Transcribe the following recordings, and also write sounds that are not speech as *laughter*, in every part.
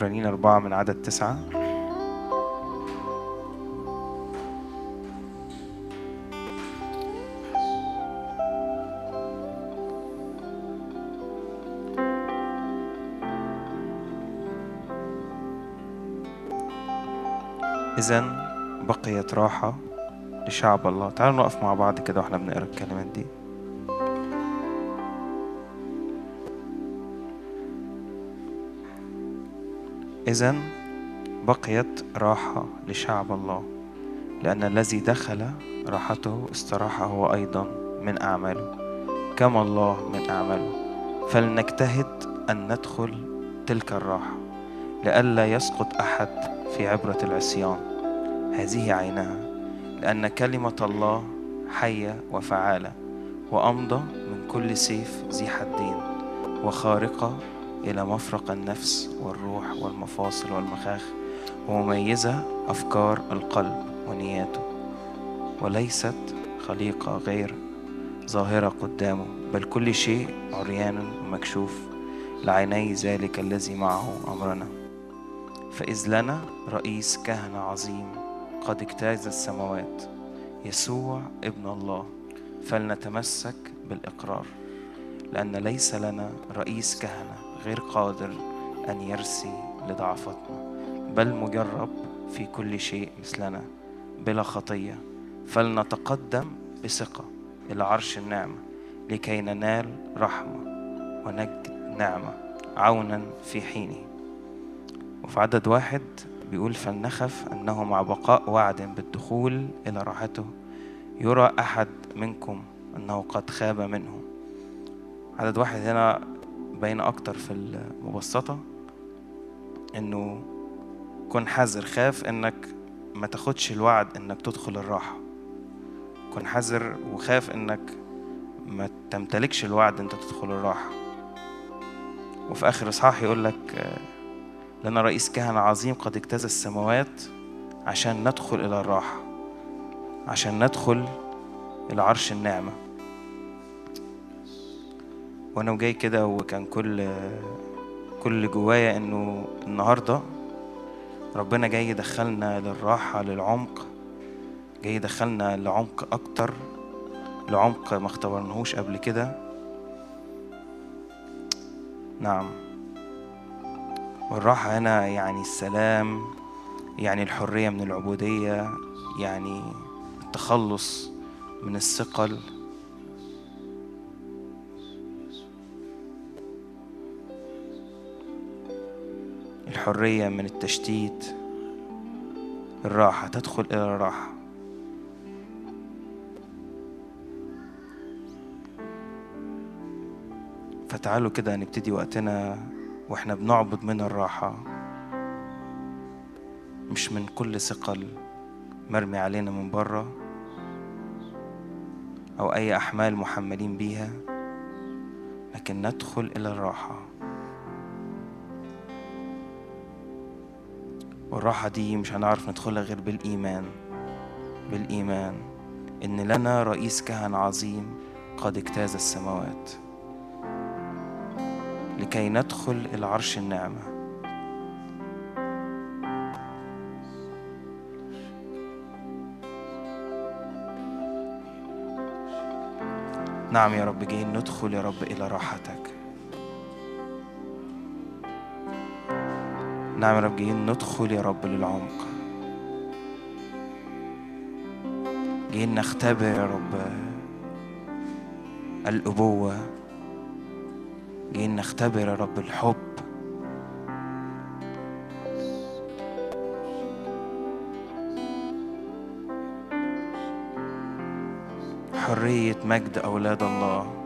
عبرانيين أربعة من عدد تسعة. إذا بقيت راحة لشعب الله. تعالوا نقف مع بعض كده وإحنا بنقرأ الكلمات دي. إذا بقيت راحة لشعب الله لأن الذي دخل راحته استراح هو أيضا من أعماله كما الله من أعماله. فلنجتهد أن ندخل تلك الراحة لئلا يسقط أحد في عبرة العصيان. هذه عينها لأن كلمة الله حية وفعالة وأمضى من كل سيف ذي حدين وخارقة إلى مفرق النفس والروح والمفاصل والمخاخ ومميزة أفكار القلب ونياته. وليست خليقة غير ظاهرة قدامه بل كل شيء عريان ومكشوف لعيني ذلك الذي معه أمرنا. فإذ لنا رئيس كهنة عظيم قد اجتاز السماوات يسوع ابن الله فلنتمسك بالإقرار لأن ليس لنا رئيس كهنة غير قادر أن يرسي لضعفتنا بل مجرب في كل شيء مثلنا بلا خطية. فلنتقدم بثقة إلى عرش النعمة لكي ننال رحمة ونجد نعمة عونا في حينه. وفي عدد واحد بيقول فلنخف أنه مع بقاء وعد بالدخول إلى راحته يرى أحد منكم أنه قد خاب منه. عدد واحد هنا باين أكتر في المبسطة إنه كن حذر خاف إنك ما تاخدش الوعد إنك تدخل الراحة. كن حذر وخاف إنك ما تمتلكش الوعد إنت تدخل الراحة. وفي آخر إصحاح يقول لك لنا رئيس كهنة عظيم قد اجتاز السماوات عشان ندخل إلى الراحة عشان ندخل إلى عرش النعمة. وأنا جاي كده وكان كل كل جوايا إنه النهاردة ربنا جاي يدخلنا للراحة للعمق جاي يدخلنا لعمق أكتر لعمق ما اختبرناهوش قبل كده. نعم. والراحة هنا يعني السلام يعني الحرية من العبودية يعني التخلص من الثقل. الحرية من التشتيت الراحة تدخل إلى الراحة. فتعالوا كده نبتدي وقتنا وإحنا بنعبد من الراحة مش من كل ثقل مرمي علينا من بره أو أي أحمال محملين بيها لكن ندخل إلى الراحة. والراحة دي مش هنعرف ندخلها غير بالإيمان. بالإيمان إن لنا رئيس كهنة عظيم قد اجتاز السماوات. لكي ندخل إلى عرش النعمة. نعم يا رب جايين ندخل يا رب إلى راحتك. نعم يا رب جايين ندخل يا رب للعمق. جايين نختبر يا رب الأبوة. جايين نختبر يا رب الحب. حرية مجد أولاد الله.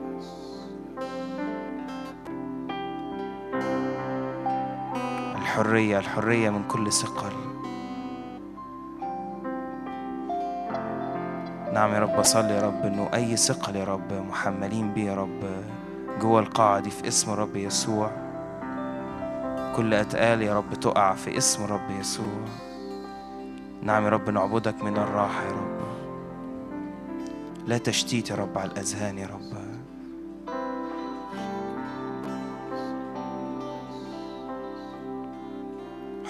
الحرية الحرية من كل ثقل. نعم يا رب أصلي يا رب إنه أي ثقل يا رب محملين بيه يا رب جوه القاعة دي في اسم رب يسوع. كل أتقال يا رب تقع في اسم رب يسوع. نعم يا رب نعبدك من الراحة يا رب. لا تشتيت يا رب على الأذهان يا رب.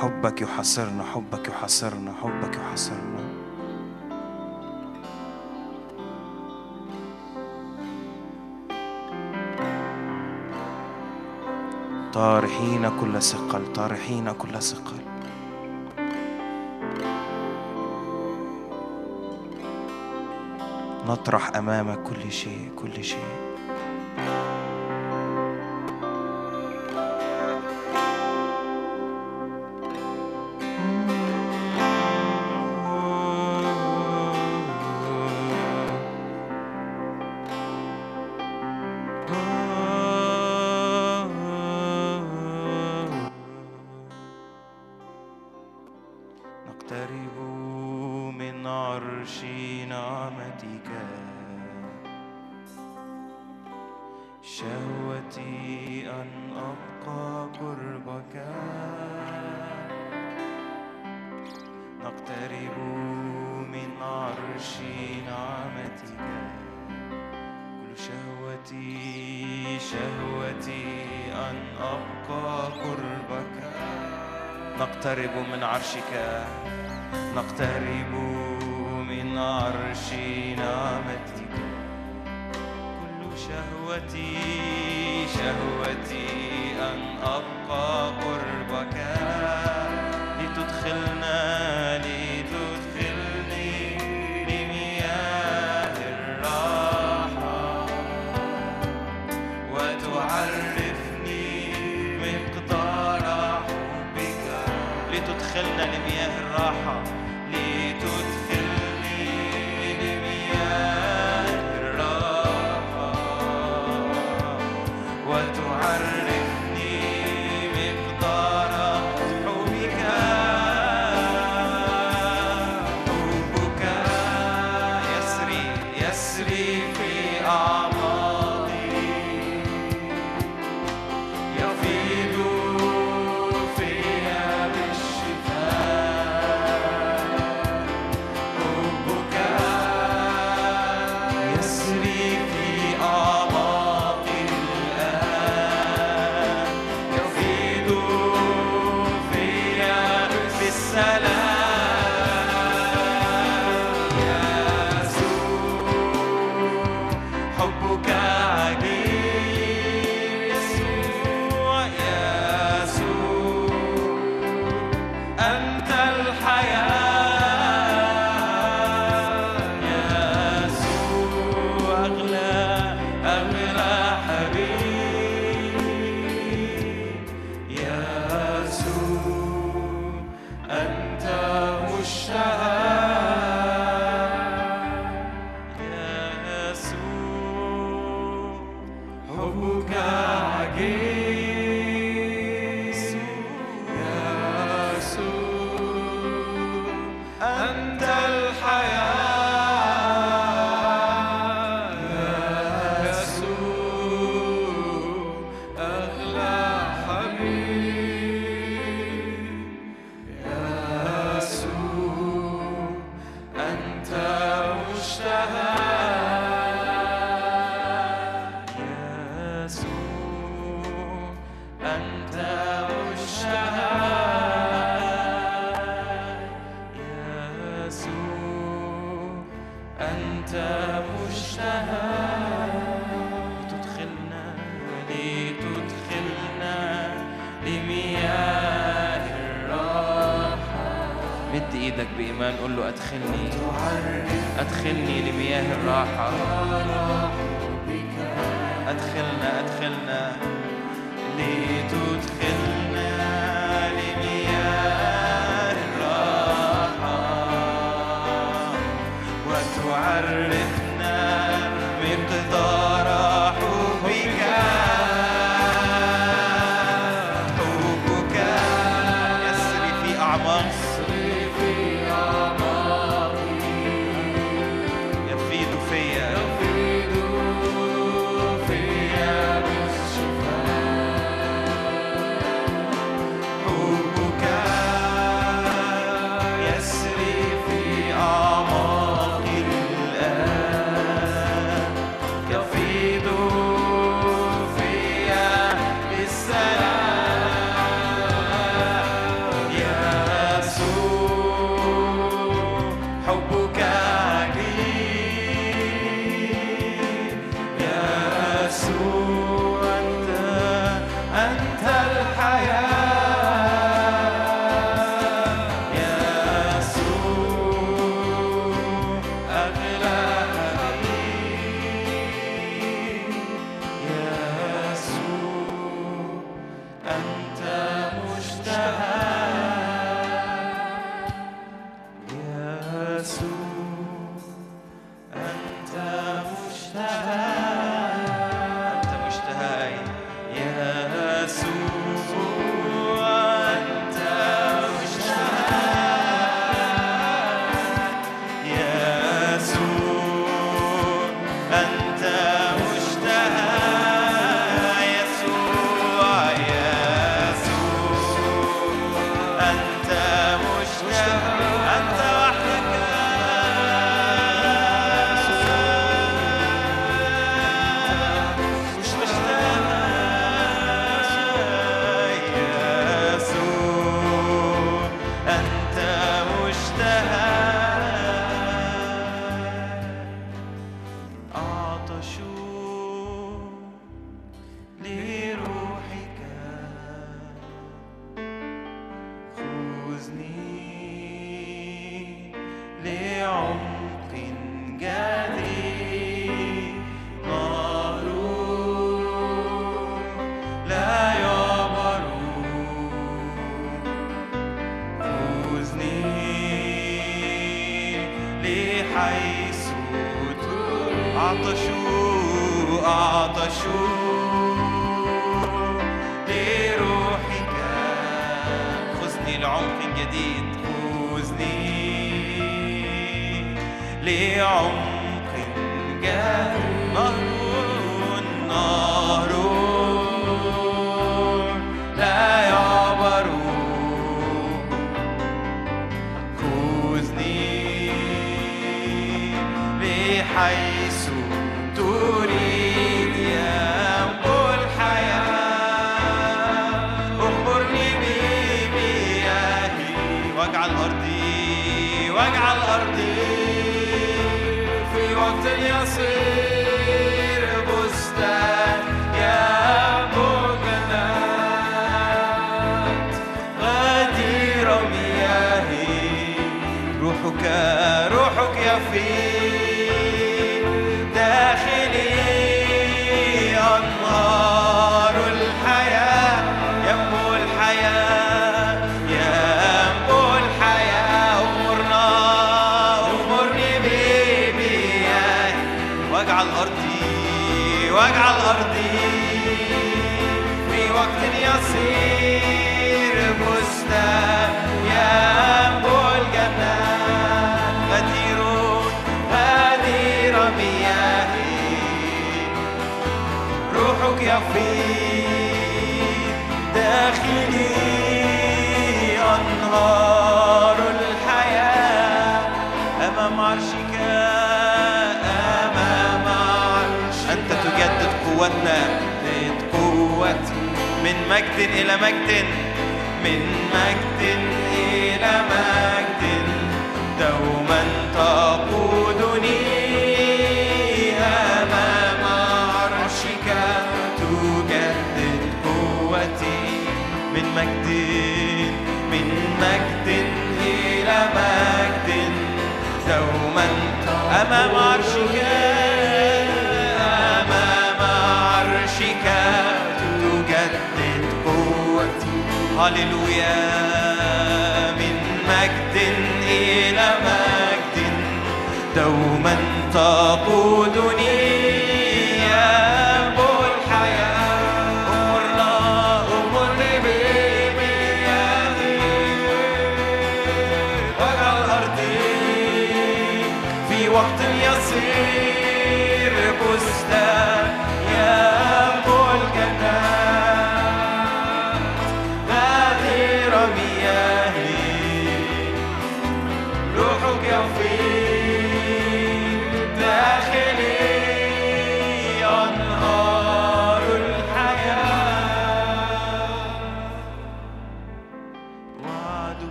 حبك يحاصرنا حبك يحاصرنا حبك يحاصرنا. طارحين كل ثقل طارحين كل ثقل. نطرح امامك كل شيء كل شيء. نقترب من عرشك نقترب من عرش نعمتك كل شهوتي شهوتي أن أبقى قربك. لتدخلنا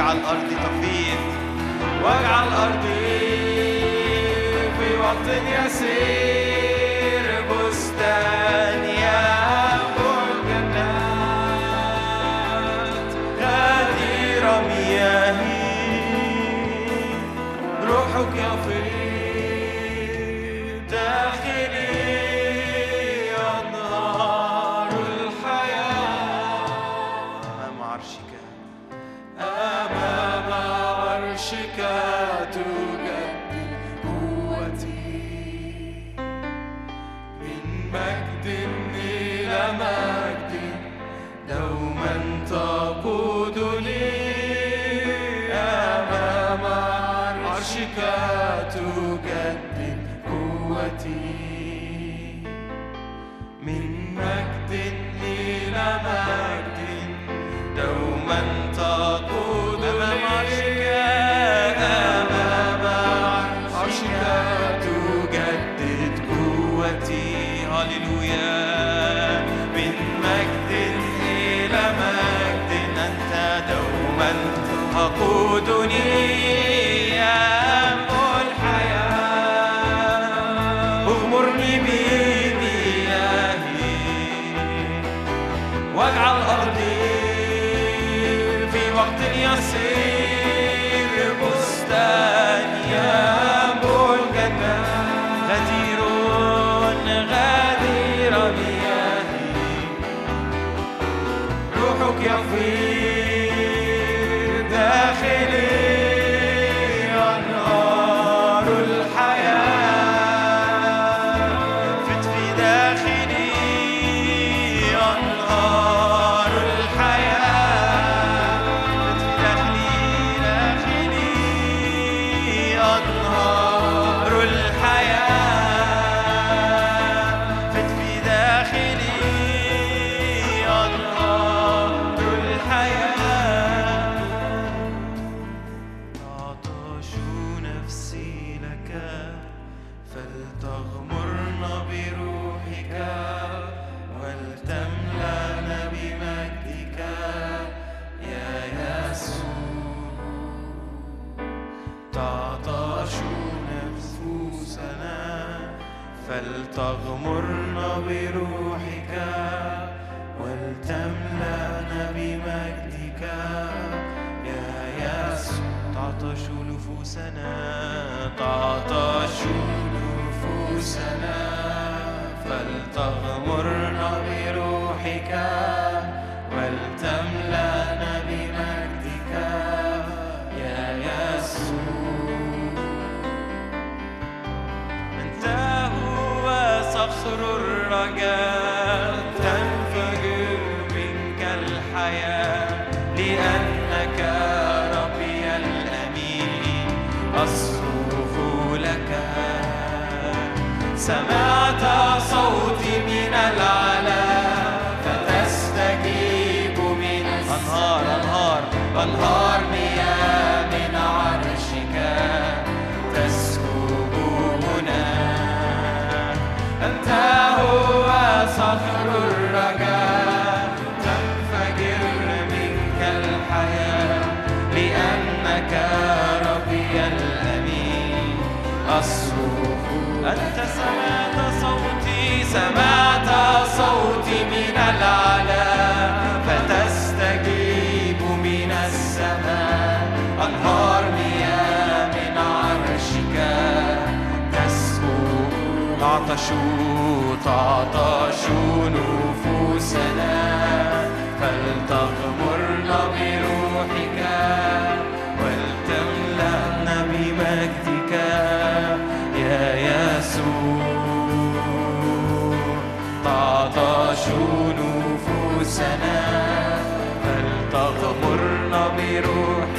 واجعل أرضي تفيض واجعل أرضي في وطن يسير بستاني. من الأعلى فتستجيب من السماء. أنهار مياه من عرشك تسكو تعطش تعطش نفوسنا. فلتغمرنا بروحك مجد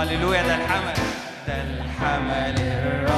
هللويا ده الحمل ده الحمل الراعي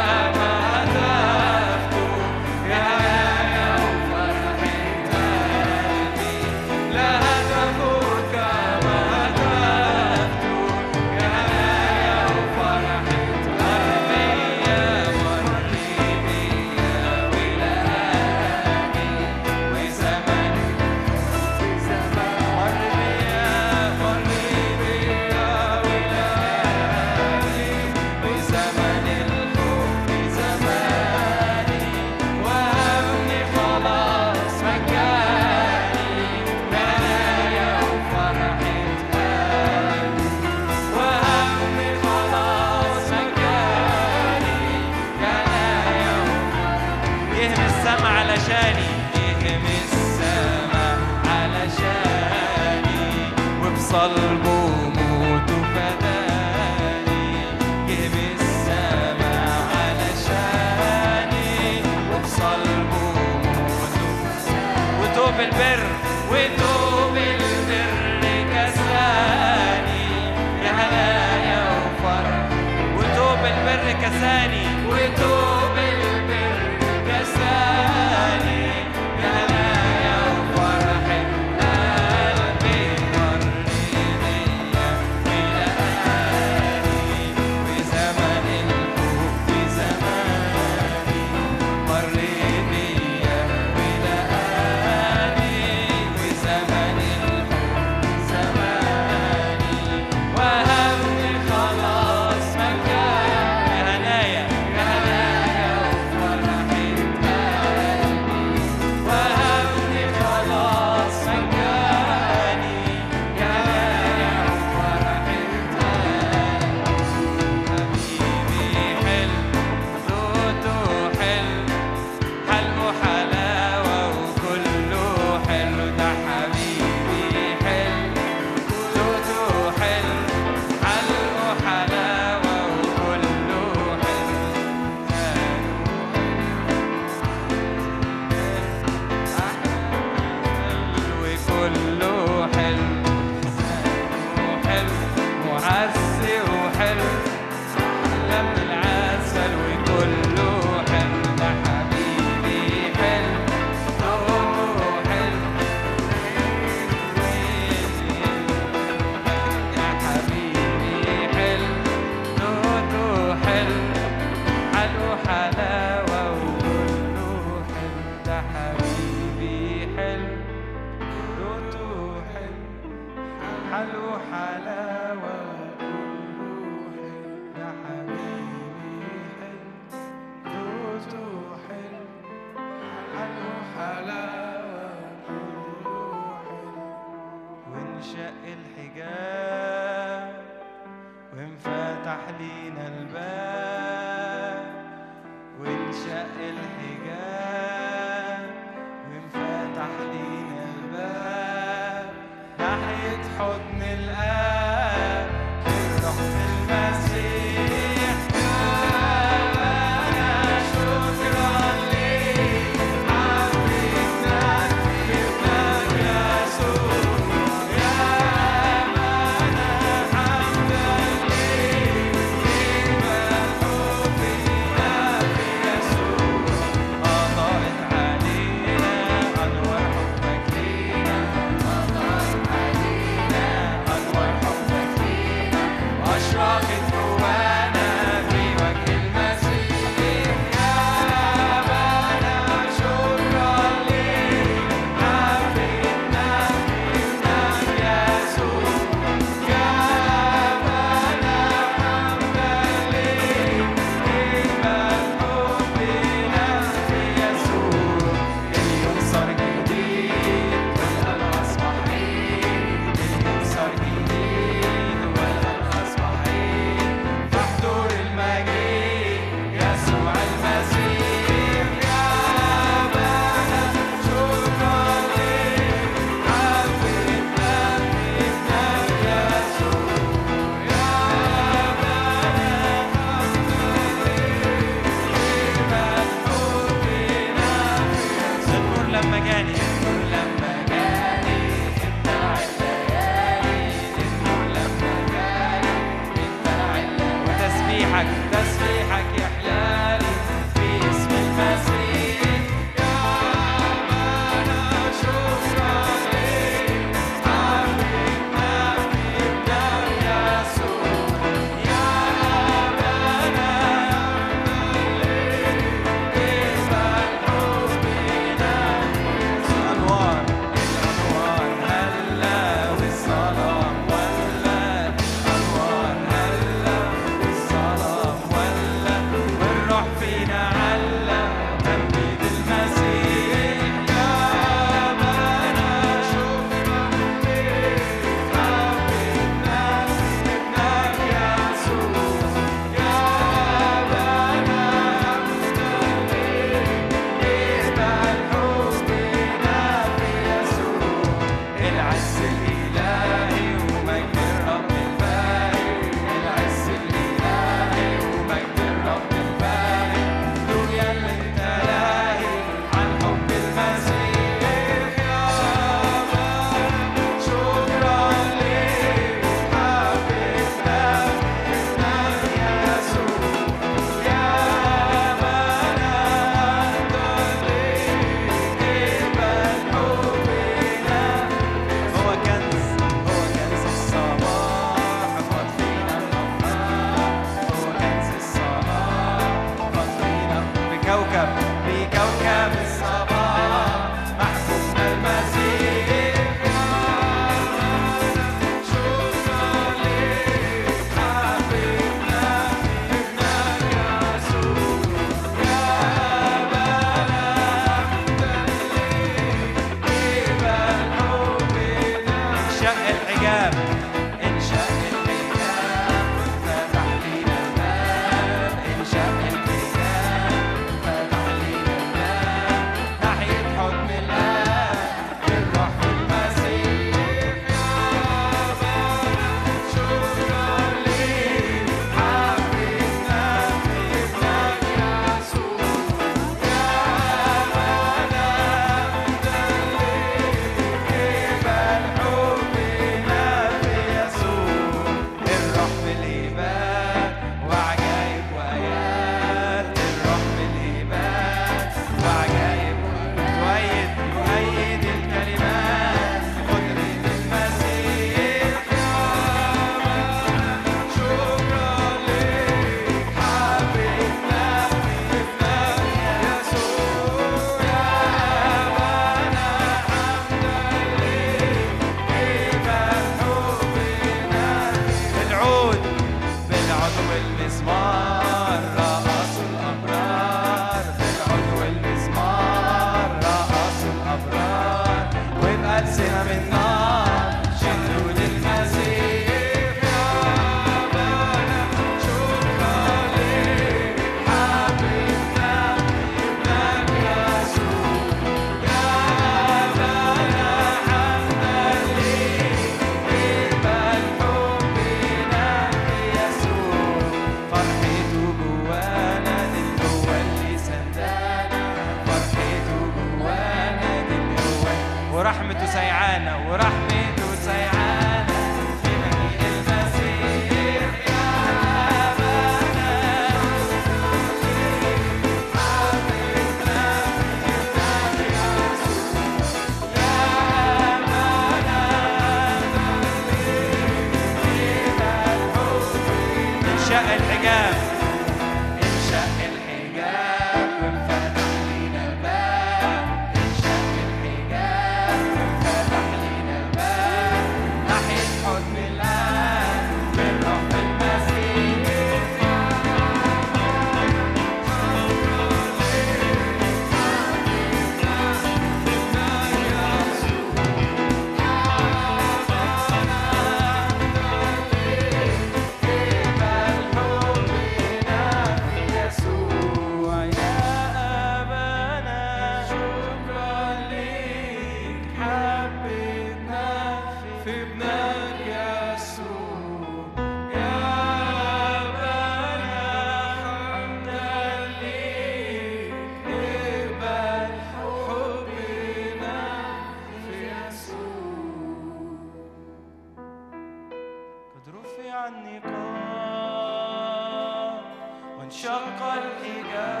وانشق الحجاب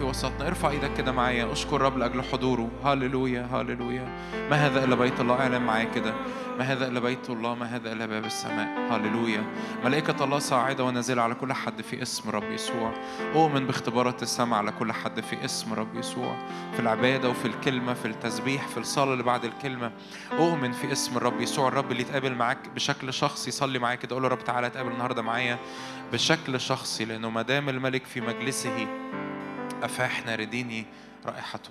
في وسطنا. ارفع إيدك كده معايا اشكر رب لأجل حضوره. هللويا هللويا. ما هذا إلا بيت الله. اعلن معايا كده. ما هذا إلا بيت الله ما هذا إلا باب السماء. هللويا. ملائكة الله صاعدة ونازلة على كل حد في اسم رب يسوع. أؤمن باختبارات السماء على كل حد في اسم رب يسوع. في العبادة وفي الكلمة في التسبيح في الصلاة اللي بعد الكلمة. أؤمن في اسم الرب يسوع. الرب اللي يتقابل معاك بشكل شخصي يصلي معاك كده. قول له رب تعالى اتقابل النهارده معايا بشكل شخصي لأنه ما دام الملك في مجلسه أفاح نارديني رائحته.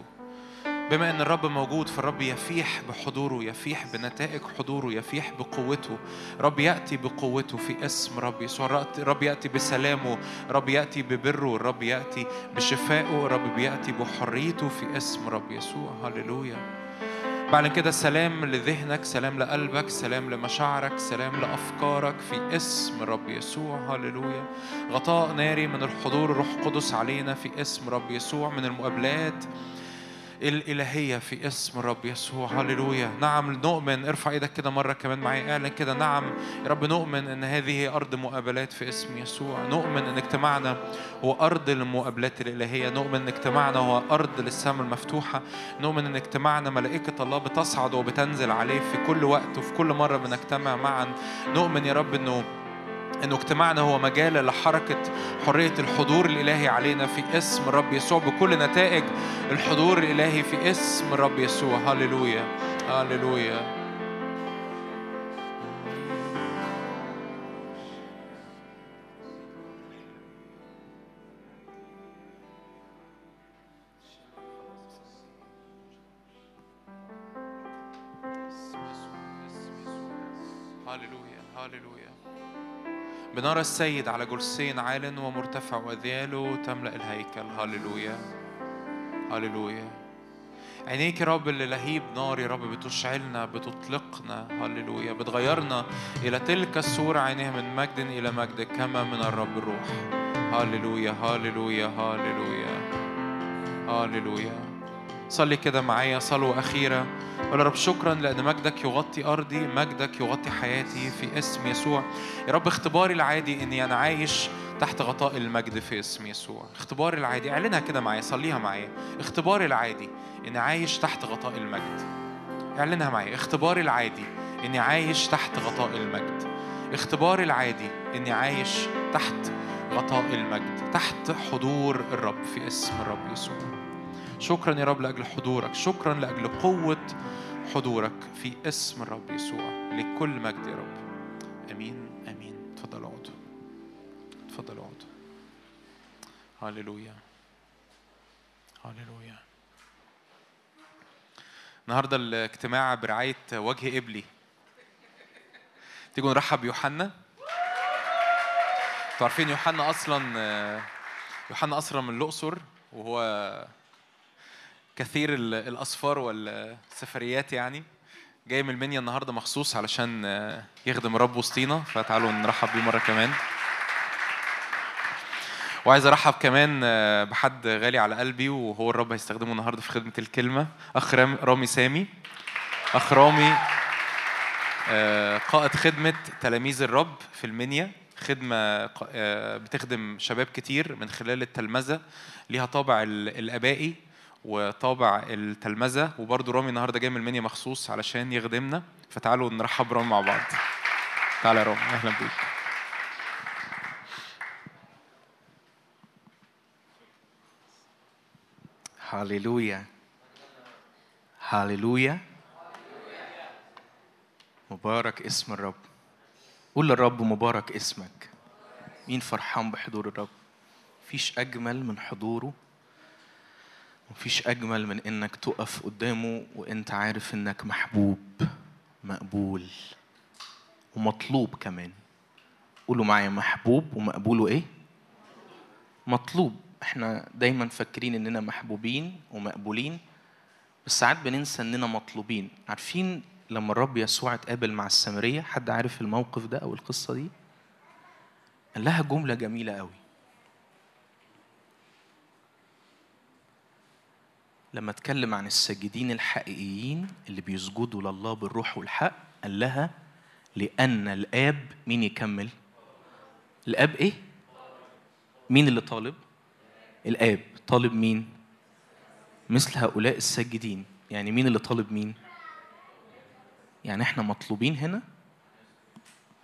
بما أن الرب موجود فالرب يفيح بحضوره يفيح بنتائج حضوره يفيح بقوته. رب يأتي بقوته في اسم رب يسوع. رب يأتي بسلامه رب يأتي ببره الرب يأتي بشفائه رب بياتي بحريته في اسم رب يسوع. هللويا. بعد كده سلام لذهنك سلام لقلبك سلام لمشاعرك سلام لأفكارك في اسم رب يسوع. هللويا. غطاء ناري من الحضور الروح القدس علينا في اسم رب يسوع. من المقابلات الإلهية في اسم الرب يسوع. هللويا. نعم نؤمن. ارفع إيدك كده مرة كمان معايا اعلن كده. نعم يا رب نؤمن إن هذه أرض مقابلات في اسم يسوع. نؤمن إن اجتماعنا هو أرض المقابلات الإلهية. نؤمن إن اجتماعنا هو أرض للسماء المفتوحة. نؤمن إن اجتماعنا ملائكة الله بتصعد وبتنزل عليه في كل وقت وفي كل مرة بنجتمع معا. نؤمن يا رب إنه إنه اجتماعنا هو مجال لحركة حرية الحضور الإلهي علينا في اسم الرب يسوع بكل نتائج الحضور الإلهي في اسم الرب يسوع. هللويا. هللويا. بنرى السيد على جرسين عال ومرتفع وذياله تملأ الهيكل. هللويا. هللويا. عينيك يا رب اللي لهيب نار يا رب بتشعلنا بتطلقنا. هللويا. بتغيرنا إلى تلك الصورة عينيها من مجد إلى مجد كما من الرب الروح. هللويا. هللويا. هللويا. هللويا. صلي كده معايا صلوة أخيرة قول يا رب شكرا لأن مجدك يغطي أرضي مجدك يغطي حياتي في اسم يسوع. يا رب اختباري العادي إني أنا عايش تحت غطاء المجد في اسم يسوع. اختباري العادي اعلنها كده معايا صليها معايا. اختباري العادي إني عايش تحت غطاء المجد. اعلنها معايا. اختباري العادي إني عايش تحت غطاء المجد. اختباري العادي إني عايش تحت غطاء المجد تحت حضور الرب في اسم الرب يسوع. شكرا يا رب لأجل حضورك شكرا لأجل قوة حضورك في اسم الرب يسوع لكل مجد يا رب. آمين آمين. تفضل اقعد. تفضل اقعد. هللويا. هللويا. النهارده الاجتماع برعاية وجه قبلي تيجوا نرحب بيوحنا. أنتوا عارفين يوحنا أصلا يوحنا أصلا من الأقصر وهو كثير ال- الاسفار والسفريات يعني. جاي من المنيا النهارده مخصوص علشان آه، يخدم الرب وسطينا فتعالوا نرحب بيه مرة كمان. وعايز أرحب كمان آه، بحد غالي على قلبي وهو الرب هيستخدمه النهارده في خدمة الكلمة أخ رام- رامي سامي. أخ رامي آه، قائد خدمة تلاميذ الرب في المنيا خدمة بتخدم شباب كتير من خلال التلمذة ليها طابع ال- الآبائي. وطابع التلمذة. وبرضه رامي النهارده جاي من المنيا مخصوص علشان يخدمنا. فتعالوا نرحب برامي مع بعض. تعالى يا رامي. أهلا بيك. هاليلويا. هاليلويا. مبارك اسم الرب. قول للرب مبارك اسمك. مين فرحان بحضور الرب؟ مفيش أجمل من حضوره. مفيش أجمل من إنك تقف قدامه وإنت عارف إنك محبوب مقبول ومطلوب كمان. قولوا معايا محبوب ومقبول وإيه؟ مطلوب. إحنا دايما فاكرين إننا محبوبين ومقبولين بس ساعات بننسى إننا مطلوبين. عارفين لما الرب يسوع اتقابل مع السامرية حد عارف الموقف ده أو القصة دي؟ قال لها جملة جميلة قوي. لما اتكلم عن الساجدين الحقيقيين اللي بيسجدوا لله بالروح والحق قال لها لأن الآب مين يكمل؟ الآب إيه؟ مين اللي طالب؟ الآب طالب مين؟ مثل هؤلاء الساجدين يعني مين اللي طالب مين؟ يعني إحنا مطلوبين هنا؟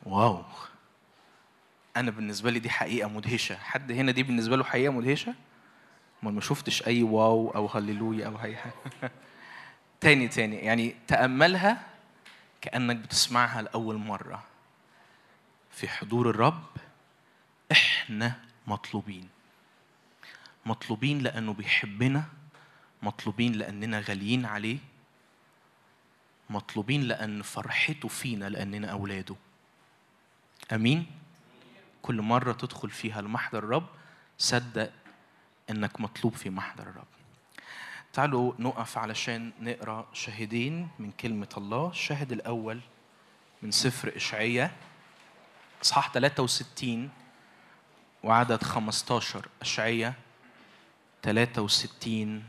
واو أنا بالنسبة لي دي حقيقة مدهشة حد هنا دي بالنسبة له حقيقة مدهشة؟ ما ما شفتش أي واو أو هللويا أو أي حاجة. *laughs* تاني تاني يعني تأملها كأنك بتسمعها لأول مرة. في حضور الرب إحنا مطلوبين. مطلوبين لأنه بيحبنا مطلوبين لأننا غاليين عليه مطلوبين لأن فرحته فينا لأننا أولاده. آمين؟ كل مرة تدخل فيها لمحضر الرب صدق إنك مطلوب في محضر الرب. تعالوا نقف علشان نقرأ شاهدين من كلمة الله. الشاهد الأول من سفر اشعياء إصحاح 63 وعدد 15 اشعياء 63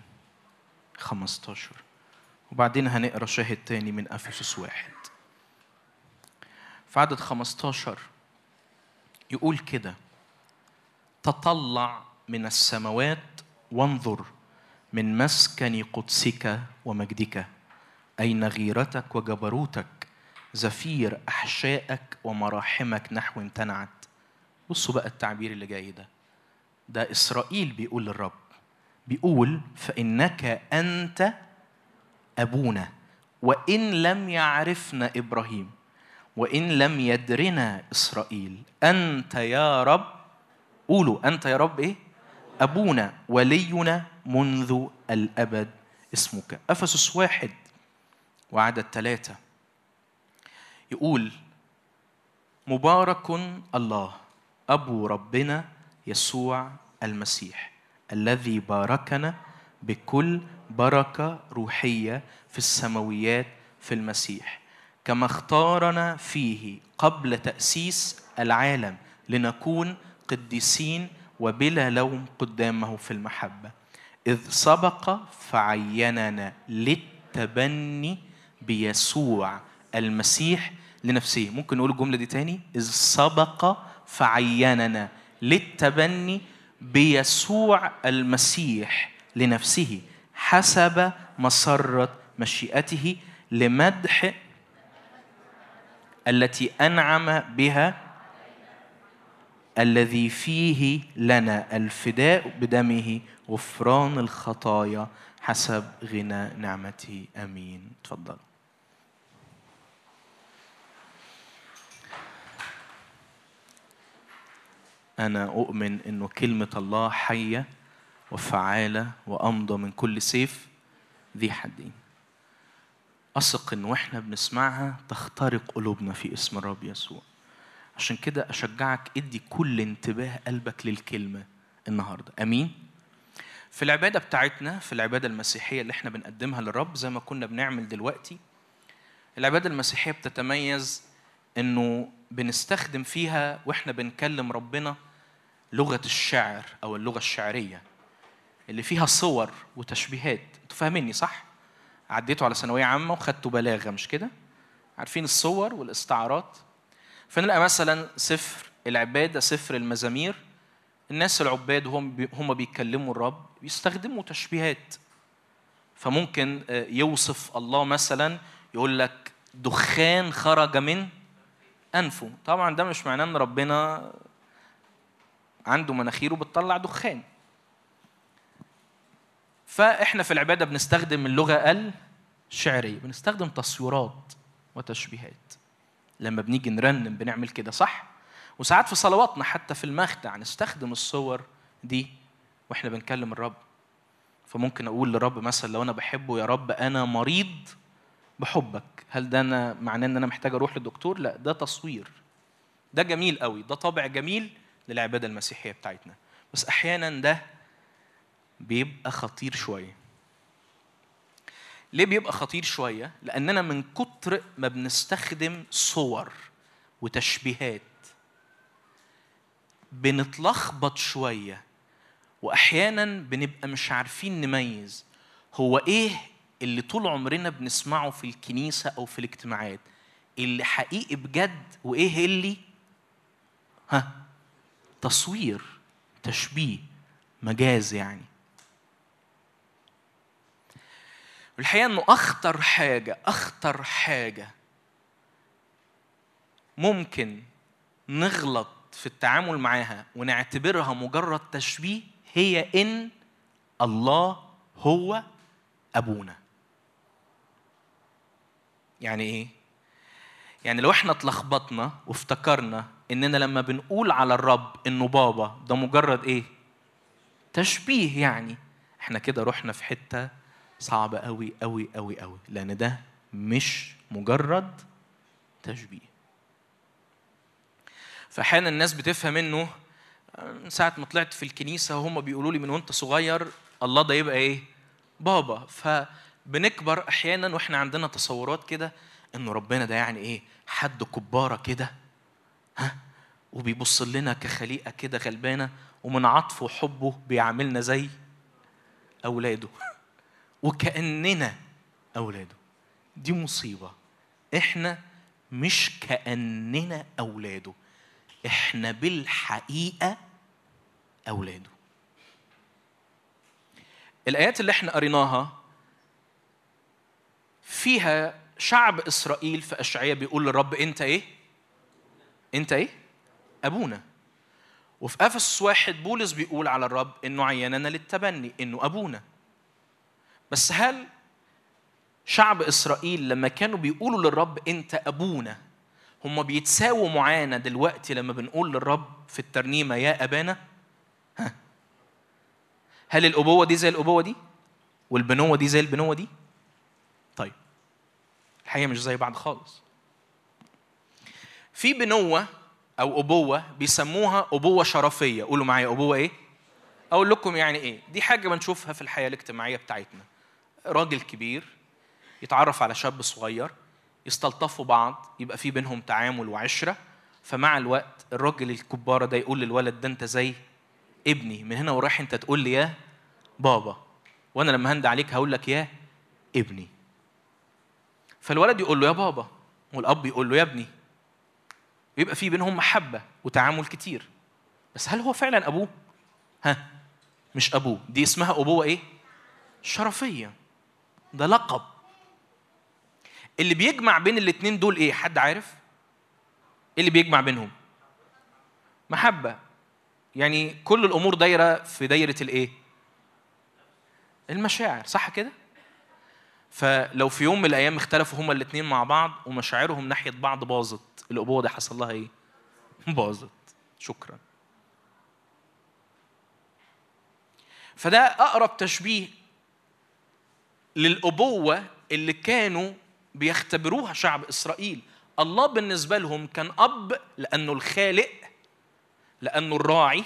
15 وبعدين هنقرأ شاهد تاني من أفسس واحد. في عدد 15 يقول كده تطلع من السماوات وانظر من مسكن قدسك ومجدك. أين غيرتك وجبروتك؟ زفير أحشائك ومراحمك نحو امتنعت. بصوا بقى التعبير اللي جاي ده. ده إسرائيل بيقول للرب. بيقول فإنك أنت أبونا وإن لم يعرفنا إبراهيم وإن لم يدرنا إسرائيل. أنت يا رب قولوا أنت يا رب إيه؟ أبونا ولينا منذ الأبد اسمك. أفسس واحد وعدد ثلاثة. يقول مبارك الله أبو ربنا يسوع المسيح الذي باركنا بكل بركة روحية في السماويات في المسيح كما اختارنا فيه قبل تأسيس العالم لنكون قديسين وبلا لوم قدامه في المحبة. إذ سبق فعيننا للتبني بيسوع المسيح لنفسه. ممكن نقول الجملة دي تاني؟ إذ سبق فعيننا للتبني بيسوع المسيح لنفسه. حسب مسرة مشيئته لمدح التي أنعم بها الذي فيه لنا الفداء بدمه غفران الخطايا حسب غنى نعمته آمين. تفضل. أنا أؤمن انه كلمة الله حية وفعالة وأمضى من كل سيف ذي حدين أثق إن وإحنا بنسمعها تخترق قلوبنا في اسم الرب يسوع. عشان كده أشجعك إدي كل انتباه قلبك للكلمة النهارده. آمين؟ في العبادة بتاعتنا في العبادة المسيحية اللي إحنا بنقدمها للرب زي ما كنا بنعمل دلوقتي العبادة المسيحية بتتميز إنه بنستخدم فيها وإحنا بنكلم ربنا لغة الشعر أو اللغة الشعرية اللي فيها صور وتشبيهات. أنتوا فاهميني صح؟ عديتوا على ثانوية عامة وخدتوا بلاغة مش كده؟ عارفين الصور والإستعارات؟ فنلقى مثلا سفر العبادة سفر المزامير. الناس العباد وهم هم بيتكلموا الرب بيستخدموا تشبيهات. فممكن يوصف الله مثلا يقول لك دخان خرج من أنفه. طبعا ده مش معناه إن ربنا عنده مناخيره بتطلع دخان. فإحنا في العبادة بنستخدم اللغة الشعرية بنستخدم تصويرات وتشبيهات. لما بنيجي نرنم بنعمل كده صح؟ وساعات في صلواتنا حتى في المخدع نستخدم الصور دي وإحنا بنكلم الرب. فممكن أقول للرب مثلا لو أنا بحبه يا رب أنا مريض بحبك. هل ده أنا معناه إن أنا محتاج أروح للدكتور؟ لا ده تصوير. ده جميل قوي ده طابع جميل للعبادة المسيحية بتاعتنا. بس أحيانا ده بيبقى خطير شوية. ليه بيبقى خطير شوية؟ لأننا من كتر ما بنستخدم صور وتشبيهات بنتلخبط شوية وأحيانا بنبقى مش عارفين نميز هو إيه اللي طول عمرنا بنسمعه في الكنيسة أو في الاجتماعات؟ اللي حقيقي بجد وإيه اللي؟ ها تصوير تشبيه مجاز يعني. الحقيقة إنه أخطر حاجة أخطر حاجة ممكن نغلط في التعامل معاها ونعتبرها مجرد تشبيه هي إن الله هو أبونا. يعني إيه؟ يعني لو إحنا اتلخبطنا وافتكرنا إننا لما بنقول على الرب إنه بابا ده مجرد إيه؟ تشبيه يعني. إحنا كده رحنا في حتة صعبه قوي قوي قوي قوي لأن ده مش مجرد تشبيه. فأحيانا الناس بتفهم إنه من ساعة ما طلعت في الكنيسة وهم بيقولوا لي من وأنت صغير الله ده يبقى إيه؟ بابا. فبنكبر أحيانا وإحنا عندنا تصورات كده إنه ربنا ده يعني إيه؟ حد كبارة كده ها؟ وبيبص لنا كخليقة كده غلبانة ومن عطفه وحبه بيعاملنا زي أولاده. وكأننا أولاده. دي مصيبة. إحنا مش كأننا أولاده. إحنا بالحقيقة أولاده. الآيات اللي إحنا قريناها فيها شعب إسرائيل في أشعياء بيقول للرب أنت إيه؟ أنت إيه؟ أبونا. وفي أفسس واحد بولس بيقول على الرب إنه عيننا للتبني إنه أبونا. بس هل شعب إسرائيل لما كانوا بيقولوا للرب أنت أبونا هم بيتساووا معانا دلوقتي لما بنقول للرب في الترنيمة يا أبانا؟ ها. هل الأبوة دي زي الأبوة دي؟ والبنوة دي زي البنوة دي؟ طيب الحقيقة مش زي بعض خالص. في بنوة أو أبوة بيسموها أبوة شرفية. قولوا معايا أبوة إيه؟ أقول لكم يعني إيه. دي حاجة بنشوفها في الحياة الاجتماعية بتاعتنا. راجل كبير يتعرف على شاب صغير يستلطفوا بعض يبقى في بينهم تعامل وعشرة فمع الوقت الراجل الكبارة ده يقول للولد ده انت زي ابني من هنا ورايح انت تقول لي يا بابا وأنا لما هند عليك هقول لك يا ابني. فالولد يقول له يا بابا والأب يقول له يا ابني. ويبقى في بينهم محبة وتعامل كتير. بس هل هو فعلا أبوه؟ ها مش أبوه. دي اسمها أبوه إيه؟ شرفية. ده لقب. اللي بيجمع بين الاتنين دول إيه؟ حد عارف؟ إيه اللي بيجمع بينهم. محبة. يعني كل الأمور دايرة في دايرة الإيه؟ المشاعر. صح كده؟ فلو في يوم من الأيام اختلفوا هما الاثنين مع بعض ومشاعرهم ناحية بعض باظت الأبوة دي حصل لها إيه؟ *laughs* باظت. شكرا. فده أقرب تشبيه للأبوة اللي كانوا بيختبروها شعب إسرائيل. الله بالنسبة لهم كان أب لأنه الخالق لأنه الراعي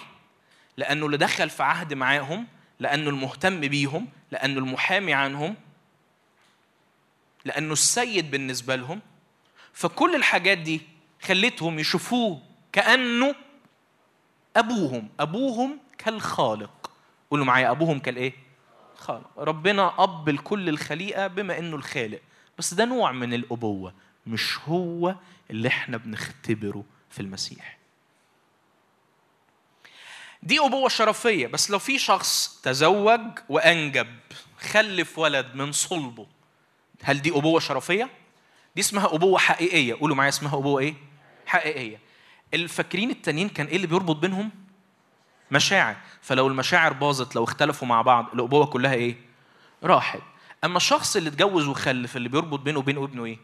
لأنه اللي دخل في عهد معاهم لأنه المهتم بيهم لأنه المحامي عنهم لأنه السيد بالنسبة لهم. فكل الحاجات دي خلتهم يشوفوه كأنه أبوهم أبوهم كالخالق. قولوا معايا أبوهم كالإيه؟ خالق ربنا أب لكل الخليقة بما إنه الخالق بس ده نوع من الأبوة مش هو اللي إحنا بنختبره في المسيح دي أبوة شرفية بس لو في شخص تزوج وأنجب خلف ولد من صلبه هل دي أبوة شرفية؟ دي اسمها أبوة حقيقية قولوا معايا اسمها أبوة إيه؟ حقيقية الفاكرين التانيين كان إيه اللي بيربط بينهم؟ مشاعر. فلو المشاعر باظت لو اختلفوا مع بعض الأبوة كلها إيه؟ راحت. أما الشخص اللي اتجوز وخلف اللي بيربط بينه وبين ابنه إيه؟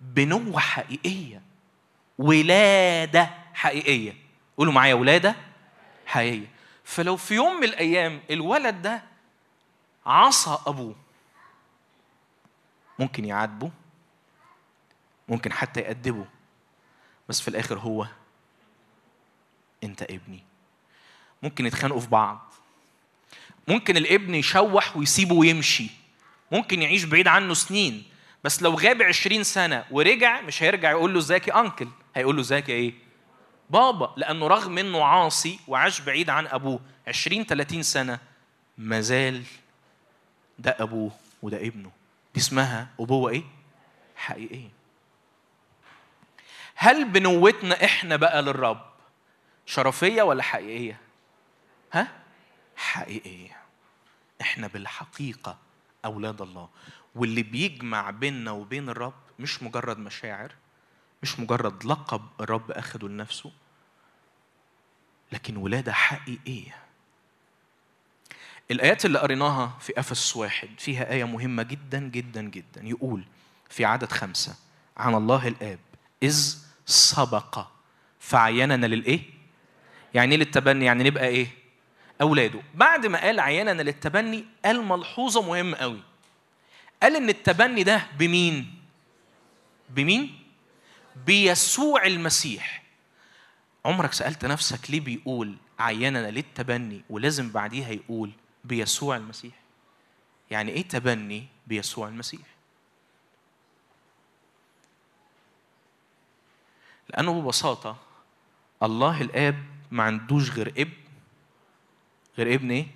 بنوة حقيقية. ولادة حقيقية. قولوا معايا ولادة حقيقية. فلو في يوم من الأيام الولد ده عصى أبوه ممكن يعاتبه ممكن حتى يأدبه بس في الآخر هو أنت ابني. ممكن يتخانقوا في بعض. ممكن الابن يشوح ويسيبه ويمشي. ممكن يعيش بعيد عنه سنين. بس لو غاب 20 سنة ورجع مش هيرجع يقول له إزيك يا انكل هيقول له إزيك يا إيه؟ بابا. لأنه رغم إنه عاصي وعاش بعيد عن أبوه 20 30 سنة مازال ده أبوه وده ابنه. دي اسمها أبوة إيه؟ حقيقية. هل بنوتنا إحنا بقى للرب شرفية ولا حقيقية؟ ها حقيقية إحنا بالحقيقة أولاد الله واللي بيجمع بيننا وبين الرب مش مجرد مشاعر مش مجرد لقب الرب أخده لنفسه لكن ولادة حقيقية الآيات اللي قريناها في أفس واحد فيها آية مهمة جدا جدا جدا يقول في عدد خمسة عن الله الآب إذ سبق فعيننا للإيه؟ يعني إيه للتبني؟ يعني نبقى إيه؟ أولاده. بعد ما قال عيننا للتبني قال ملحوظة مهمة قوي. قال إن التبني ده بمين؟ بمين؟ بيسوع المسيح. عمرك سألت نفسك ليه بيقول عيننا للتبني ولازم بعديها يقول بيسوع المسيح؟ يعني إيه تبني بيسوع المسيح؟ لأنه ببساطة الله الآب ما عندوش غير ابن غير ابن إيه؟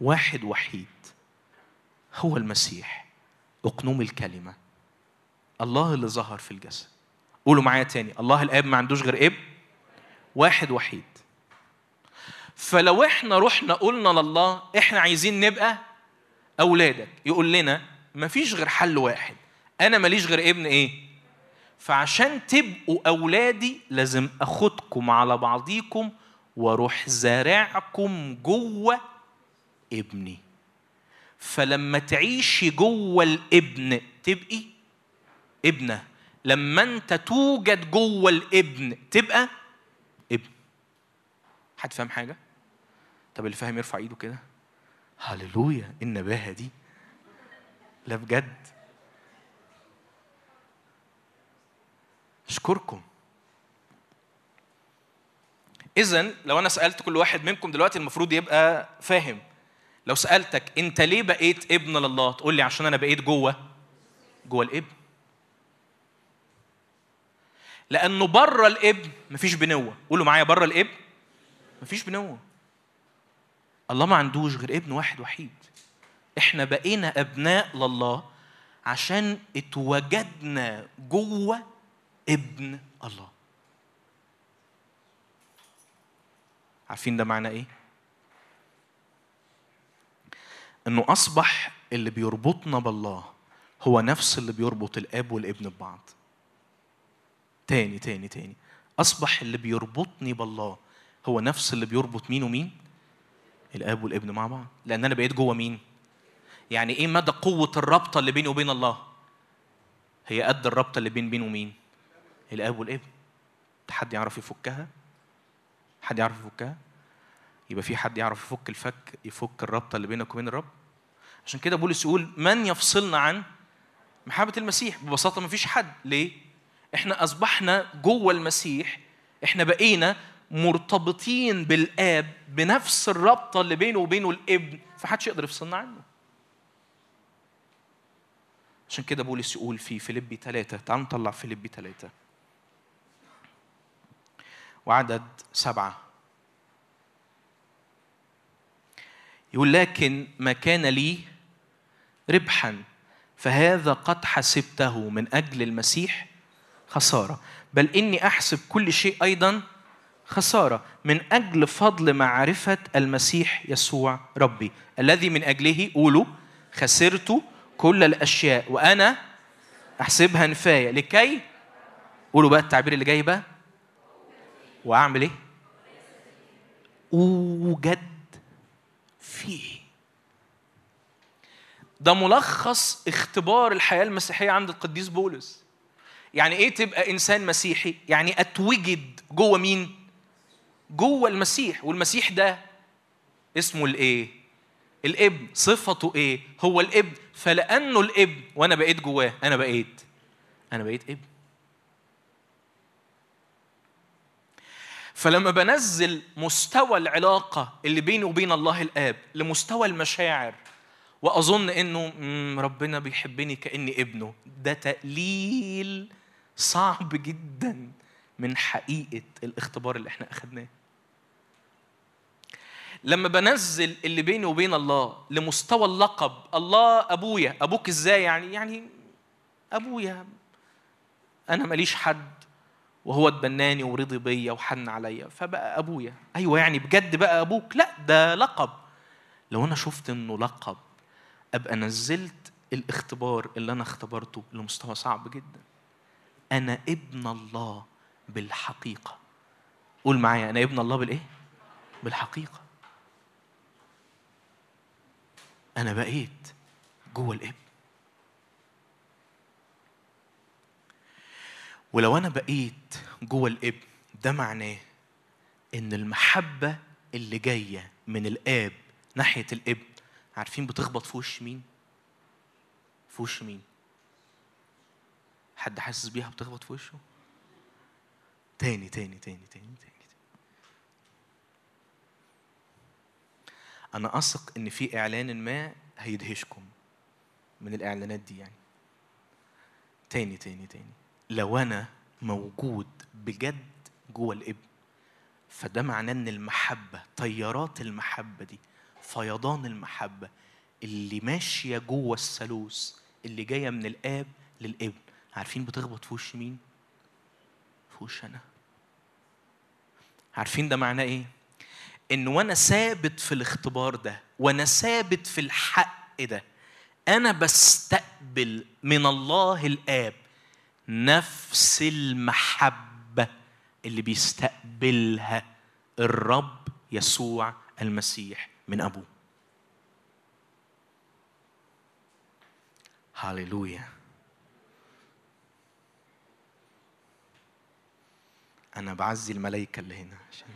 واحد وحيد. هو المسيح. أقنوم الكلمة. الله اللي ظهر في الجسد. قولوا معايا تاني. الله الآب ما عندوش غير ابن واحد وحيد. فلو إحنا رحنا قلنا لله إحنا عايزين نبقى أولادك. يقول لنا مفيش غير حل واحد. أنا ماليش غير ابن إيه؟ فعشان تبقوا أولادي لازم أخدكم على بعضيكم وأروح زارعكم جوة ابني. فلما تعيشي جوة الابن تبقي ابنة. لما انت توجد جوة الابن تبقى ابن. حد فاهم حاجة؟ طب اللي فاهم يرفع ايده كده. هللويا إيه النباهة دي؟ لا بجد. اشكركم. اذا لو أنا سألت كل واحد منكم دلوقتي المفروض يبقى فاهم. لو سألتك أنت ليه بقيت ابن لله؟ تقول لي عشان أنا بقيت جوه. جوه الابن. لأنه بره الابن مفيش بنوة. قولوا معايا بره الابن مفيش بنوة. الله ما عندوش غير ابن واحد وحيد. إحنا بقينا أبناء لله عشان اتوجدنا جوه ابن الله. عارفين ده معناه إيه؟ إنه أصبح اللي بيربطنا بالله هو نفس اللي بيربط الآب والابن ببعض. تاني تاني تاني. أصبح اللي بيربطني بالله هو نفس اللي بيربط مين ومين؟ الآب والابن مع بعض. لأن أنا بقيت جوه مين؟ يعني إيه مدى قوة الرابطة اللي بيني وبين الله؟ هي قد الرابطة اللي بين بين ومين؟ الآب والابن. حد يعرف يفكها؟ حد يعرف يفكها؟ يبقى في حد يعرف يفك الفك يفك الرابطة اللي بينك وبين الرب؟ عشان كده بولس يقول من يفصلنا عن محبة المسيح؟ ببساطة ما فيش حد. ليه؟ إحنا أصبحنا جوه المسيح إحنا بقينا مرتبطين بالآب بنفس الرابطة اللي بينه وبينه الابن فحدش يقدر يفصلنا عنه. عشان كده بولس يقول في فيليبي ثلاثة تعالوا نطلع فيليبي ثلاثة وعدد سبعة. يقول لكن ما كان لي ربحا فهذا قد حسبته من أجل المسيح خسارة. بل إني أحسب كل شيء أيضا خسارة من أجل فضل معرفة المسيح يسوع ربي. الذي من أجله قولوا خسرت كل الأشياء وأنا أحسبها نفاية. لكي؟ قولوا بقى التعبير اللي جاي بقى. وأعمل إيه؟ أوجد فيه. ده ملخص اختبار الحياة المسيحية عند القديس بولس. يعني إيه تبقى إنسان مسيحي؟ يعني أتوجد جوه مين؟ جوه المسيح. والمسيح ده اسمه الإيه؟ الإبن. صفته إيه؟ هو الإبن. فلأنه الإبن وأنا بقيت جواه. أنا بقيت أنا بقيت إبن. فلما بنزل مستوى العلاقة اللي بيني وبين الله الآب لمستوى المشاعر وأظن إنه مم، ربنا بيحبني كأني ابنه. ده تقليل صعب جدا من حقيقة الاختبار اللي إحنا أخدناه. لما بنزل اللي بيني وبين الله لمستوى اللقب الله أبويا أبوك إزاي يعني؟ يعني أبويا أنا ماليش حد. وهو اتبناني ورضي بيا وحن عليا. فبقى أبويا. أيوه يعني بجد بقى أبوك؟ لا ده لقب. لو أنا شفت إنه لقب أبقى نزلت الاختبار اللي أنا اختبرته لمستوى صعب جدا. أنا ابن الله بالحقيقة. قول معايا أنا ابن الله بالإيه؟ بالحقيقة. أنا بقيت جوه الابن. ولو أنا بقيت جوه الابن ده معناه إن المحبة اللي جاية من الآب ناحية الابن عارفين بتخبط في وش مين؟ في وش مين؟ حد حاسس بيها بتخبط في وشه؟ تاني تاني تاني تاني تاني أنا أثق إن في إعلان ما هيدهشكم من الإعلانات دي يعني. تاني تاني تاني. لو أنا موجود بجد جوه الإبن فده معناه إن المحبة تيارات المحبة دي فيضان المحبة اللي ماشية جوه الثالوث اللي جاية من الآب للإبن. عارفين بتخبط في وش مين؟ في وش أنا؟ عارفين ده معناه إيه؟ إن وأنا ثابت في الاختبار ده وأنا ثابت في الحق ده أنا بستقبل من الله الآب. نفس المحبة اللي بيستقبلها الرب يسوع المسيح من أبوه. هاليلويا أنا بعزي الملائكه اللي هنا عشان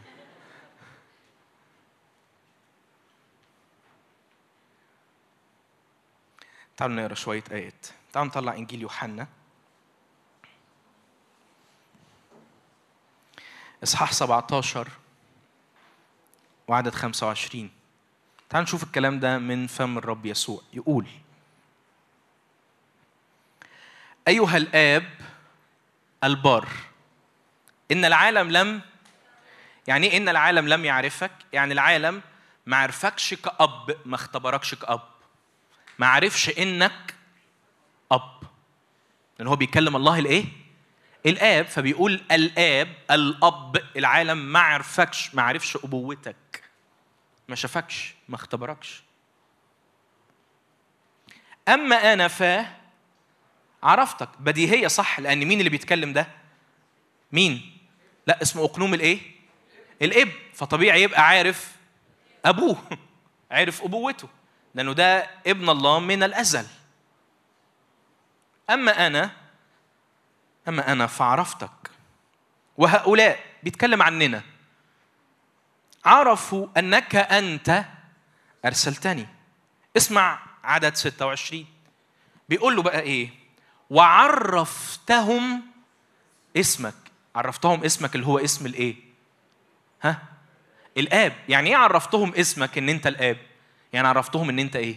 تعالوا نقرأ شوية آيات. تعالوا نطلع إنجيل يوحنا. إصحاح 17 وعدد 25 تعالوا نشوف الكلام ده من فم الرب يسوع. يقول أيها الآب البار إن العالم لم يعني إيه إن العالم لم يعرفك؟ يعني العالم ما عرفكش كأب ما اختبركش كأب. ما عرفش إنك أب. لأن هو بيكلم الله الايه الآب فبيقول الآب الأب العالم ما عرفكش ما عرفش أبوتك. ما شافكش ما اختبركش. أما أنا ف عرفتك. بديهيه صح لأن مين اللي بيتكلم ده؟ مين؟ لا اسمه أقنوم الإيه؟ الإب. فطبيعي يبقى عارف أبوه *laughs* عارف أبوته لأنه ده ابن الله من الأزل. أما أنا أما أنا فعرفتك. وهؤلاء بيتكلم عننا. عرفوا أنك أنت أرسلتني. اسمع عدد 26 بيقول له بقى إيه؟ وعرفتهم اسمك. عرفتهم اسمك اللي هو اسم الإيه؟ ها؟ الآب. يعني إيه عرفتهم اسمك إن أنت الآب؟ يعني عرفتهم إن أنت إيه؟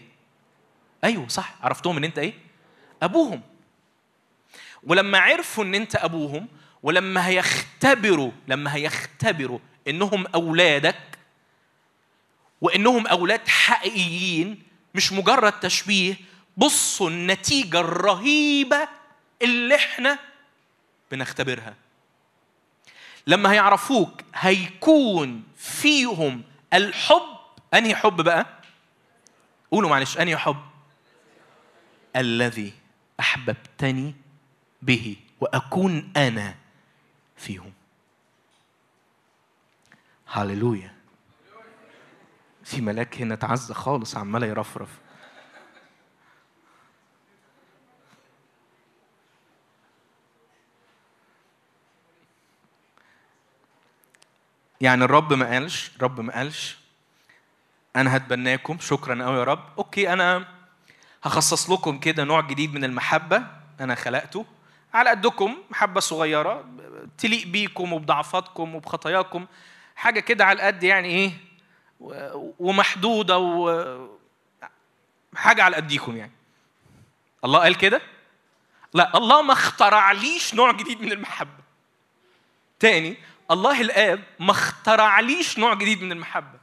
أيوه صح. عرفتهم إن أنت إيه؟ أبوهم. ولما عرفوا إن أنت أبوهم ولما هيختبروا لما هيختبروا إنهم أولادك وإنهم أولاد حقيقيين مش مجرد تشبيه بصوا النتيجة الرهيبة اللي إحنا بنختبرها. لما هيعرفوك هيكون فيهم الحب أنهي حب بقى؟ قولوا معلش أنهي حب؟ الذي أحببتني به وأكون أنا فيهم. هللويا. في ملاك هنا تعزى خالص عمال يرفرف. يعني الرب ما قالش الرب ما قالش أنا هتبناكم شكرا قوي يا رب. أوكي أنا هخصص لكم كده نوع جديد من المحبة. أنا خلقته. على قدكم محبه صغيرة تليق بيكم وبضعفاتكم وبخطاياكم حاجة كده على قد يعني إيه و- ومحدودة و حاجة على قديكم يعني. الله قال كده؟ لا الله ما اخترعليش نوع جديد من المحبة. تاني الله الآب ما اخترعليش نوع جديد من المحبة.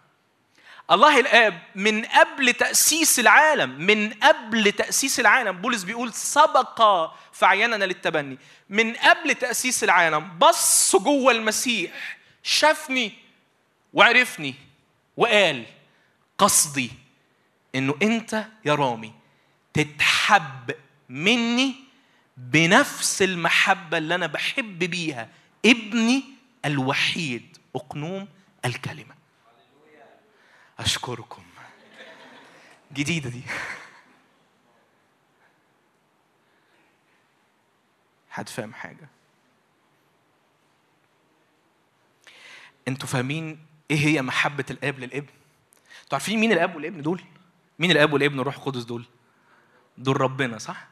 الله الاب من قبل تأسيس العالم من قبل تأسيس العالم بولس بيقول سبق فعيننا للتبني. من قبل تأسيس العالم بص جوه المسيح شافني وعرفني وقال قصدي إنه أنت يا رامي تتحب مني بنفس المحبة اللي أنا بحب بيها ابني الوحيد أقنوم الكلمة. أشكركم. جديدة دي. حد فاهم حاجة. أنتوا فاهمين إيه هي محبة الاب للابن؟ أنتوا عارفين مين الاب والابن دول؟ مين الاب والابن والروح القدس دول؟ دول ربنا صح؟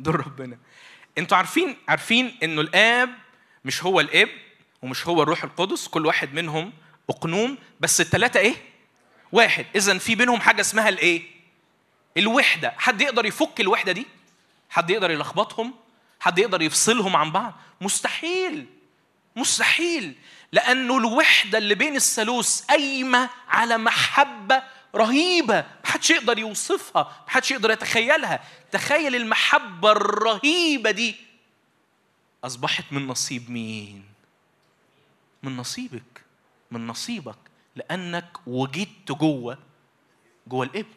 دول ربنا. أنتوا عارفين عارفين انه الاب مش هو الاب ومش هو الروح القدس كل واحد منهم أقنوم بس الثلاثه إيه؟ واحد. اذا في بينهم حاجة اسمها الإيه؟ الوحدة. حد يقدر يفك الوحدة دي؟ حد يقدر يلخبطهم؟ حد يقدر يفصلهم عن بعض؟ مستحيل. مستحيل. لأنه الوحدة اللي بين الثالوث قايمة على محبة رهيبة. محدش يقدر يوصفها. محدش يقدر يتخيلها. تخيل المحبة الرهيبة دي. أصبحت من نصيب مين؟ من نصيبك. من نصيبك. لأنك وجدت جوه جوه الابن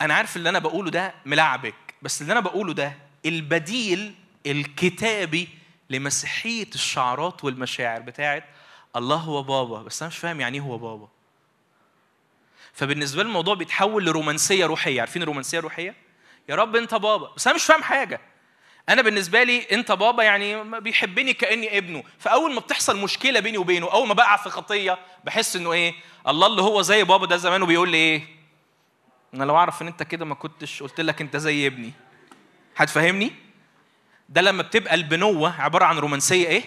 أنا عارف اللي أنا بقوله ده ملعبك بس اللي أنا بقوله ده البديل الكتابي لمسيحية الشعارات والمشاعر بتاعت الله هو بابا بس أنا مش فاهم يعني إيه هو بابا. فبالنسبة لي الموضوع بيتحول لرومانسية روحية. عارفين الرومانسية الروحية؟ يا رب أنت بابا بس أنا مش فاهم حاجة. أنا بالنسبة لي أنت بابا يعني بيحبني كأني ابنه. فأول ما بتحصل مشكلة بيني وبينه أول ما بقع في خطية بحس إنه إيه؟ الله اللي هو زي بابا ده زمان وبيقول لي إيه؟ أنا لو أعرف إن أنت كده ما كنتش قلت لك أنت زي ابني. هتفهمني؟ ده لما بتبقى البنوة عبارة عن رومانسية إيه؟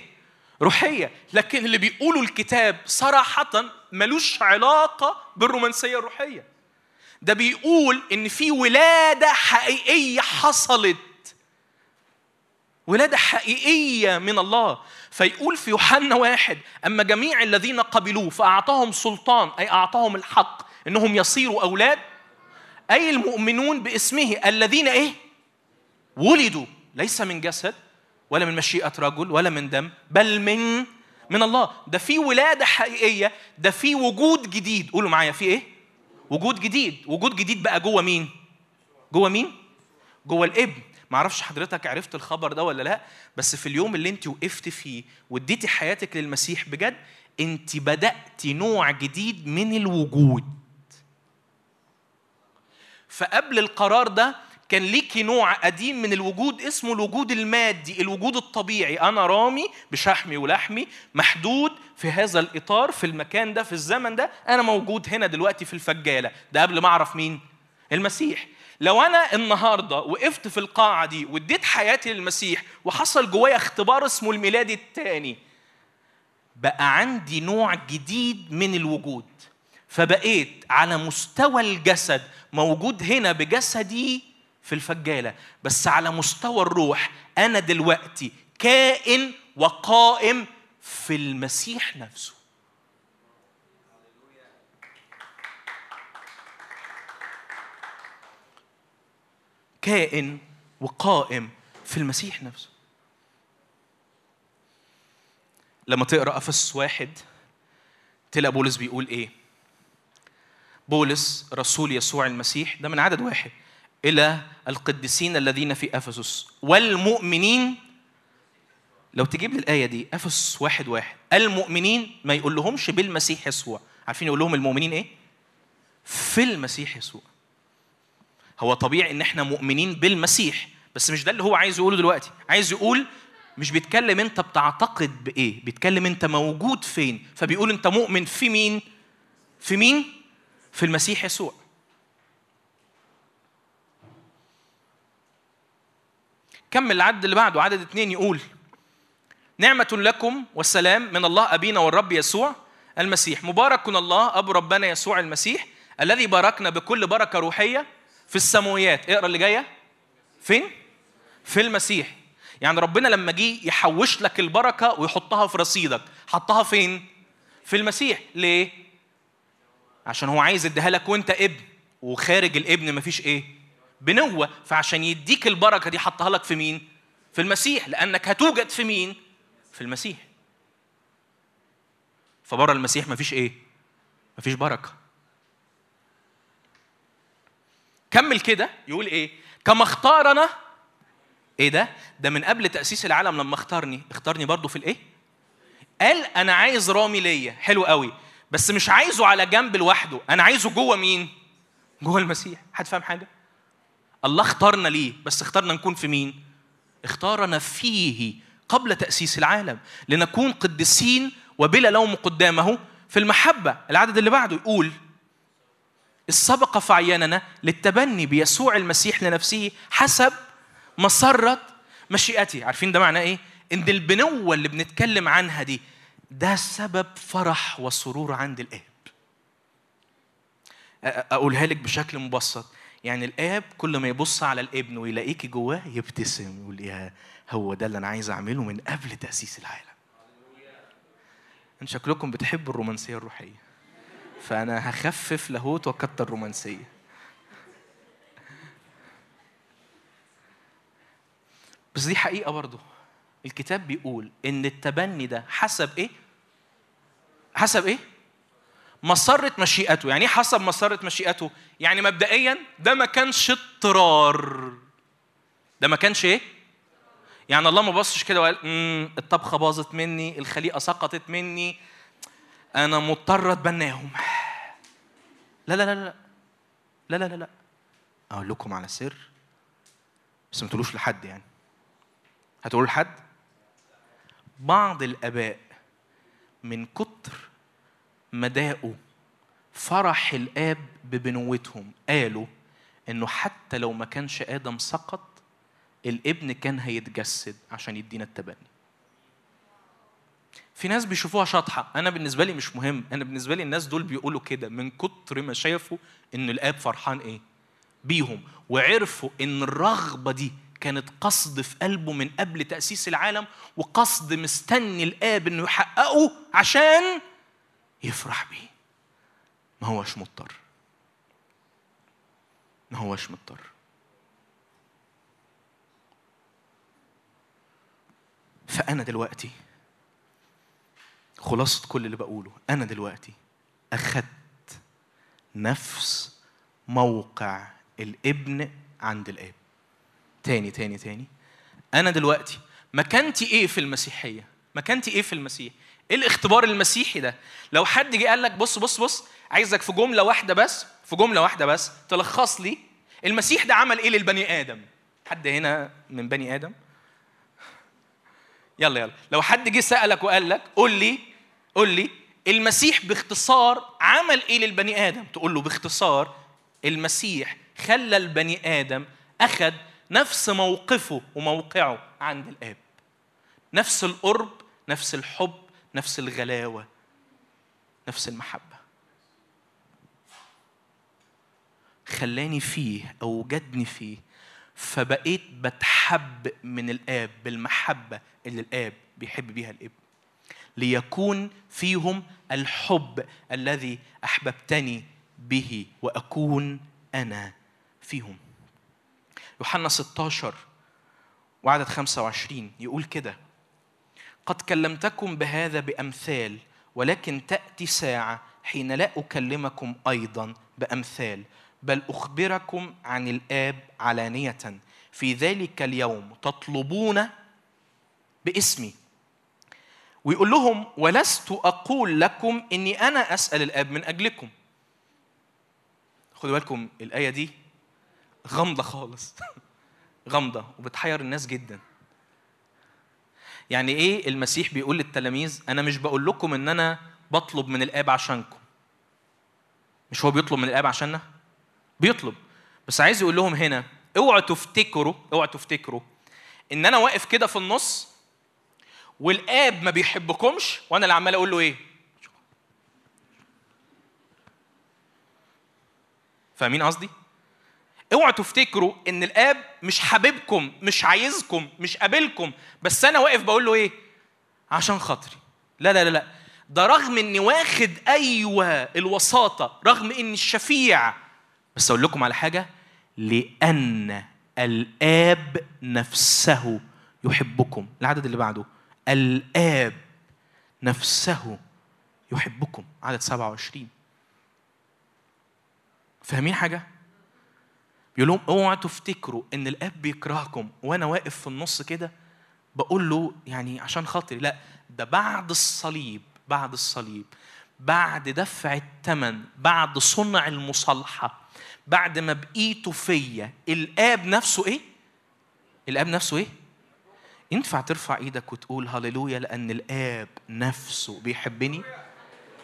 روحية. لكن اللي بيقوله الكتاب صراحة ملوش علاقة بالرومانسية الروحية. ده بيقول إن في ولادة حقيقية حصلت ولادة حقيقية من الله. فيقول في يوحنا واحد أما جميع الذين قبلوه فأعطاهم سلطان أي أعطاهم الحق إنهم يصيروا أولاد أي المؤمنون باسمه الذين إيه؟ ولدوا. ليس من جسد ولا من مشيئة رجل ولا من دم بل من من الله. ده في ولادة حقيقية ده في وجود جديد. قولوا معايا في إيه؟ وجود جديد. وجود جديد بقى جوه مين؟ جوه مين؟ جوه الابن. ما أعرفش حضرتك عرفت الخبر ده ولا لا بس في اليوم اللي انت وقفت فيه واديتي حياتك للمسيح بجد انت بدات نوع جديد من الوجود. فقبل القرار ده كان ليكي نوع قديم من الوجود اسمه الوجود المادي الوجود الطبيعي. أنا رامي بشحمي ولحمي محدود في هذا الإطار في المكان ده في الزمن ده أنا موجود هنا دلوقتي في الفجالة. ده قبل ما أعرف مين؟ المسيح. لو أنا النهارده وقفت في القاعة دي واديت حياتي للمسيح وحصل جوايا اختبار اسمه الميلاد الثاني بقى عندي نوع جديد من الوجود. فبقيت على مستوى الجسد موجود هنا بجسدي في الفجالة بس على مستوى الروح أنا دلوقتي كائن وقائم في المسيح نفسه. كائن وقائم في المسيح نفسه. لما تقرأ أفسس واحد تلاقي بولس بيقول إيه؟ بولس رسول يسوع المسيح ده من عدد واحد إلى القديسين الذين في أفسس. والمؤمنين لو تجيب لي الآية دي أفسس واحد واحد المؤمنين ما يقول لهمش بالمسيح يسوع. عارفين يقول لهم المؤمنين إيه؟ في المسيح يسوع. هو طبيعي إن إحنا مؤمنين بالمسيح بس مش ده اللي هو عايز يقوله دلوقتي. عايز يقول مش بيتكلم أنت بتعتقد بإيه بيتكلم أنت موجود فين. فبيقول أنت مؤمن في مين؟ في مين؟ في المسيح يسوع. كمل العدد اللي بعده؟ عدد اتنين يقول نعمة لكم والسلام من الله أبينا والرب يسوع المسيح. مبارك الله أبو ربنا يسوع المسيح الذي باركنا بكل بركة روحية في السماويات. اقرأ اللي جاية. فين؟ في المسيح. يعني ربنا لما جه يحوش لك البركة ويحطها في رصيدك حطها فين؟ في المسيح. ليه؟ عشان هو عايز يديها لك وانت ابن وخارج الابن مفيش إيه؟ بنوة. فعشان يديك البركة دي حطها لك في مين؟ في المسيح. لأنك هتوجد في مين؟ في المسيح. فبره المسيح مفيش إيه؟ مفيش بركة. كمل كده يقول إيه؟ كما اختارنا إيه ده؟ ده من قبل تأسيس العالم لما اختارني. اختارني برضو في الإيه؟ قال أنا عايز رامي ليا. حلو قوي. بس مش عايزه على جنب لوحده. أنا عايزه جوه مين؟ جوه المسيح. حد فاهم حاجة؟ الله اختارنا ليه. بس اختارنا نكون في مين؟ اختارنا فيه قبل تأسيس العالم. لنكون قديسين وبلا لوم قدامه في المحبة. العدد اللي بعده يقول السبق فعياننا للتبني بيسوع المسيح لنفسه حسب مسرة مشيئته. عارفين ده معناه إيه؟ إن البنوة اللي بنتكلم عنها دي ده سبب فرح وسرور عند الآب. أقولها لك بشكل مبسط. يعني الآب كل ما يبص على الابن ويلاقيكي جواه يبتسم يقول يا هو ده اللي أنا عايز أعمله من قبل تأسيس العالم. انت شكلكم بتحبوا الرومانسية الروحية. فأنا هخفف لاهوت وأكتر رومانسية. بس دي حقيقة برضه. الكتاب بيقول إن التبني ده حسب إيه؟ حسب إيه؟ مسرة مشيئته. يعني إيه حسب مسرة مشيئته؟ يعني مبدئيا ده ما كانش اضطرار. ده ما كانش إيه؟ يعني الله ما بصش كده وقال "مم، الطبخة باظت مني الخليقة سقطت مني أنا مضطر أتبناهم. لا لا لا لا لا لا لا لا. أقول لكم على سر بس ما تقولوش لحد يعني. هتقولوا لحد؟ بعض الآباء من كتر ما داقوا فرح الآب ببنوتهم قالوا إنه حتى لو ما كانش آدم سقط الابن كان هيتجسد عشان يدينا التبني. في ناس بيشوفوها شاطحة. أنا بالنسبة لي مش مهم. أنا بالنسبة لي الناس دول بيقولوا كده من كتر ما شافوا إن الآب فرحان إيه؟ بيهم. وعرفوا إن الرغبة دي كانت قصد في قلبه من قبل تأسيس العالم وقصد مستني الآب إنه يحققه عشان يفرح بيه. ما هوش مضطر. ما هوش مضطر. فأنا دلوقتي خلاصة كل اللي بقوله. أنا دلوقتي أخدت نفس موقع الابن عند الآب. تاني تاني تاني. أنا دلوقتي مكانتي إيه في المسيحية؟ مكانتي إيه في المسيح؟ إيه الاختبار المسيحي ده؟ لو حد جه قال لك بص بص بص عايزك في جملة واحدة بس في جملة واحدة بس تلخص لي المسيح ده عمل إيه للبني آدم؟ حد هنا من بني آدم؟ يلا يلا. لو حد جه سألك وقال لك قول لي قول لي المسيح باختصار عمل إيه للبني آدم؟ تقول له باختصار المسيح خلى البني آدم أخذ نفس موقفه وموقعه عند الآب. نفس القرب نفس الحب نفس الغلاوة نفس المحبة. خلاني فيه اوجدني فيه فبقيت بتحب من الآب بالمحبة اللي الآب بيحب بيها الابن ليكون فيهم الحب الذي أحببتني به وأكون أنا فيهم. يوحنا 16 وعدد 25 يقول كده قد كلمتكم بهذا بأمثال ولكن تأتي ساعة حين لا أكلمكم أيضا بأمثال بل أخبركم عن الآب علانية. في ذلك اليوم تطلبون باسمي. ويقول لهم ولست أقول لكم إني أنا أسأل الآب من أجلكم. خدوا بالكم الآية دي غامضة خالص. *laughs* غامضة وبتحير الناس جدا. يعني إيه المسيح بيقول للتلاميذ أنا مش بقول لكم إن أنا بطلب من الآب عشانكم. مش هو بيطلب من الآب عشاننا؟ بيطلب. بس عايز يقول لهم هنا اوعوا تفتكروا اوعوا تفتكروا إن أنا واقف كده في النص والآب ما بيحبكمش وأنا اللي عمال أقول له إيه؟ فاهمين قصدي؟ اوعوا تفتكروا إن الآب مش حاببكم مش عايزكم مش قابلكم بس أنا واقف بقول له إيه؟ عشان خاطري. لا لا لا لا. ده رغم إني واخد أيوه الوساطة رغم إني الشفيع بس أقول لكم على حاجة لأن الآب نفسه يحبكم. العدد اللي بعده. الآب نفسه يحبكم. عدد 27 فاهمين حاجة؟ بيقول لهم اوعوا تفتكروا إن الآب بيكرهكم. وأنا واقف في النص كده بقول له يعني عشان خاطري لأ ده بعد الصليب بعد الصليب بعد دفع الثمن بعد صنع المصالحة بعد ما بقيتوا فيا الآب نفسه إيه؟ الآب نفسه إيه؟ ينفع ترفع إيدك وتقول هللويا لأن الاب نفسه بيحبني؟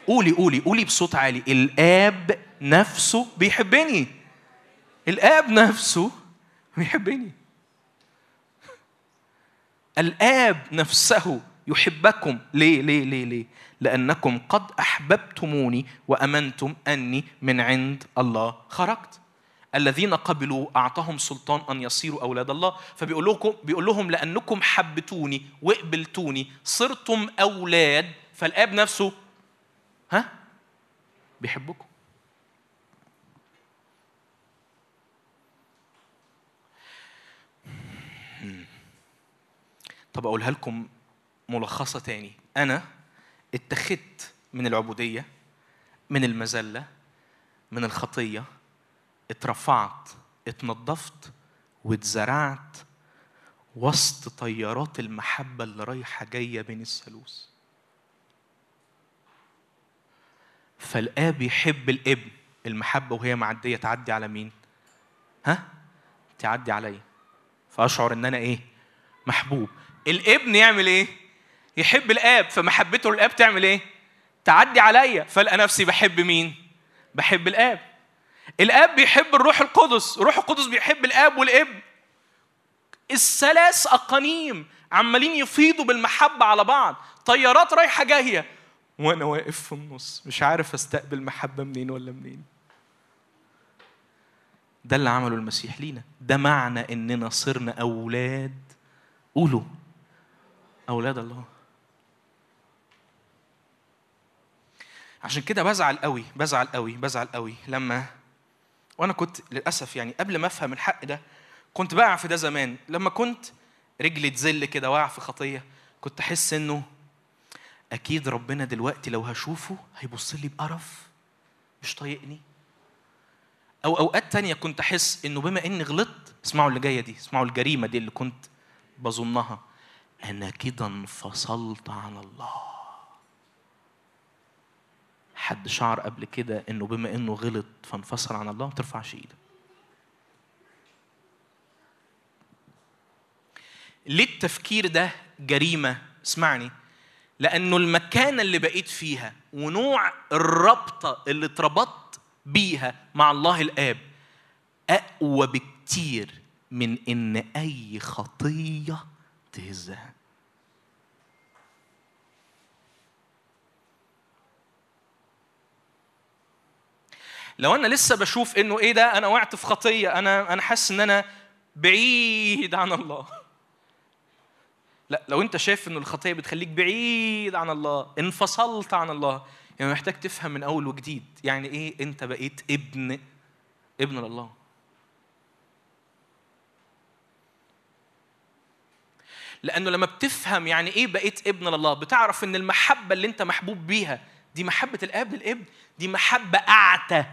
قولي قولي قولي بصوت عالي. الاب نفسه بيحبني. الاب نفسه بيحبني. الاب نفسه يحبكم. ليه ليه ليه ليه؟ لانكم قد احببتموني وامنتم اني من عند الله خرجت. الذين قبلوا أعطاهم سلطان أن يصيروا أولاد الله. فبيقول لكم بيقول لهم لأنكم حبتوني وقبلتوني صرتم أولاد. فالآب نفسه ها؟ بيحبكم. طب أقولها لكم ملخصة تاني. أنا اتخذت من العبودية من المذلة من الخطية اترفعت اتنضفت واتزرعت وسط طيارات المحبة اللي رايحة جاية بين الثالوث فالآب يحب الابن المحبة وهي معدية تعدي على مين؟ ها؟ تعدي عليا فأشعر إن أنا إيه؟ محبوب الابن يعمل إيه؟ يحب الآب فمحبته للآب تعمل إيه؟ تعدي عليا فألقى نفسي بحب مين؟ بحب الآب الاب بيحب الروح القدس الروح القدس بيحب الاب والابن. الثلاث اقانيم عمالين يفيضوا بالمحبة على بعض طيارات رايحة جاية. وأنا واقف في النص مش عارف أستقبل محبة منين ولا منين. ده اللي عمله المسيح لينا. ده معنى إننا صرنا أولاد. قولوا. أولاد الله. عشان كده بزعل قوي بزعل قوي بزعل قوي لما وأنا كنت للأسف يعني قبل ما أفهم الحق ده كنت بقع في ده زمان. لما كنت رجلي تزل كده واقع في خطية كنت أحس إنه أكيد ربنا دلوقتي لو هشوفه هيبص لي بقرف مش طايقني. أو أوقات تانية كنت أحس إنه بما إني غلطت اسمعوا اللي جاية دي اسمعوا الجريمة دي اللي كنت بظنها. أنا كده انفصلت عن الله. حد شعر قبل كده إنه بما إنه غلط فانفصل عن الله ما ترفعش إيدك ليه التفكير ده جريمة؟ اسمعني. لأنه المكانة اللي بقيت فيها ونوع الرابطه اللي اتربطت بيها مع الله الآب أقوى بكتير من إن أي خطية تهزها. لو أنا لسه بشوف إنه إيه ده أنا وقعت في خطية أنا أنا حاسس إن أنا بعيد عن الله. لا لو أنت شايف ان الخطية بتخليك بعيد عن الله انفصلت عن الله يعني محتاج تفهم من أول وجديد. يعني إيه أنت بقيت ابن ابن لله. لأنه لما بتفهم يعني إيه بقيت ابن لله بتعرف إن المحبة اللي أنت محبوب بيها دي محبة الآب للإبن دي محبة أعتى.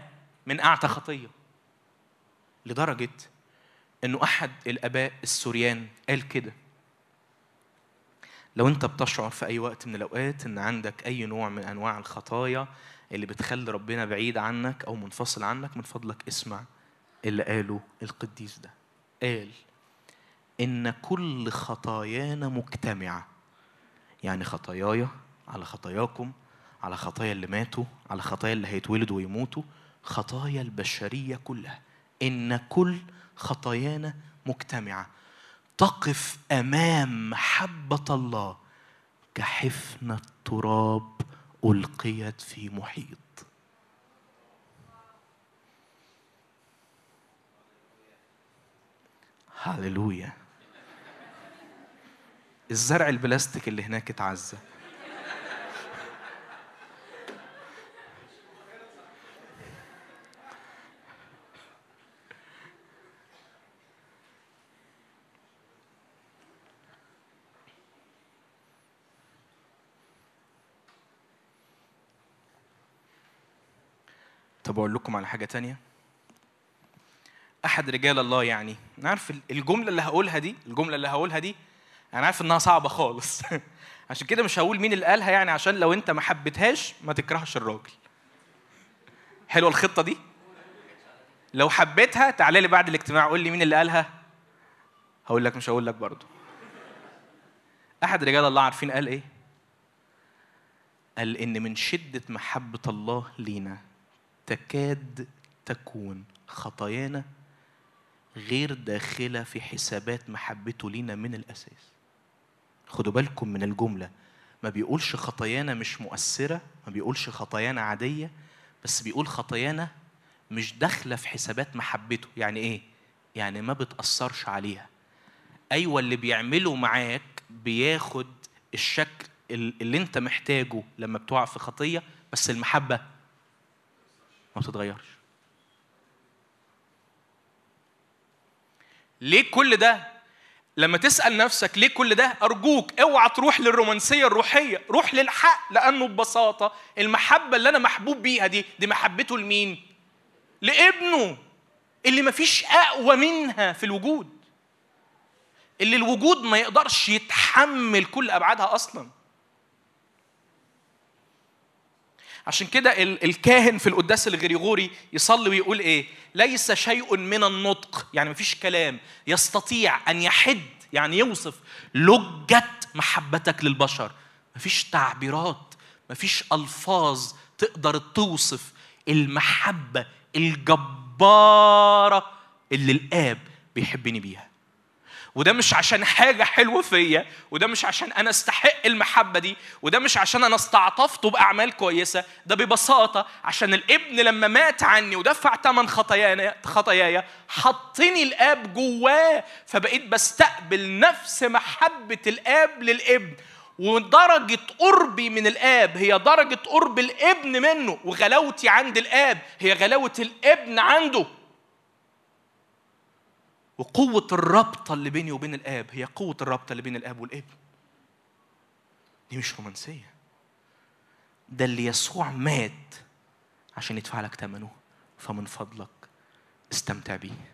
من أعتى خطية لدرجة إنه أحد الأباء السوريان قال كده. لو أنت بتشعر في أي وقت من الأوقات إن عندك أي نوع من أنواع الخطايا اللي بتخلي ربنا بعيد عنك أو منفصل عنك من فضلك اسمع اللي قاله القديس ده. قال إن كل خطايانا مجتمعة. يعني خطاياي على خطاياكم على خطايا اللي ماتوا على خطايا اللي هيتولدوا ويموتوا خطايا البشرية كلها. إن كل خطايانا مجتمعة. تقف أمام حبة الله كحفنة تراب ألقيت في محيط. هللويا. الزرع البلاستيك اللي هناك اتعزى. طب أقول لكم على حاجة تانية؟ أحد رجال الله يعني أنا عارف الجملة اللي هقولها دي الجملة اللي هقولها دي أنا عارف إنها صعبة خالص. *laughs* عشان كده مش هقول مين اللي قالها يعني عشان لو أنت ما حبيتهاش ما تكرهش الراجل. حلوة الخطة دي؟ لو حبيتها تعالى لي بعد الاجتماع قول لي مين اللي قالها. هقول لك مش هقول لك برضه. أحد رجال الله عارفين قال إيه؟ قال إن من شدة محبة الله لينا تكاد تكون خطايانا غير داخلة في حسابات محبته لينا من الأساس. خدوا بالكم من الجملة ما بيقولش خطايانا مش مؤثرة ما بيقولش خطايانا عادية بس بيقول خطايانا مش داخلة في حسابات محبته يعني إيه؟ يعني ما بتأثرش عليها. أيوه اللي بيعمله معاك بياخد الشكل اللي أنت محتاجه لما بتقع في خطية بس المحبة ما بتتغيرش. ليه كل ده؟ لما تسأل نفسك ليه كل ده أرجوك اوعى تروح للرومانسية الروحية روح للحق لأنه ببساطة المحبة اللي أنا محبوب بيها دي دي محبته لمين؟ لابنه اللي مفيش أقوى منها في الوجود. اللي الوجود ما يقدرش يتحمل كل أبعادها أصلاً. عشان كده الكاهن في القداس الغريغوري يصلي ويقول إيه؟ ليس شيء من النطق يعني مفيش كلام. يستطيع أن يحد يعني يوصف لجة محبتك للبشر. مفيش تعبيرات مفيش ألفاظ تقدر توصف المحبة الجبارة اللي الآب بيحبني بيها. وده مش عشان حاجة حلوة فيا وده مش عشان أنا أستحق المحبة دي وده مش عشان أنا استعطفته بأعمال كويسة ده ببساطة عشان الابن لما مات عني ودفع ثمن خطاياي خطاياي حطني الآب جواه فبقيت بستقبل نفس محبة الآب للابن. ودرجة قربي من الآب هي درجة قرب الابن منه وغلاوتي عند الآب هي غلاوة الابن عنده. وقوة الرابطة اللي بيني وبين الآب هي قوة الرابطة اللي بين الآب والابن. دي مش رومانسية. ده اللي يسوع مات عشان يدفع لك ثمنه فمن فضلك استمتع بيه.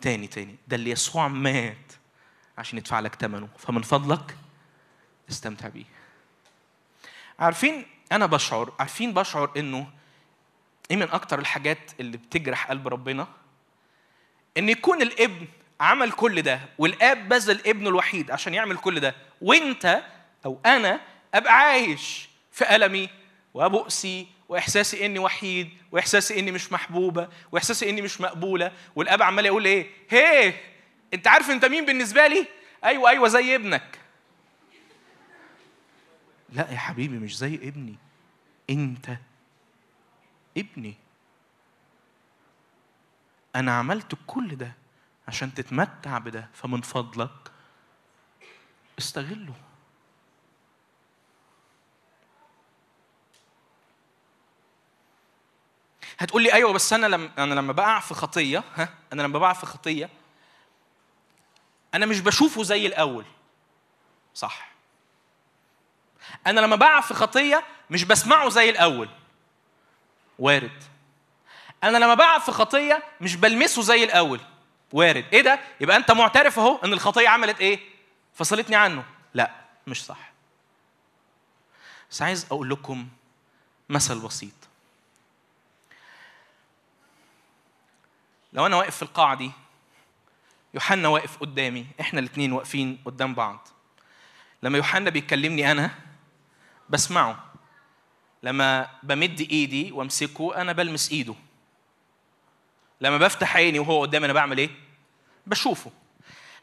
تاني تاني ده اللي يسوع مات عشان يدفع لك ثمنه فمن فضلك استمتع بيه. عارفين أنا بشعر عارفين بشعر إنه إيه من أكتر الحاجات اللي بتجرح قلب ربنا إن يكون الابن عمل كل ده والآب بذل ابنه الوحيد عشان يعمل كل ده وإنت أو أنا أبقى عايش في ألمي وبؤسي وإحساسي إني وحيد وإحساسي إني مش محبوبة وإحساسي إني مش مقبولة والآب عمال يقول إيه؟ هي أنت عارف أنت مين بالنسبة لي؟ أيوه أيوه زي ابنك. لا يا حبيبي مش زي ابني. أنت ابني. أنا عملت كل ده عشان تتمتع بده فمن فضلك استغله. هتقول لي أيوه بس أنا لما أنا لما بقع في خطية ها أنا لما بقع في خطية أنا مش بشوفه زي الأول. صح. أنا لما بقع في خطية مش بسمعه زي الأول. وارد. أنا لما بقع في خطية مش بلمسه زي الأول. وارد. إيه ده؟ يبقى أنت معترف أهو إن الخطية عملت إيه؟ فصلتني عنه. لا مش صح. بس عايز أقول لكم مثل بسيط. لو أنا واقف في القاعه دي يوحنا واقف قدامي إحنا الاثنين واقفين قدام بعض. لما يوحنا بيكلمني أنا بسمعه. لما بمد إيدي وأمسكه أنا بلمس إيده. لما بفتح عيني وهو قدامي أنا بعمل إيه؟ بشوفه.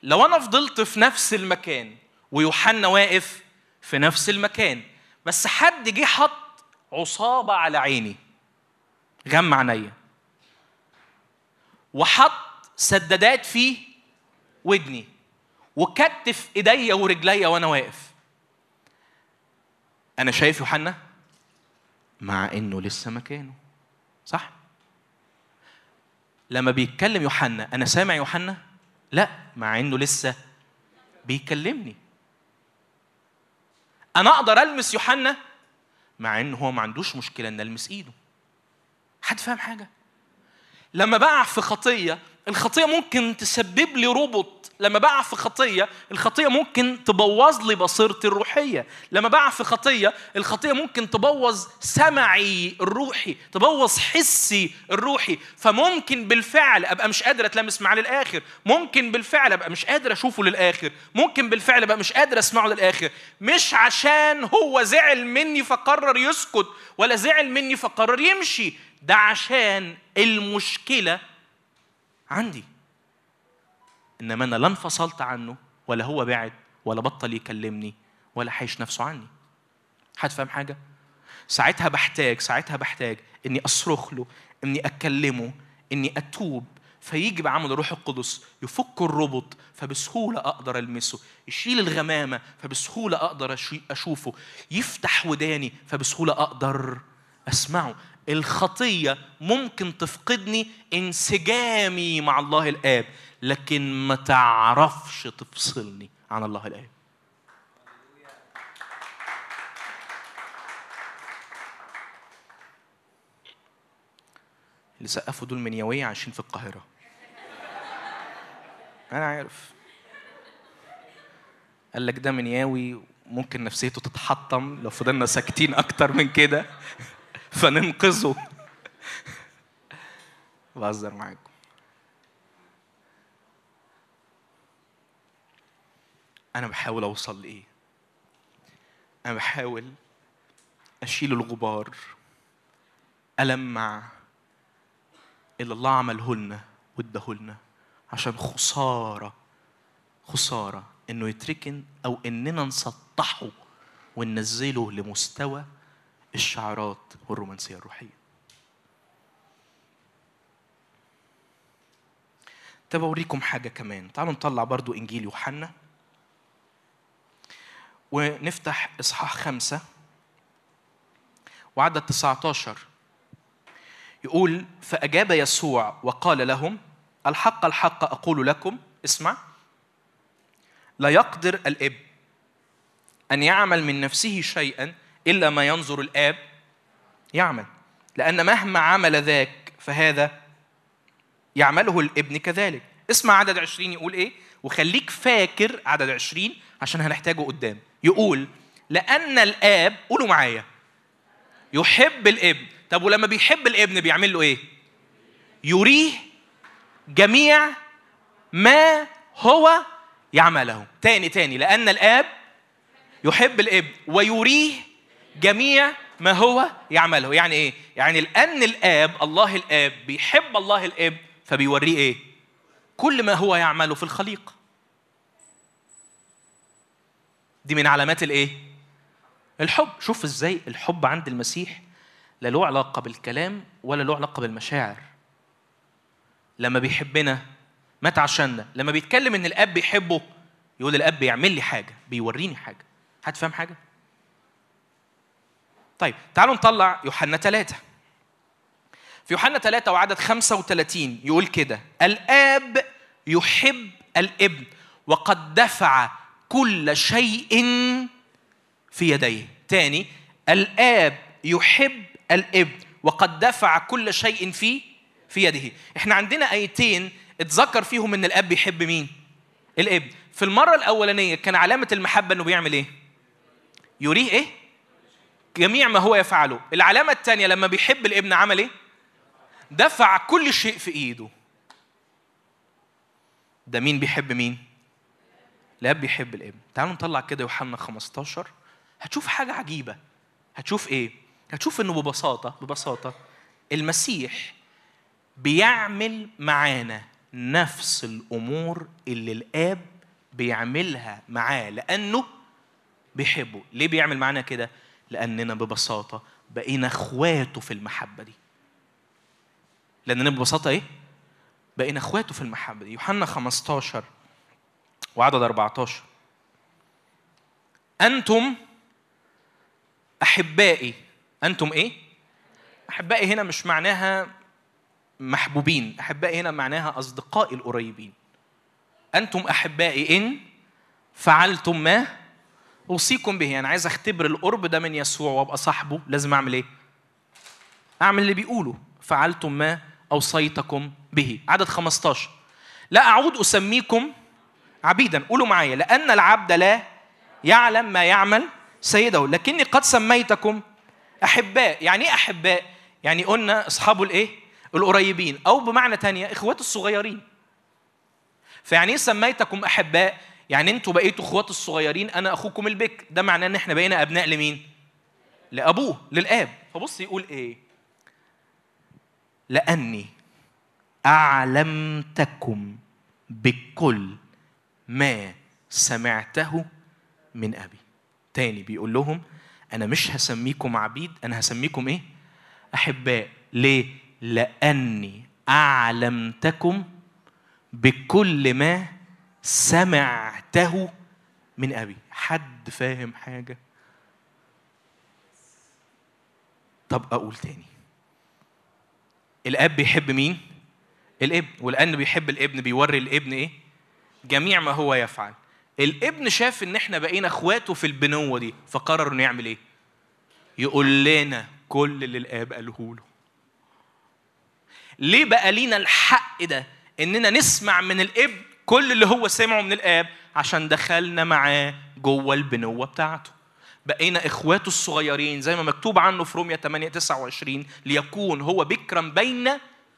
لو أنا فضلت في نفس المكان ويوحنا واقف في نفس المكان بس حد جه حط عصابة على عيني غمى عينيا. وحط سدادات في ودني وكتف إيديا ورجليا وأنا واقف. أنا شايف يوحنا مع إنه لسه مكانه صح؟ لما بيتكلم يوحنا أنا سامع يوحنا؟ لا مع إنه لسه بيكلمني. أنا أقدر ألمس يوحنا؟ مع انه هو ما عندوش مشكلة إن ألمس إيده. حد فاهم حاجة؟ لما بقع في خطية الخطية ممكن تسبب لي ربط. لما بقع في خطية الخطية ممكن تبوظ لي بصيرتي الروحية. لما بقع في خطية الخطية ممكن تبوظ سمعي الروحي تبوظ حسي الروحي. فممكن بالفعل أبقى مش قادر أتلمس معاه للآخر. ممكن بالفعل أبقى مش قادر أشوفه للآخر. ممكن بالفعل أبقى مش قادر أسمعه للآخر. مش عشان هو زعل مني فقرر يسكت ولا زعل مني فقرر يمشي. ده عشان المشكلة عندي. إنما أنا لا انفصلت عنه ولا هو بعد ولا بطل يكلمني ولا حيش نفسه عني. حد فاهم حاجة؟ ساعتها بحتاج ساعتها بحتاج إني أصرخ له إني أكلمه إني أتوب. فيجي بعمل الروح القدس يفك الربط فبسهولة أقدر ألمسه. يشيل الغمامة فبسهولة أقدر أشي- أشوفه. يفتح وداني فبسهولة أقدر أسمعه. الخطية ممكن تفقدني انسجامي مع الله الآب لكن ما تعرفش تفصلني عن الله الآب. اللي سقفوا دول منيوية عايشين في القاهرة. أنا عارف. قال لك ده منياوي ممكن نفسيته تتحطم لو فضلنا ساكتين أكتر من كده. فننقذه بهزر معاكم أنا بحاول أوصل لإيه؟ أنا بحاول أشيل الغبار ألمع اللي الله عمله لنا واداه لنا عشان خسارة خسارة إنه يتركن أو إننا نسطحه وننزله لمستوى الشعارات والرومانسية الروحية. طب أوريكم حاجة كمان، تعالوا نطلع برضو إنجيل يوحنا. ونفتح إصحاح خمسة. وعدد 19 يقول فأجاب يسوع وقال لهم الحق الحق أقول لكم. اسمع. لا يقدر الإب أن يعمل من نفسه شيئا إلا ما ينظر الآب يعمل. لأن مهما عمل ذاك فهذا يعمله الابن كذلك. اسمع عدد عشرين يقول إيه؟ وخليك فاكر عدد عشرين عشان هنحتاجه قدام. يقول لأن الآب قولوا معايا يحب الابن. طب ولما بيحب الابن بيعمل له إيه؟ يريه جميع ما هو يعمله. تاني تاني لأن الآب يحب الابن ويريه جميع ما هو يعمله. يعني إيه؟ يعني لأن الآب الله الآب بيحب الله الابن فبيوريه إيه؟ كل ما هو يعمله في الخليقة دي من علامات الإيه؟ الحب. شوف إزاي الحب عند المسيح لا له علاقة بالكلام ولا له علاقة بالمشاعر. لما بيحبنا مات عشاننا لما بيتكلم إن الآب بيحبه يقول الآب بيعمل لي حاجة بيوريني حاجة. حد فاهم حاجة؟ طيب تعالوا نطلع يوحنا ثلاثة في يوحنا ثلاثة وعدد 35 يقول كده الآب يحب الابن وقد دفع كل شيء في يديه. تاني الآب يحب الابن وقد دفع كل شيء في في يده. إحنا عندنا آيتين اتذكر فيهم إن الآب بيحب مين؟ الابن. في المرة الأولانية كان علامة المحبة إنه بيعمل إيه؟ يريه إيه؟ جميع ما هو يفعله. العلامة الثانية لما بيحب الابن عمل إيه؟ دفع كل شيء في إيده. ده مين بيحب مين؟ الاب بيحب الابن. تعالوا نطلع كده يوحنا 15 هتشوف حاجة عجيبة. هتشوف إيه؟ هتشوف إنه ببساطة ببساطة المسيح بيعمل معانا نفس الأمور اللي الاب بيعملها معاه لأنه بيحبه. ليه بيعمل معانا كده؟ لأننا ببساطة بقينا أخواته في المحبة دي. لأننا ببساطة إيه؟ بقينا أخواته في المحبة دي. يوحنا 15 وعدد 14 أنتم أحبائي. أنتم إيه؟ أحبائي هنا مش معناها محبوبين. أحبائي هنا معناها أصدقائي القريبين. أنتم أحبائي إن فعلتم ما؟ أوصيكم به أنا عايز أختبر القرب ده من يسوع وأبقى صاحبه لازم أعمل إيه؟ أعمل اللي بيقوله. فعلتم ما أوصيتكم به. عدد 15 لا أعود أسميكم عبيدا. قولوا معايا. لأن العبد لا يعلم ما يعمل سيده. لكني قد سميتكم أحباء. يعني إيه أحباء؟ يعني قلنا اصحابه الإيه؟ القريبين. أو بمعنى تانية اخواته الصغيرين. فيعني إيه سميتكم أحباء؟ يعني أنتوا بقيتوا اخوات الصغيرين أنا اخوكم البكر ده معناه ان إحنا بقينا ابناء لمين؟ لأبوه للآب. فبص يقول إيه؟ لأني أعلمتكم بكل ما سمعته من أبي. تاني بيقول لهم أنا مش هسميكم عبيد أنا هسميكم إيه؟ أحباء. ليه؟ لأني أعلمتكم بكل ما سمعته من أبي. حد فاهم حاجة؟ طب أقول تاني. الأب بيحب مين؟ الابن والأن بيحب الإبن بيوري الإبن إيه؟ جميع ما هو يفعل. الإبن شاف إن إحنا بقينا أخواته في البنوة دي فقرر إنه يعمل إيه؟ يقول لنا كل اللي الآب قاله له. ليه بقى لينا الحق ده؟ إننا نسمع من الابن كل اللي هو سمعه من الآب عشان دخلنا معاه جوه البنوة بتاعته. بقينا إخواته الصغيرين زي ما مكتوب عنه في روميا 8 29 ليكون هو بكرا بين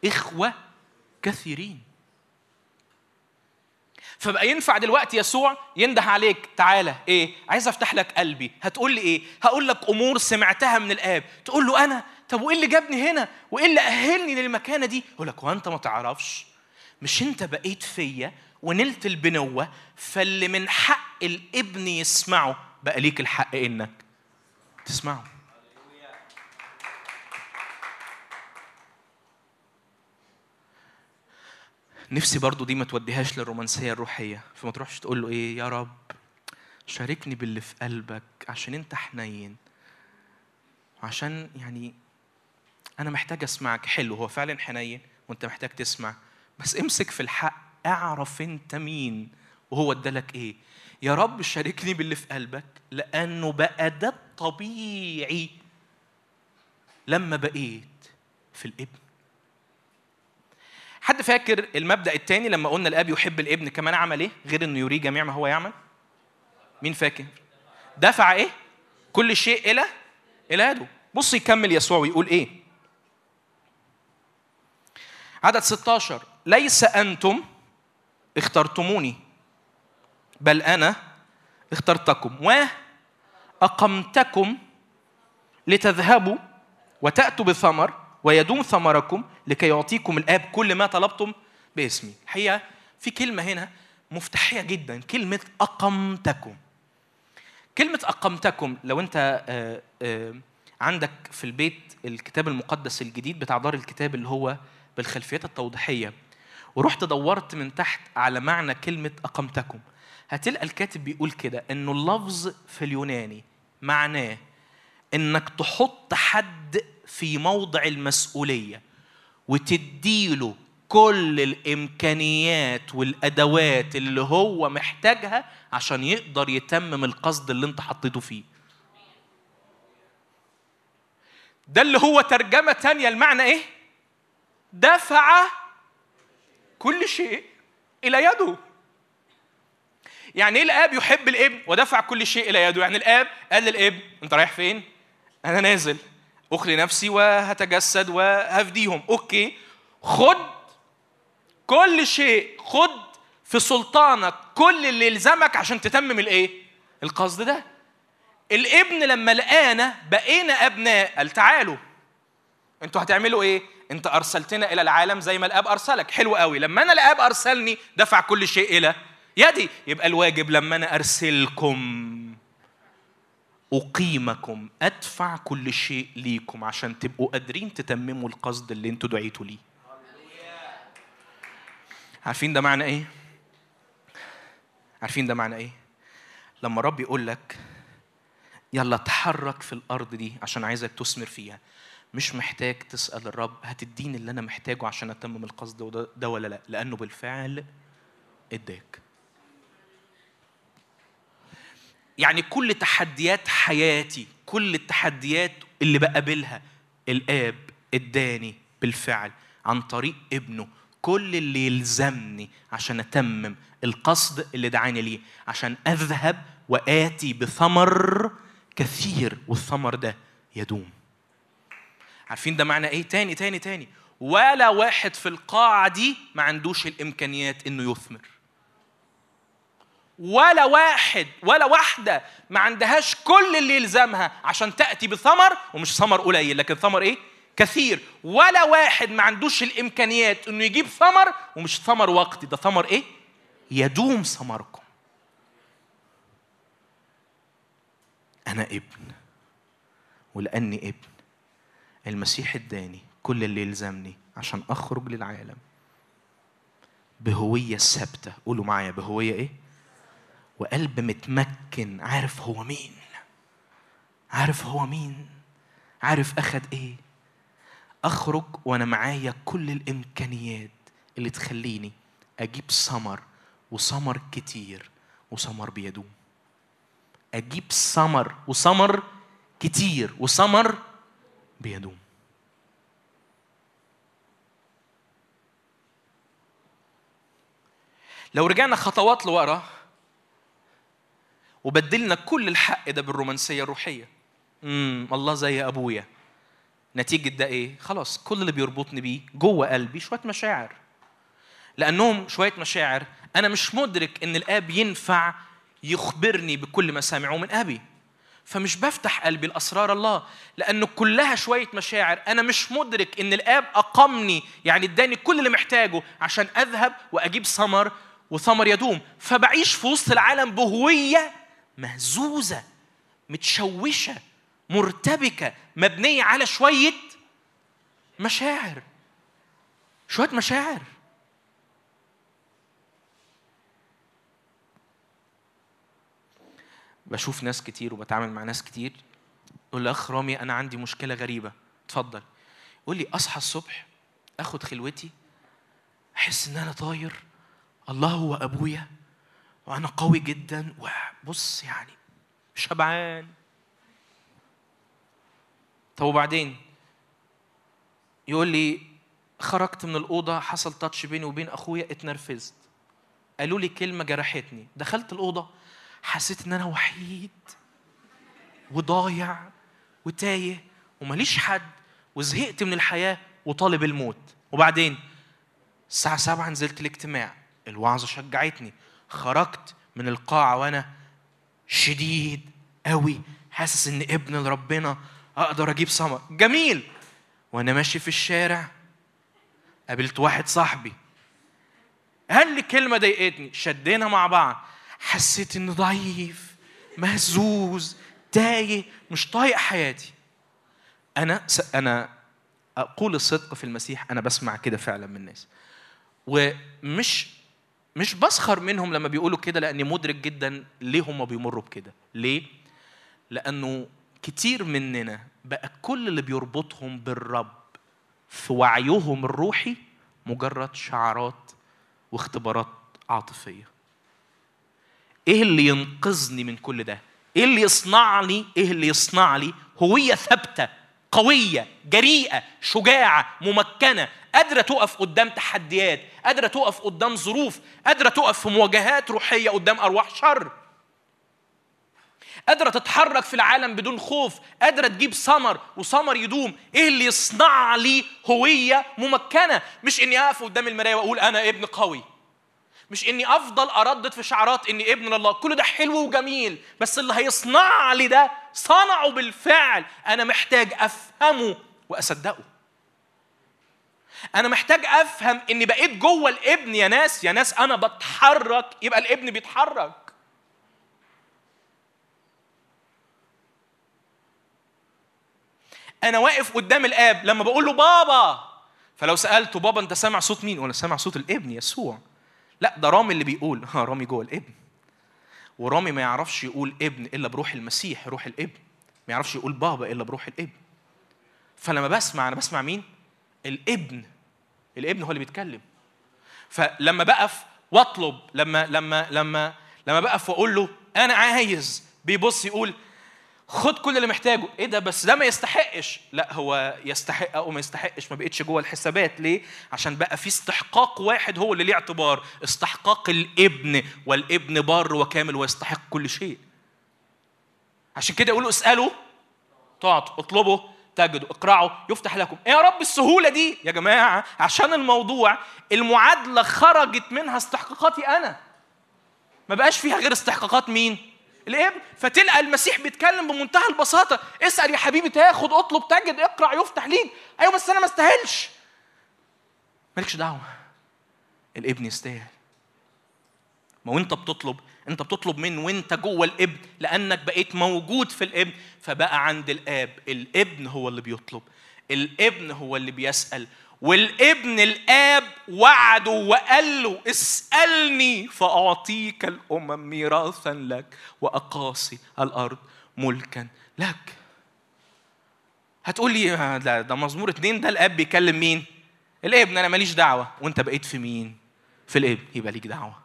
إخوة كثيرين. فبقى ينفع دلوقتي يسوع ينده عليك تعالى إيه؟ عايز أفتح لك قلبي. هتقول لي إيه؟ هقول لك أمور سمعتها من الآب. تقول له أنا طب وإيه اللي جابني هنا؟ وإيه اللي أهلني للمكانة دي؟ يقول لك وانت ما تعرفش؟ مش أنت بقيت فيا ونلت البنوة فاللي من حق الابن يسمعه بقى ليك الحق إنك تسمعه. نفسي برضو دي ما توديهاش للرومانسية الروحية فما تروحش تقول له إيه يا رب شاركني باللي في قلبك عشان أنت حنين عشان يعني أنا محتاج أسمعك. حلو هو فعلا حنين وأنت محتاج تسمع بس امسك في الحق أعرف أنت مين. وهو ادالك إيه؟ يا رب شاركني باللي في قلبك لأنه بقى ده الطبيعي. لما بقيت في الابن. حد فاكر المبدأ الثاني لما قلنا الأب يحب الابن كمان عمل إيه؟ غير إنه يريه جميع ما هو يعمل؟ مين فاكر؟ دفع إيه؟ كل شيء إلى إلى يده بص يكمل يسوع ويقول إيه؟ عدد 16 ليس أنتم اخترتموني. بل أنا اخترتكم. وأقمتكم لتذهبوا وتأتوا بثمر ويدوم ثمركم لكي يعطيكم الآب كل ما طلبتم باسمي. الحقيقة في كلمة هنا مفتاحية جدا. كلمة أقمتكم. كلمة أقمتكم لو أنت آه، آه، عندك في البيت الكتاب المقدس الجديد بتاع دار الكتاب اللي هو بالخلفيات التوضيحية. ورحت دورت من تحت على معنى كلمة أقمتكم. هتلقى الكاتب بيقول كده إنه اللفظ في اليوناني معناه إنك تحط حد في موضع المسؤولية وتديله كل الإمكانيات والأدوات اللي هو محتاجها عشان يقدر يتمم القصد اللي أنت حطيته فيه. ده اللي هو ترجمة تانية المعنى إيه؟ دفع كل شيء إلى يده. يعني إيه الآب يحب الإبن؟ ودفع كل شيء إلى يده. يعني الآب قال للإبن أنت رايح فين؟ أنا نازل. أخلي نفسي وهتجسد وهفديهم. أوكي. خد كل شيء. خد في سلطانك كل اللي يلزمك عشان تتمم الإيه؟ القصد ده. الإبن لما لقانا بقينا أبناء. قال تعالوا. أنتوا هتعملوا إيه؟ انت ارسلتنا إلى العالم زي ما الاب ارسلك. حلو قوي. لما أنا الاب ارسلني دفع كل شيء إلى يدي. يبقى الواجب لما أنا ارسلكم اقيمكم ادفع كل شيء ليكم عشان تبقوا قادرين تتمموا القصد اللي أنتوا دعيتوا ليه. عارفين ده معنى إيه؟ عارفين ده معنى إيه؟ لما رب يقول لك يلا اتحرك في الأرض دي عشان عايزك تثمر فيها. مش محتاج تسأل الرب هتديني اللي أنا محتاجه عشان أتمم القصد وده- ده ولا لأ؟ لأنه بالفعل إداك. يعني كل تحديات حياتي كل التحديات اللي بقابلها الآب إداني بالفعل عن طريق ابنه. كل اللي يلزمني عشان أتمم القصد اللي دعاني ليه عشان أذهب وآتي بثمر كثير والثمر ده يدوم. عارفين ده معنى إيه؟ تاني تاني تاني. ولا واحد في القاعة دي ما عندوش الإمكانيات إنه يثمر. ولا واحد ولا واحدة ما عندهاش كل اللي يلزمها عشان تأتي بثمر ومش ثمر قليل لكن ثمر إيه؟ كثير. ولا واحد ما عندوش الإمكانيات إنه يجيب ثمر ومش ثمر وقتي ده ثمر إيه؟ يدوم ثمركم. أنا ابن ولأني ابن. المسيح اداني كل اللي يلزمني عشان أخرج للعالم بهوية ثابتة. قولوا معايا بهوية إيه؟ وقلب متمكن. عارف هو مين؟ عارف هو مين؟ عارف أخد إيه؟ أخرج وأنا معايا كل الإمكانيات اللي تخليني أجيب ثمر وثمر كتير وثمر بيدوم. أجيب ثمر وثمر كتير وثمر بيدوم. لو رجعنا خطوات لورا وبدلنا كل الحق ده بالرومانسية الروحية امم الله زي أبويا. نتيجة ده إيه؟ خلاص كل اللي بيربطني بيه جوه قلبي شوية مشاعر. لأنهم شوية مشاعر أنا مش مدرك إن الآب ينفع يخبرني بكل ما سمعه من أبي. فمش بفتح قلبي لأسرار الله لأنه كلها شوية مشاعر. أنا مش مدرك إن الآب اقامني يعني إداني كل اللي محتاجه عشان أذهب وأجيب ثمر وثمر يدوم. فبعيش في وسط العالم بهوية مهزوزة متشوشة مرتبكة مبنية على شوية مشاعر. شوية مشاعر. بشوف ناس كتير وبتعامل مع ناس كتير يقول لي أخ رامي أنا عندي مشكلة غريبة اتفضل. يقول لي أصحى الصبح آخد خلوتي أحس إن أنا طاير الله هو ابويا وأنا قوي جدا وبص يعني شبعان. طب وبعدين؟ يقول لي خرجت من الأوضة حصل تاتش بيني وبين أخويا اتنرفزت. قالوا لي كلمة جرحتني. دخلت الأوضة حسيت إن أنا وحيد وضايع وتايه ومليش حد وزهقت من الحياة وطالب الموت. وبعدين الساعة سبعة نزلت الاجتماع. الوعظه شجعتني. خرجت من القاعة وأنا شديد قوي حاسس إن ابن لربنا أقدر أجيب ثمر جميل. وأنا ماشي في الشارع قابلت واحد صاحبي. قال لي كلمة ضايقتني. شدينا مع بعض. حسيت إني ضعيف مهزوز تايه مش طايق حياتي. أنا س... أنا أقول الصدق في المسيح أنا بسمع كده فعلا من الناس. ومش مش بسخر منهم لما بيقولوا كده لأني مدرك جدا ليه هم بيمروا بكده. ليه؟ لأنه كتير مننا بقى كل اللي بيربطهم بالرب في وعيهم الروحي مجرد شعارات واختبارات عاطفية. إيه اللي ينقذني من كل ده؟ إيه اللي يصنع لي إيه اللي يصنع لي؟ هوية ثابتة قوية جريئة شجاعة ممكنة قادرة تقف قدام تحديات قادرة تقف قدام ظروف قادرة تقف في مواجهات روحية قدام أرواح شر. قادرة تتحرك في العالم بدون خوف قادرة تجيب ثمر وثمر يدوم. إيه اللي يصنع لي هوية ممكنة؟ مش إني أقف قدام المراية وأقول أنا ابن قوي. مش إني أفضل أردد في شعارات إني ابن الله. كل ده حلو وجميل بس اللي هيصنع لي ده صنعه بالفعل. أنا محتاج أفهمه وأصدقه. أنا محتاج أفهم إني بقيت جوه الابن. يا ناس يا ناس أنا بتحرك يبقى الابن بيتحرك. أنا واقف قدام الآب لما بقول له بابا فلو سألته بابا أنت سامع صوت مين؟ ولا سامع صوت الابن يسوع. لا ده رامي اللي بيقول. *laughs* رامي جوه الابن. ورامي ما يعرفش يقول ابن إلا بروح المسيح روح الابن. ما يعرفش يقول بابا إلا بروح الابن. فلما بسمع أنا بسمع مين؟ الابن. الابن هو اللي بيتكلم. فلما بقف واطلب لما لما لما لما بقف واقول له أنا عايز بيبص يقول خد كل اللي محتاجه. إيه ده؟ بس ده ما يستحقش. لا هو يستحق أو ما يستحقش. ما بقتش جوه الحسابات. ليه؟ عشان بقى في استحقاق واحد هو اللي ليه اعتبار. استحقاق الابن والابن بار وكامل ويستحق كل شيء. عشان كده يقولوا اسألوا تعطوا اطلبوا تجدوا اقرعوا يفتح لكم. إيه يا رب السهولة دي يا جماعة عشان الموضوع المعادلة خرجت منها استحقاقاتي أنا. ما بقاش فيها غير استحقاقات مين؟ الإبن فتلقى المسيح بيتكلم بمنتهى البساطة. اسأل يا حبيبي تاخد اطلب تجد اقرع يفتح ليك أيوه بس أنا ما استاهلش. مالكش دعوة. الإبن يستاهل. ما وانت بتطلب أنت بتطلب من وأنت جوه الإبن لأنك بقيت موجود في الإبن. فبقى عند الآب. الإبن هو اللي بيطلب. الإبن هو اللي بيسأل. والابن الآب وعده وقال له اسألني فأعطيك الأمم ميراثا لك وأقاصي الأرض ملكا لك. هتقول لي آه، ده ده مزمور اتنين ده الآب بيكلم مين؟ الابن أنا ماليش دعوة. وأنت بقيت في مين؟ في الابن يبقى ليك دعوة.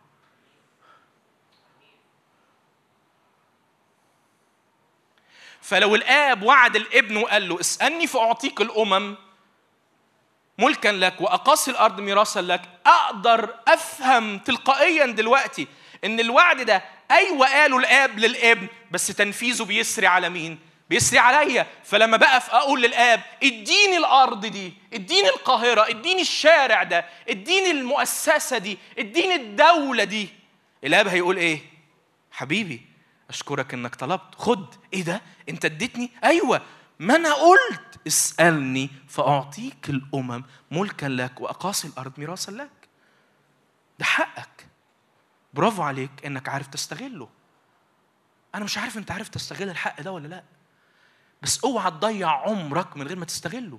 فلو الآب وعد الابن وقال له اسألني فأعطيك الأمم ملكا لك وأقاصي الأرض ميراثا لك أقدر أفهم تلقائيا دلوقتي إن الوعد ده أيوه قاله الآب للابن بس تنفيذه بيسري على مين؟ بيسري عليا. فلما بقف أقول للآب اديني الأرض دي اديني القاهرة اديني الشارع ده اديني المؤسسة دي اديني الدولة دي. الآب هيقول إيه؟ حبيبي أشكرك إنك طلبت. خد إيه ده؟ أنت اديتني؟ أيوه ما أنا قلت. اسألني فأعطيك الأمم ملكا لك وأقاصي الأرض ميراثا لك. ده حقك. برافو عليك إنك عارف تستغله. أنا مش عارف أنت عارف تستغل الحق ده ولا لأ. بس اوعى تضيع عمرك من غير ما تستغله.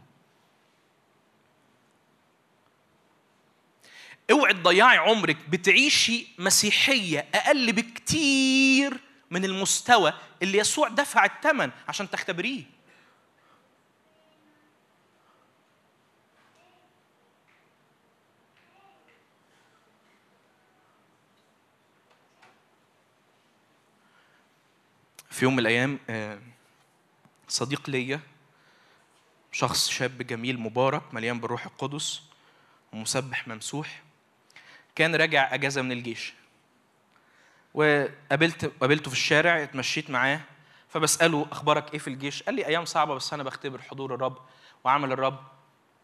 اوعي تضيعي عمرك بتعيشي مسيحية أقل بكتير من المستوى اللي يسوع دفع الثمن عشان تختبريه. في يوم من الأيام آه، صديق ليا شخص شاب جميل مبارك مليان بالروح القدس ومسبح ممسوح كان راجع أجازة من الجيش. وقابلت قابلته في الشارع اتمشيت معاه فبسأله أخبارك إيه في الجيش؟ قال لي أيام صعبة بس أنا بختبر حضور الرب وعمل الرب.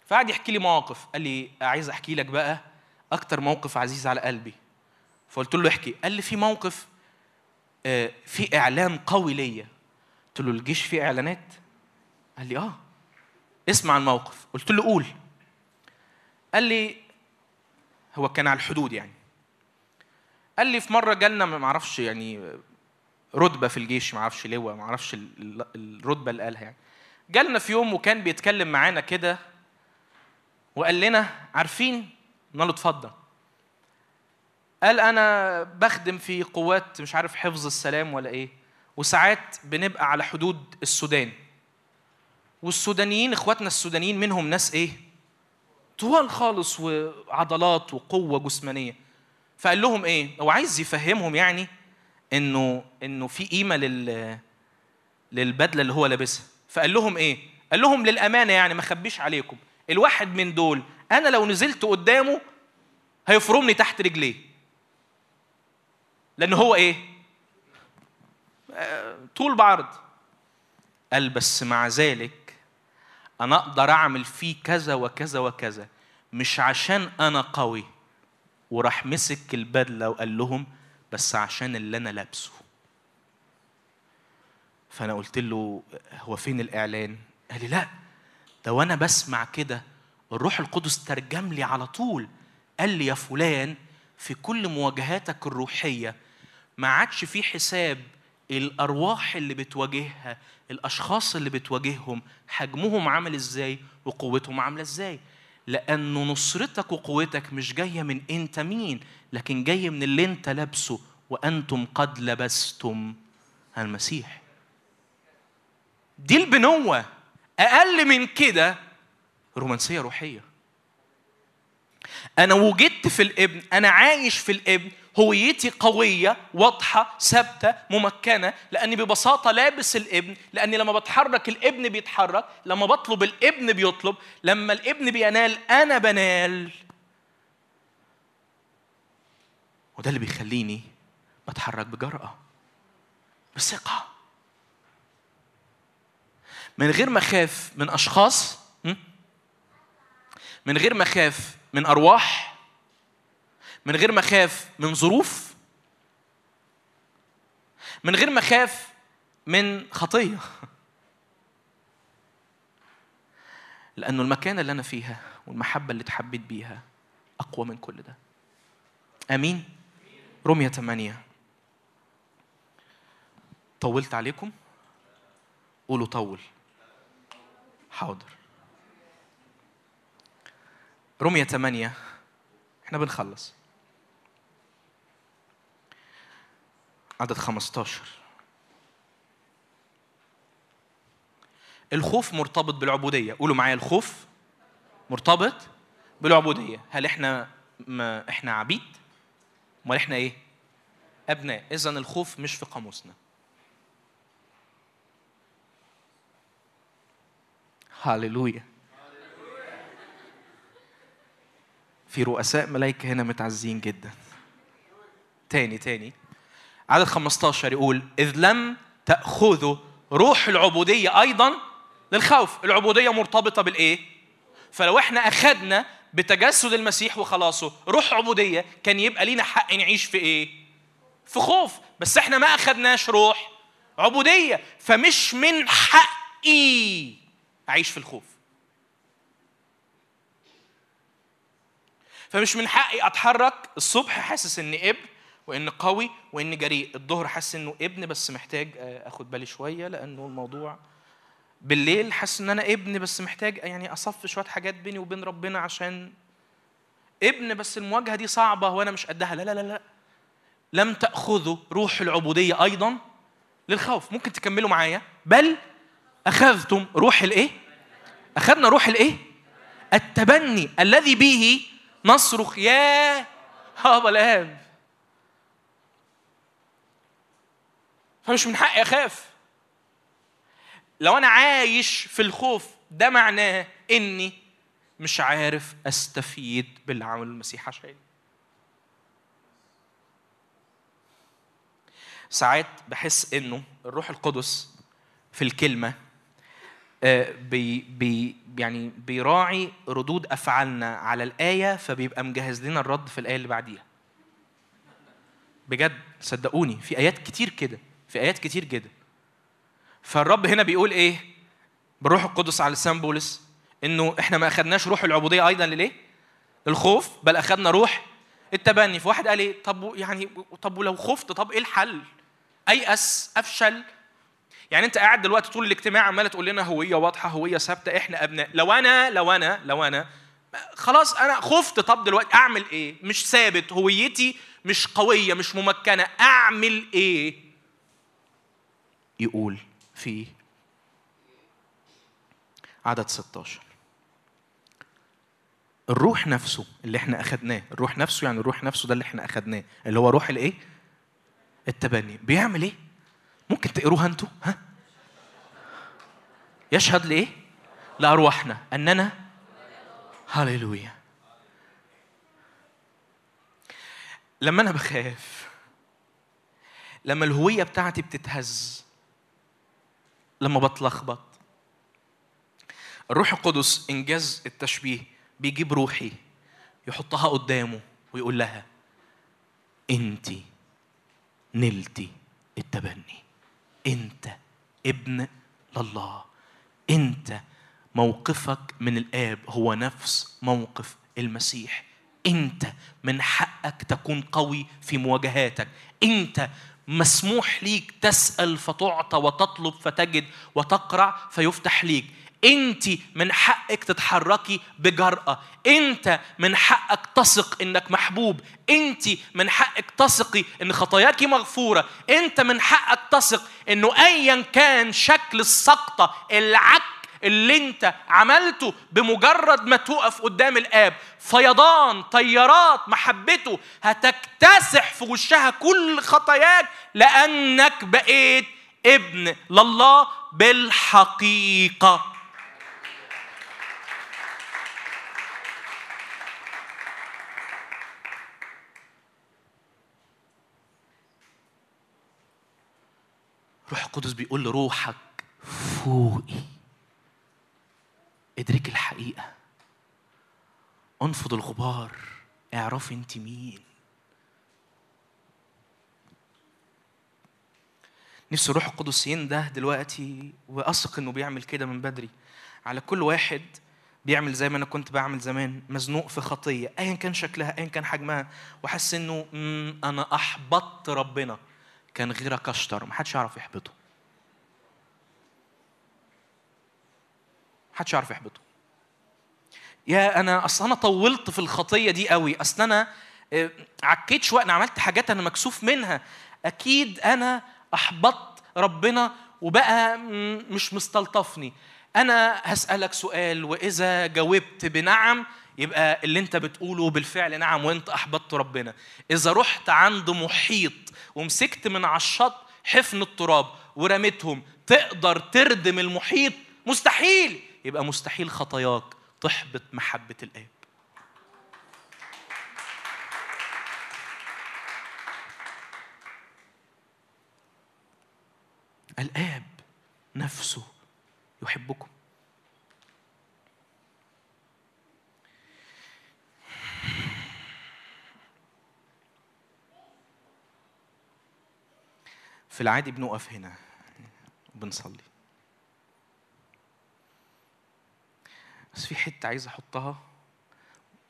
فقعد يحكي لي مواقف. قال لي عايز أحكي لك بقى أكتر موقف عزيز على قلبي. فقلت له احكي. قال لي في موقف في إعلان قوي ليا. قلت له الجيش فيه إعلانات؟ قال لي آه. اسمع الموقف. قلت له قول. قال لي هو كان على الحدود يعني. قال لي في مرة جالنا ما أعرفش يعني رتبة في الجيش ما أعرفش لواء ما أعرفش ال- ال- الرتبة اللي قالها يعني. جالنا في يوم وكان بيتكلم معانا كده وقال لنا عارفين؟ قلنا له اتفضل. قال أنا بخدم في قوات مش عارف حفظ السلام ولا إيه وساعات بنبقى على حدود السودان. والسودانيين إخواتنا السودانيين منهم ناس إيه؟ طوال خالص وعضلات وقوة جسمانية. فقال لهم إيه؟ هو عايز يفهمهم يعني إنه إنه في قيمة لل للبدلة اللي هو لابسها. فقال لهم إيه؟ قال لهم للأمانة يعني ما اخبيش عليكم الواحد من دول أنا لو نزلت قدامه هيفرمني تحت رجليه. لأن هو آه، طول بعرض. قال بس مع ذلك أنا أقدر أعمل فيه كذا وكذا وكذا مش عشان أنا قوي. وراح مسك البدلة وقال لهم بس عشان اللي أنا لابسه. فأنا قلت له هو فين الإعلان؟ قال لي لا ده وأنا بسمع كده الروح القدس ترجم لي على طول. قال لي يا فلان في كل مواجهاتك الروحية ما عادش في حساب الأرواح اللي بتواجهها الأشخاص اللي بتواجههم حجمهم عامل إزاي وقوتهم عاملة إزاي. لأنه نصرتك وقوتك مش جاية من أنت مين لكن جاية من اللي أنت لابسه وأنتم قد لبستم المسيح. دي البنوة. أقل من كده رومانسية روحية. أنا وجدت في الابن أنا عايش في الابن هويتي قوية واضحة ثابتة ممكنة لأني ببساطة لابس الابن لأني لما بتحرك الابن بيتحرك لما بطلب الابن بيطلب لما الابن بينال أنا بنال وده اللي بيخليني بتحرك بجرأة بثقة من غير ما أخاف من أشخاص? من غير ما أخاف من أرواح من غير ما أخاف من ظروف من غير ما أخاف من خطية. *laughs* لأنه المكانة اللي أنا فيها والمحبة اللي اتحبيت بيها أقوى من كل ده. آمين؟ رمية 8 طولت عليكم؟ قولوا طول. حاضر. رمية 8 إحنا بنخلص. عدد 15 الخوف مرتبط بالعبودية. قولوا معايا الخوف مرتبط بالعبودية. هل إحنا ما إحنا عبيد؟ أمال إحنا إيه؟ أبناء. اذا الخوف مش في قاموسنا. هاليلويا في رؤساء ملائكة هنا متعزين جدا. تاني تاني. عدد 15 يقول إذ لم تأخذوا روح العبودية أيضا للخوف العبودية مرتبطة بالإيه؟ فلو إحنا أخدنا بتجسد المسيح وخلاصه روح عبودية كان يبقى لينا حق نعيش في إيه؟ في خوف بس إحنا ما أخدناش روح عبودية فمش من حقي أعيش في الخوف فمش من حقي أتحرك الصبح حاسس إني ابن وإن قوي وإن جريء. الظهر حاسس إنه ابن بس محتاج آه، أخد بالي شوية لأنه الموضوع بالليل حاسس إن أنا ابن بس محتاج يعني اصفي شوية حاجات بيني وبين ربنا عشان ابن بس المواجهة دي صعبة وأنا مش قدها. لا لا لا لا. لم تأخذوا روح العبودية أيضا للخوف. ممكن تكملوا معايا؟ بل أخذتم روح الإيه؟ أخذنا روح الإيه؟ التبني الذي به نصرخ يا هابا الاب فمش من حقي أخاف. لو أنا عايش في الخوف ده معناه إني مش عارف أستفيد باللي عمله المسيح عشاني. ساعات بحس إنه الروح القدس في الكلمة آه، بي بي يعني بيراعي ردود أفعالنا على الآية فبيبقى مجهز لنا الرد في الآية اللي بعديها. بجد صدقوني في آيات كتير كده. في آيات كتير جدا. فالرب هنا بيقول إيه؟ بالروح القدس على لسان بولس إنه إحنا ما أخدناش روح العبودية أيضا لليه للخوف بل أخدنا روح التبني. فواحد قال إيه؟ طب يعني طب ولو خفت طب إيه الحل؟ أيأس أفشل. يعني أنت قاعد دلوقتي طول الاجتماع عمالة تقول لنا هوية واضحة هوية ثابتة إحنا أبناء. لو أنا لو أنا لو أنا خلاص أنا خفت طب دلوقتي أعمل إيه؟ مش ثابت هويتي مش قوية مش ممكنة. أعمل إيه؟ يقول في عدد 16 الروح نفسه اللي إحنا أخدناه الروح نفسه يعني الروح نفسه ده اللي إحنا أخدناه اللي هو روح الإيه؟ التبني. بيعمل إيه؟ ممكن تقروها أنتوا؟ ها؟ يشهد لإيه؟ لارواحنا أننا؟ هللويا. لما أنا بخاف لما الهوية بتاعتي بتتهز لما بتلخبط. الروح القدس إنجاز التشبيه بيجيب روحي يحطها قدامه ويقول لها انت نلتي التبني. أنت ابن لله. أنت موقفك من الآب هو نفس موقف المسيح. أنت من حقك تكون قوي في مواجهاتك. أنت مسموح ليك تسأل فتعطى وتطلب فتجد وتقرع فيفتح ليك. انت من حقك تتحركي بجرأة. انت من حقك تثق انك محبوب. انت من حقك تثقي ان خطاياك مغفورة. انت من حقك تثق انه ايا كان شكل السقطة العك اللي انت عملته بمجرد ما تقف قدام الآب. فيضان طيارات محبته هتكتسح في وشها كل خطاياك لأنك بقيت ابن لله بالحقيقة. روح القدس بيقول لروحك فوقي. ادركي الحقيقة. انفض الغبار اعرفي انت مين. نفسي الروح القدس ينده دلوقتي وأثق إنه بيعمل كده من بدري. على كل واحد بيعمل زي ما أنا كنت بعمل زمان مزنوق في خطية ايا كان شكلها ايا كان حجمها وحاسس إنه "مم، أنا أحبطت ربنا. كان غيرك أشطر محدش يعرف يحبطه. محدش يعرف يحبطه. يا أنا أصل أنا طولت في الخطية دي قوي. أصل أنا آه، عكيت شوية أنا عملت حاجات أنا مكسوف منها. أكيد أنا أحبطت ربنا وبقى مش مستلطفني. أنا هسألك سؤال وإذا جاوبت بنعم يبقى اللي أنت بتقوله بالفعل نعم وأنت أحبطت ربنا. إذا رحت عند محيط ومسكت من على الشط حفن التراب ورميتهم تقدر تردم المحيط؟ مستحيل! يبقى مستحيل خطاياك تحبط محبة الآب. الآب نفسه يحبكم. في العادي بنقف هنا. وبنصلي بس في حتة عايز أحطها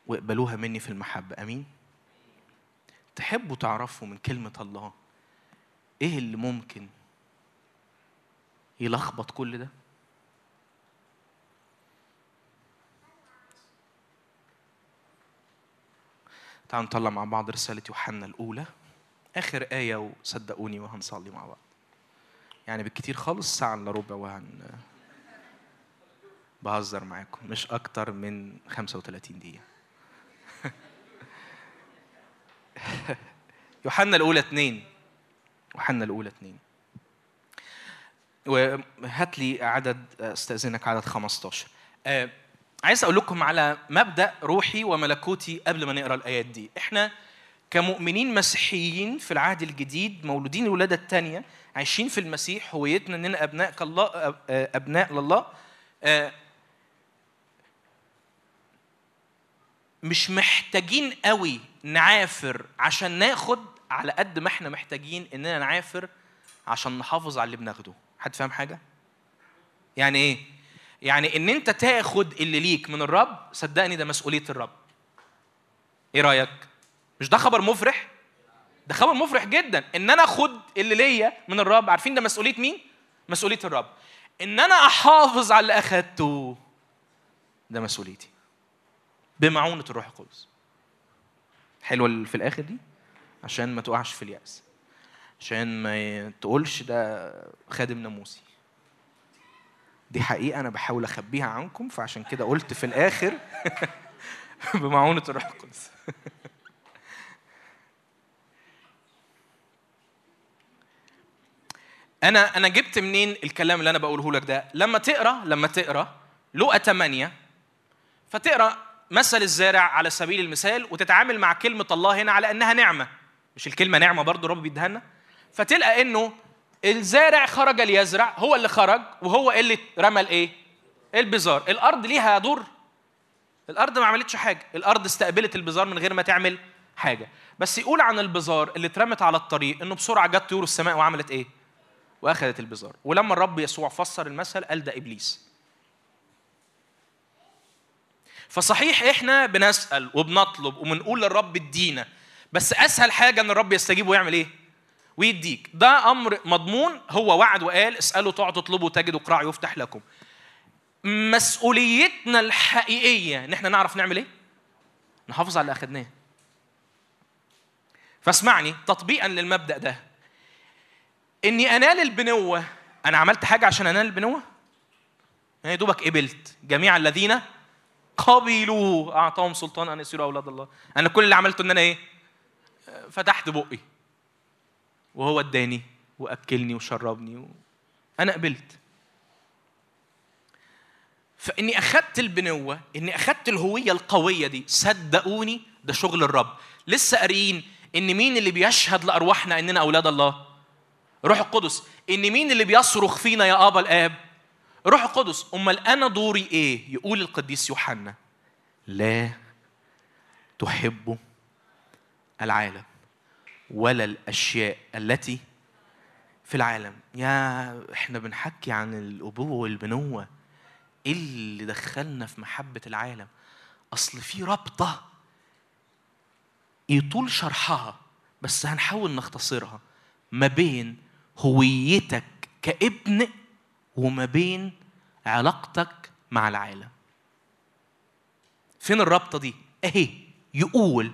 واقبلوها مني في المحبة. أمين؟ تحبوا تعرفوا من كلمة الله. إيه اللي ممكن يلخبط كل ده؟ تعالوا نطلع مع بعض رسالة يوحنا الأولى. آخر آية وصدقوني وهنصلي مع بعض. يعني بالكتير خالص ساعة إلا ربع وهن بهزر معاكم مش أكتر من 35 دقيقة. *laughs* يوحنا الأولى اتنين. يوحنا الأولى اتنين. وهات لي عدد استأذنك عدد 15 آه، عايز أقول لكم على مبدأ روحي وملكوتي قبل ما نقرأ الآيات دي. إحنا كمؤمنين مسيحيين في العهد الجديد مولودين الولادة الثانية عايشين في المسيح هويتنا إننا ابناء الله آه، أبناء لله مش محتاجين قوي نعافر عشان ناخد على قد ما إحنا محتاجين اننا نعافر عشان نحافظ على اللي بناخده. حد فاهم حاجة؟ يعني إيه؟ يعني ان انت تاخد اللي ليك من الرب صدقني ده مسؤولية الرب. إيه رأيك؟ مش ده خبر مفرح؟ ده خبر مفرح جدا. ان أنا اخد اللي ليا من الرب عارفين ده مسؤولية مين؟ مسؤولية الرب. ان أنا احافظ على اللي أخدته ده مسؤوليتي. بمعونة الروح القدس. اللي في الآخر دي؟ عشان ما تقعش في اليأس. عشان ما تقولش ده خادم ناموسي. دي حقيقة أنا بحاول أخبيها عنكم فعشان كده قلت في الآخر *laughs* بمعونة الروح القدس. *laughs* أنا أنا جبت منين الكلام اللي أنا بقوله لك ده؟ لما تقرا لما تقرأ لقى 8 فتقرأ مثل الزارع على سبيل المثال وتتعامل مع كلمة الله هنا على إنها نعمة مش الكلمة نعمة برضو رب بيديها فتلقى إنه الزارع خرج ليزرع هو اللي خرج وهو اللي رمى الإيه؟ البذار، الأرض ليها دور؟ الأرض ما عملتش حاجة، الأرض استقبلت البذار من غير ما تعمل حاجة، بس يقول عن البذار اللي اترمت على الطريق إنه بسرعة جت طيور السماء وعملت إيه؟ وأخذت البذار، ولما الرب يسوع فسر المثل قال ده إبليس. فصحيح إحنا بنسأل وبنطلب وبنقول للرب ادينا بس أسهل حاجة إن الرب يستجيب ويعمل إيه؟ ويديك. ده أمر مضمون هو وعد وقال اسألوا تعطوا اطلبوا تجدوا اقرعوا يفتح لكم. مسؤوليتنا الحقيقية إن إحنا نعرف نعمل إيه؟ نحافظ على اللي أخدناه. فاسمعني تطبيقا للمبدأ ده. إني أنال البنوة أنا عملت حاجة عشان أنال البنوة؟ أنا يا دوبك قبلت جميع الذين قبلوا. أعطاهم سلطان أن يصيروا أولاد الله. أنا كل اللي عملته إن أنا إيه؟ فتحت بقي. وهو اداني وأكلني وشربني و... أنا قبلت. فإني أخدت البنوة إني أخدت الهوية القوية دي. صدقوني ده شغل الرب. لسه قاريين إن مين اللي بيشهد لأرواحنا إننا أولاد الله؟ روح القدس. إن مين اللي بيصرخ فينا يا آبا الآب؟ روح القدس أمال أنا دوري إيه؟ يقول القديس يوحنا. لا تحب العالم ولا الأشياء التي في العالم. يا إحنا بنحكي عن الأبوة والبنوة إيه اللي دخلنا في محبة العالم. أصل في رابطة يطول شرحها بس هنحاول نختصرها ما بين هويتك كابن وما بين علاقتك مع العالم. فين الرابطة دي؟ اهي يقول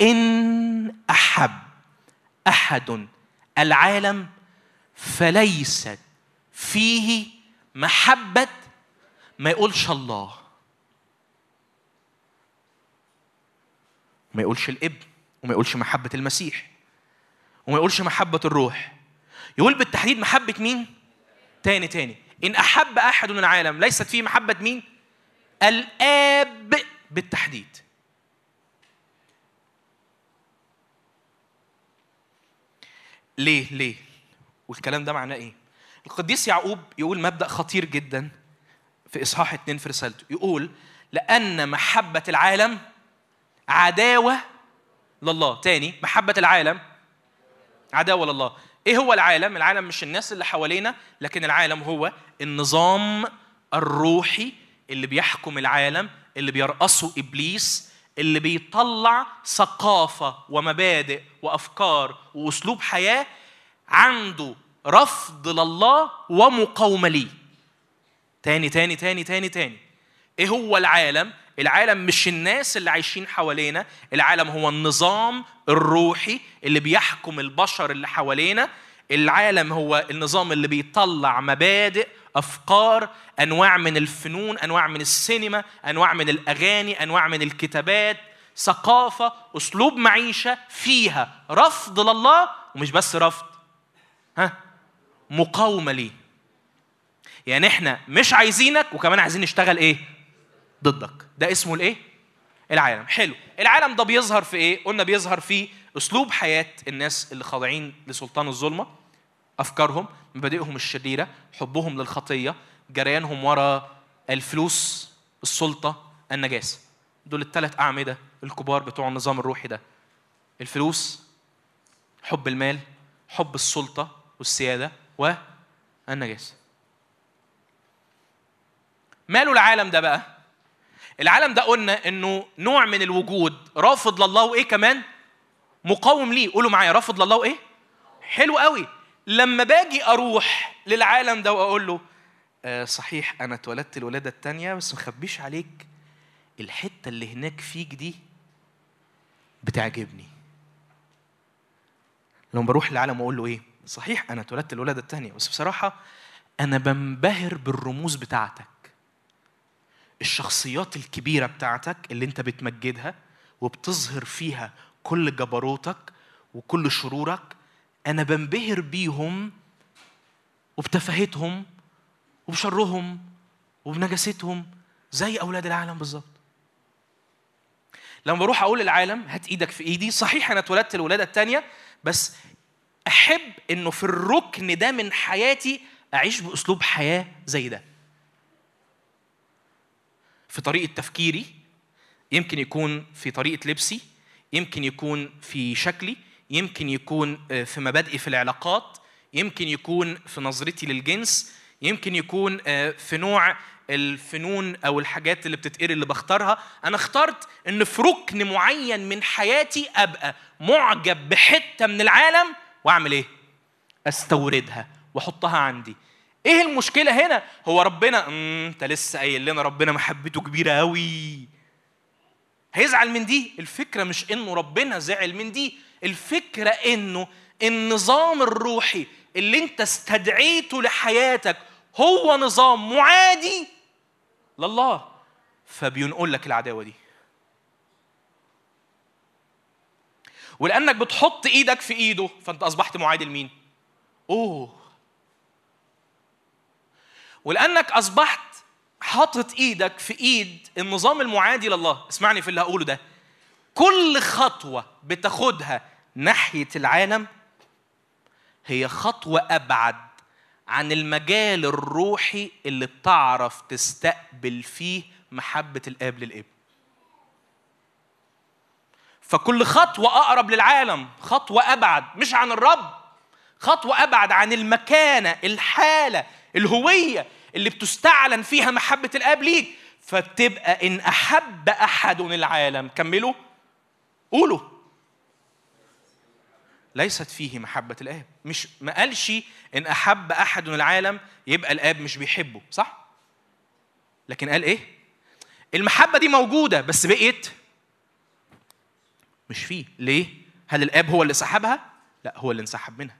إن أحب أحد العالم فليست فيه محبة ما يقولش الله. ما يقولش الابن وما يقولش محبة المسيح وما يقولش محبة الروح. يقول بالتحديد محبة مين؟ تاني تاني. إن أحب أحد من العالم ليست فيه محبة مين؟ الآب بالتحديد ليه ليه؟ والكلام ده معناه إيه؟ القديس يعقوب يقول مبدأ خطير جدا في إصحاح اتنين في رسالته يقول لأن محبة العالم عداوة لله تاني محبة العالم عداوة لله إيه هو العالم؟ العالم مش الناس اللي حوالينا لكن العالم هو النظام الروحي اللي بيحكم العالم اللي بيرأسه إبليس اللي بيطلع ثقافة ومبادئ وأفكار وأسلوب حياة عنده رفض لله ومقاومة ليه. تاني تاني تاني تاني تاني. إيه هو العالم؟ العالم مش الناس اللي عايشين حوالينا العالم هو النظام الروحي اللي بيحكم البشر اللي حوالينا. العالم هو النظام اللي بيطلع مبادئ أفكار أنواع من الفنون أنواع من السينما أنواع من الأغاني أنواع من الكتابات ثقافة أسلوب معيشة فيها رفض لله ومش بس رفض. ها؟ مقاومة ليه؟ يعني إحنا مش عايزينك وكمان عايزين نشتغل إيه؟ ضدك. ده اسمه الايه؟ العالم. حلو. العالم ده بيظهر في إيه؟ قلنا بيظهر في اسلوب حياة الناس اللي خاضعين لسلطان الظلمة افكارهم مبادئهم الشريرة حبهم للخطية جريانهم ورا الفلوس السلطة النجاسه دول الثلاث أعمدة الكبار بتوع النظام الروحي ده. الفلوس حب المال حب السلطة والسيادة والنجاسه ماله العالم ده بقى؟ العالم ده قلنا إنه نوع من الوجود رافض لله وايه كمان؟ مقاوم ليه؟ قولوا معايا رافض لله وايه حلو قوي. لما باجي أروح للعالم ده وأقول له آه صحيح أنا اتولدت الولادة الثانية بس مخبيش عليك الحتة اللي هناك فيك دي بتعجبني. لما بروح للعالم وأقول له إيه؟ صحيح أنا اتولدت الولادة الثانية بس بصراحة أنا بنبهر بالرموز بتاعتك. الشخصيات الكبيرة بتاعتك اللي انت بتمجدها وبتظهر فيها كل جبروتك وكل شرورك أنا بنبهر بيهم وبتفاهتهم وبشرهم وبنجاستهم زي أولاد العالم بالظبط. لما بروح أقول للعالم هات إيدك في إيدي صحيح أنا اتولدت الولاده الثانية بس أحب إنه في الركن ده من حياتي أعيش بأسلوب حياة زي ده. في طريقة تفكيري يمكن يكون في طريقة لبسي يمكن يكون في شكلي يمكن يكون في مبادئي في العلاقات يمكن يكون في نظرتي للجنس يمكن يكون في نوع الفنون أو الحاجات اللي بتتقري اللي بختارها. أنا اخترت إن في ركن معين من حياتي أبقى معجب بحتة من العالم وأعمل إيه؟ أستوردها وأحطها عندي. إيه المشكلة هنا؟ هو ربنا أمم أنت لسه قايل لنا ربنا محبته كبيرة قوي هيزعل من دي؟ الفكرة مش إنه ربنا زعل من دي الفكرة إنه النظام الروحي اللي أنت استدعيته لحياتك هو نظام معادي لله. فبينقل لك العداوة دي. ولأنك بتحط إيدك في إيده فأنت أصبحت معادي لمين؟ أوه. ولأنك أصبحت حاطط إيدك في إيد النظام المعادي لله. اسمعني في اللي هقوله ده. كل خطوة بتاخدها ناحية العالم هي خطوة أبعد عن المجال الروحي اللي بتعرف تستقبل فيه محبة الآب للابن فكل خطوة أقرب للعالم خطوة أبعد مش عن الرب خطوة أبعد عن المكانة الحالة الهوية اللي بتستعلن فيها محبة الآب ليك فتبقى إن أحب أحد العالم. كملوا. قولوا. ليست فيه محبة الآب. مش ما قالش إن أحب أحد العالم يبقى الآب مش بيحبه صح؟ لكن قال إيه؟ المحبة دي موجودة بس بقيت مش فيه. ليه؟ هل الآب هو اللي سحبها؟ لا هو اللي انسحب منها.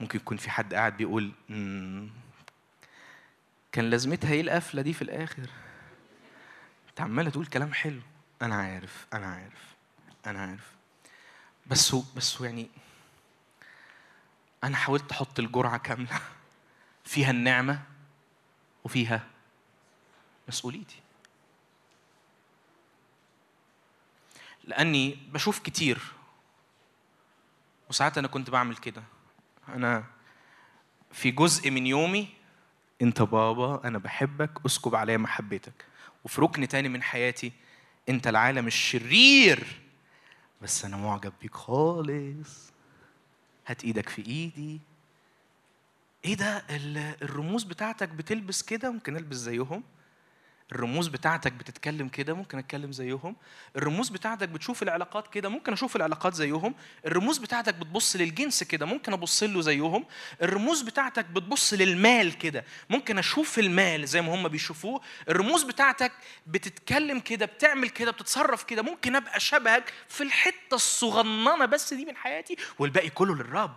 ممكن يكون في حد قاعد بيقول "مم، كان لازمتها إيه القفلة دي في الآخر؟ أنت عمالة تقول كلام حلو. أنا عارف أنا عارف أنا عارف. بس بس يعني أنا حاولت أحط الجرعة كاملة. *laughs* فيها النعمة وفيها مسؤوليتي. لأني بشوف كتير. وساعات أنا كنت بعمل كده. أنا في جزء من يومي. أنت بابا أنا بحبك أسكب عليا محبتك. وفي ركن تاني من حياتي أنت العالم الشرير. بس أنا معجب بيك خالص. هات إيدك في إيدي. إيه ده؟ ال- الرموز بتاعتك بتلبس كده؟ ممكن ألبس زيهم. الرموز بتاعتك بتتكلم كده ممكن أتكلم زيهم. الرموز بتاعتك بتشوف العلاقات كده ممكن أشوف العلاقات زيهم. الرموز بتاعتك بتبص للجنس كده ممكن أبص له زيهم. الرموز بتاعتك بتبص للمال كده ممكن أشوف المال زي ما هم بيشوفوه. الرموز بتاعتك بتتكلم كده بتعمل كده بتتصرف كده ممكن أبقى شبهك في الحتة الصغننة بس دي من حياتي والباقي كله للرب.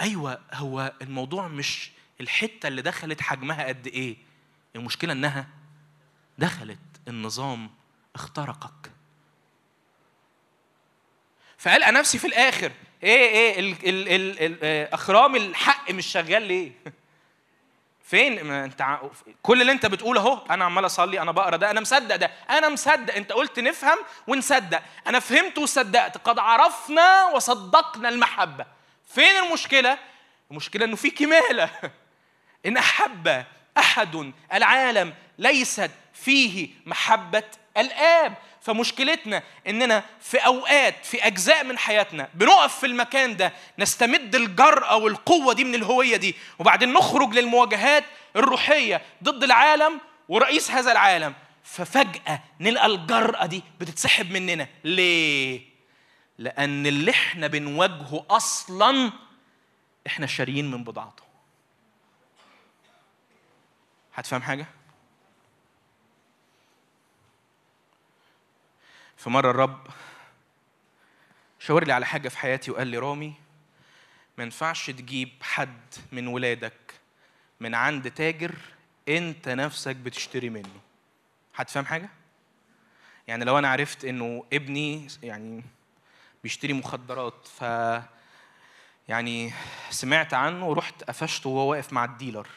أيوه هو الموضوع مش الحتة اللي دخلت حجمها قد إيه. المشكلة إنها دخلت النظام اخترقك. فقلق نفسي في الآخر إيه إيه ال ال ال ال آه، اخرام الحق مش شغال ليه؟ فين؟ ما أنت كل اللي أنت بتقوله أهو أنا عمال أصلي أنا بقرأ ده أنا مصدق ده أنا مصدق أنت قلت نفهم ونصدق. أنا فهمت وصدقت قد عرفنا وصدقنا المحبة. فين المشكلة؟ المشكلة إنه في كمالة. *laughs* إن احب أحد العالم ليست فيه محبة الآب. فمشكلتنا إننا في أوقات في أجزاء من حياتنا بنقف في المكان ده نستمد الجرأة والقوة دي من الهوية دي وبعدين نخرج للمواجهات الروحية ضد العالم ورئيس هذا العالم. ففجأة نلقى الجرأة دي بتتسحب مننا. ليه؟ لأن اللي إحنا بنواجهه أصلا إحنا شاريين من بضاعته. هتفهم حاجة؟ في مرة الرب شاور لي على حاجة في حياتي وقال لي رامي ما ينفعش تجيب حد من ولادك من عند تاجر انت نفسك بتشتري منه. هتفهم حاجة؟ يعني لو أنا عرفت إنه ابني يعني بيشتري مخدرات ف يعني سمعت عنه ورحت قفشته وهو واقف مع الديلر.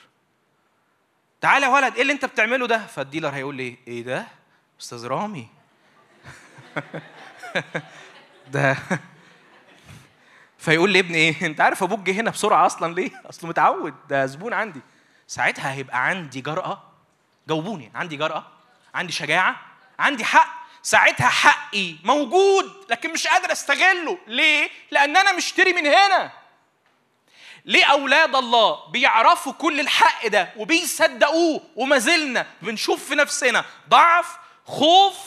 تعالى يا ولد إيه اللي أنت بتعمله ده؟ فالديلر هيقول لي إيه ده؟ أستاذ رامي. *laughs* ده فيقول لي ابني إيه؟ أنت عارف أبوك جه هنا بسرعة أصلا ليه؟ أصله متعود ده زبون عندي. ساعتها هيبقى عندي جرأة. جاوبوني عندي جرأة عندي شجاعة عندي حق. ساعتها حقي موجود لكن مش قادر أستغله. ليه؟ لأن أنا مشتري من هنا. ليه أولاد الله بيعرفوا كل الحق ده وبيصدقوه وما زلنا بنشوف في نفسنا ضعف خوف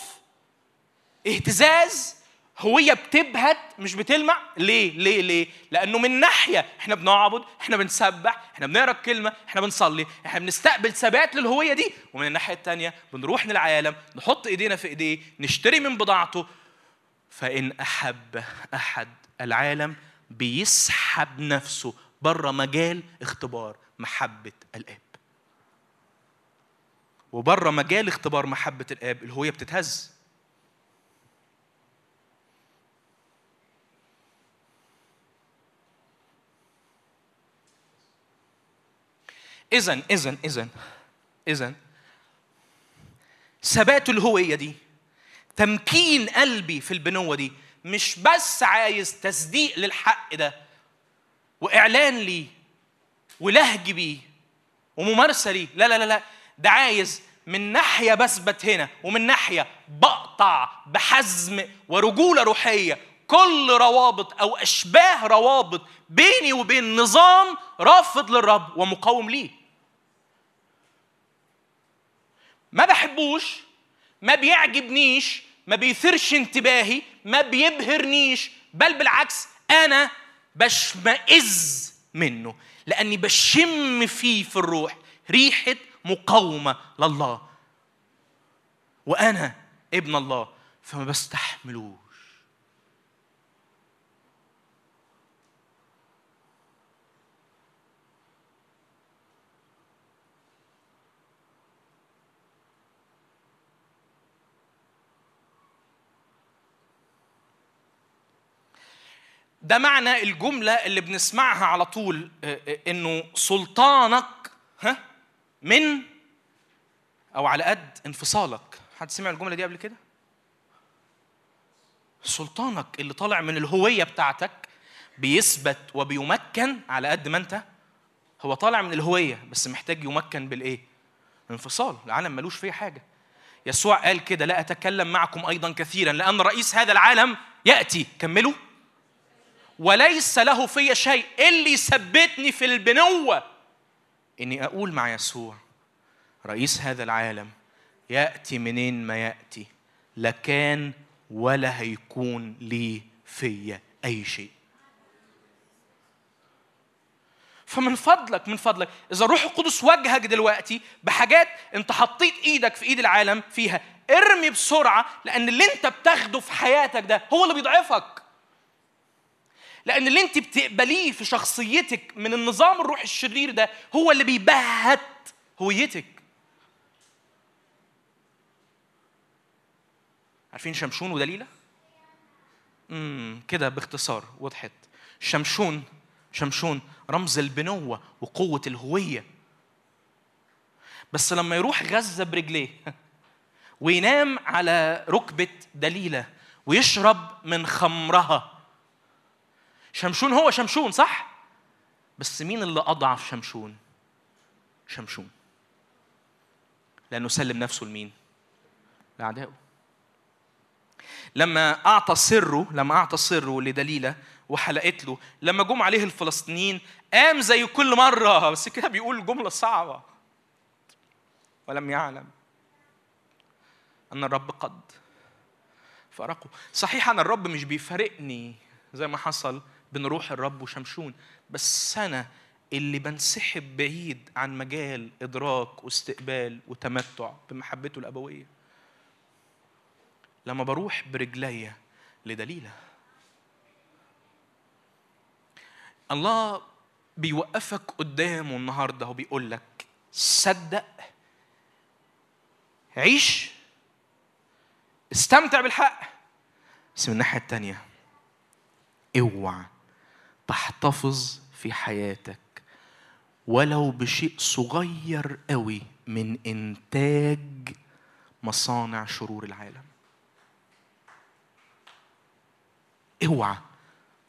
اهتزاز هوية بتبهت مش بتلمع. ليه؟ ليه؟ ليه؟ لأنه من ناحية إحنا بنعبد إحنا بنسبح إحنا بنقرأ الكلمة إحنا بنصلي إحنا بنستقبل ثبات للهوية دي. ومن الناحية الثانية بنروح للعالم نحط إيدينا في إيديه نشتري من بضاعته. فإن أحب أحد العالم بيسحب نفسه بره مجال اختبار محبة الآب. وبره مجال اختبار محبة الآب الهويه بتتهز. إذا إذا إذا إذا ثبات الهوية دي تمكين قلبي في البنوة دي مش بس عايز تصديق للحق ده وإعلان ليه ولهج بيه وممارسة ليه لا لا لا لا. ده عايز من ناحية بثبت هنا ومن ناحية بقطع بحزم ورجولة روحية. كل روابط أو أشباه روابط بيني وبين نظام رافض للرب ومقاوم ليه. ما بحبوش ما بيعجبنيش ما بيثيرش انتباهي ما بيبهرنيش بل بالعكس أنا بشمئز منه لأني بشم فيه في الروح ريحة مقاومة لله. وأنا ابن الله فما بستحملوش ده معنى الجملة اللي بنسمعها على طول آه، آه، إنه سلطانك ها من أو على قد انفصالك. حد سمع الجملة دي قبل كده؟ سلطانك اللي طالع من الهوية بتاعتك بيثبت وبيمكن على قد ما أنت هو طالع من الهوية بس محتاج يمكن بالإيه؟ انفصال. العالم ملوش فيه حاجة. يسوع قال كده لا أتكلم معكم أيضا كثيرا لأن رئيس هذا العالم يأتي. كملوا. وليس له في شيء اللي يثبتني في البنوة. إني أقول مع يسوع رئيس هذا العالم يأتي منين ما يأتي لا كان ولا هيكون لي فيا أي شيء. فمن فضلك من فضلك إذا الروح القدس واجهك دلوقتي بحاجات أنت حطيت إيدك في إيد العالم فيها ارمي بسرعة لأن اللي أنت بتاخده في حياتك ده هو اللي بيضعفك. لأن اللي أنت بتقبليه في شخصيتك من النظام الروح الشرير ده هو اللي بيبهت هويتك. عارفين شمشون ودليلة؟ امم كده باختصار وضحت. شمشون شمشون رمز البنوة وقوة الهوية. بس لما يروح غزة برجليه وينام على ركبة دليلة ويشرب من خمرها شمشون هو شمشون صح؟ بس مين اللي أضعف شمشون؟ شمشون لأنه سلم نفسه لمين؟ لأعدائه لما أعطى سره لما أعطى سره لدليلة وحلقت له لما جم عليه الفلسطينيين قام زي كل مرة بس كده بيقول جملة صعبة ولم يعلم أن الرب قد فارقه صحيح أنا الرب مش بيفارقني زي ما حصل بين روح الرب وشمشون. بس أنا اللي بنسحب بعيد عن مجال إدراك واستقبال وتمتع بمحبته الأبوية. لما بروح برجليا لدليلة. الله بيوقفك قدامه النهارده وبيقول لك صدق عيش استمتع بالحق. بس من الناحية التانية اوعى تحتفظ في حياتك. ولو بشيء صغير قوي من إنتاج مصانع شرور العالم. اوعى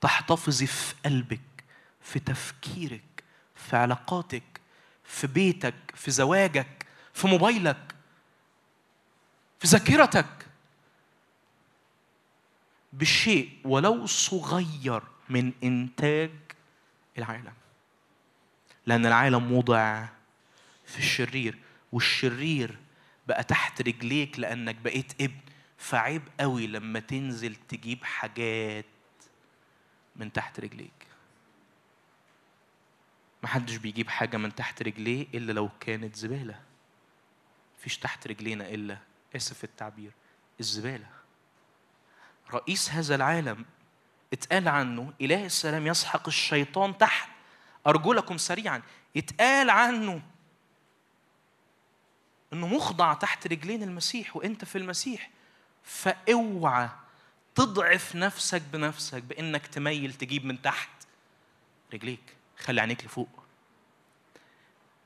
تحتفظي في قلبك في تفكيرك في علاقاتك في بيتك في زواجك في موبايلك في ذاكرتك. بشيء ولو صغير من إنتاج العالم. لأن العالم وضع في الشرير والشرير بقى تحت رجليك لأنك بقيت ابن. فعيب قوي لما تنزل تجيب حاجات من تحت رجليك. محدش بيجيب حاجة من تحت رجليه إلا لو كانت زبالة. مفيش تحت رجلينا إلا آسف التعبير الزبالة. رئيس هذا العالم اتقال عنه إله السلام يسحق الشيطان تحت أرجلكم سريعا. اتقال عنه إنه مخضع تحت رجلين المسيح وأنت في المسيح. فأوعى تضعف نفسك بنفسك بإنك تميل تجيب من تحت رجليك. خلي عينيك لفوق.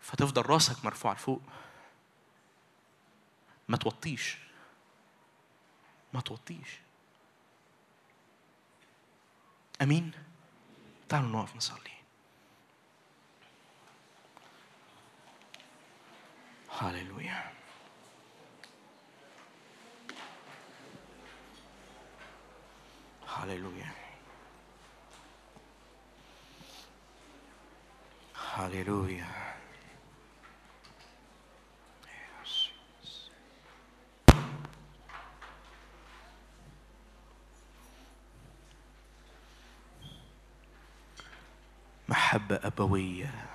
فتفضل راسك مرفوع لفوق. ما توطيش. ما توطيش. أمين؟ تعالوا نقف نصلي. هللويا. هللويا. هللويا. محبة أبوية.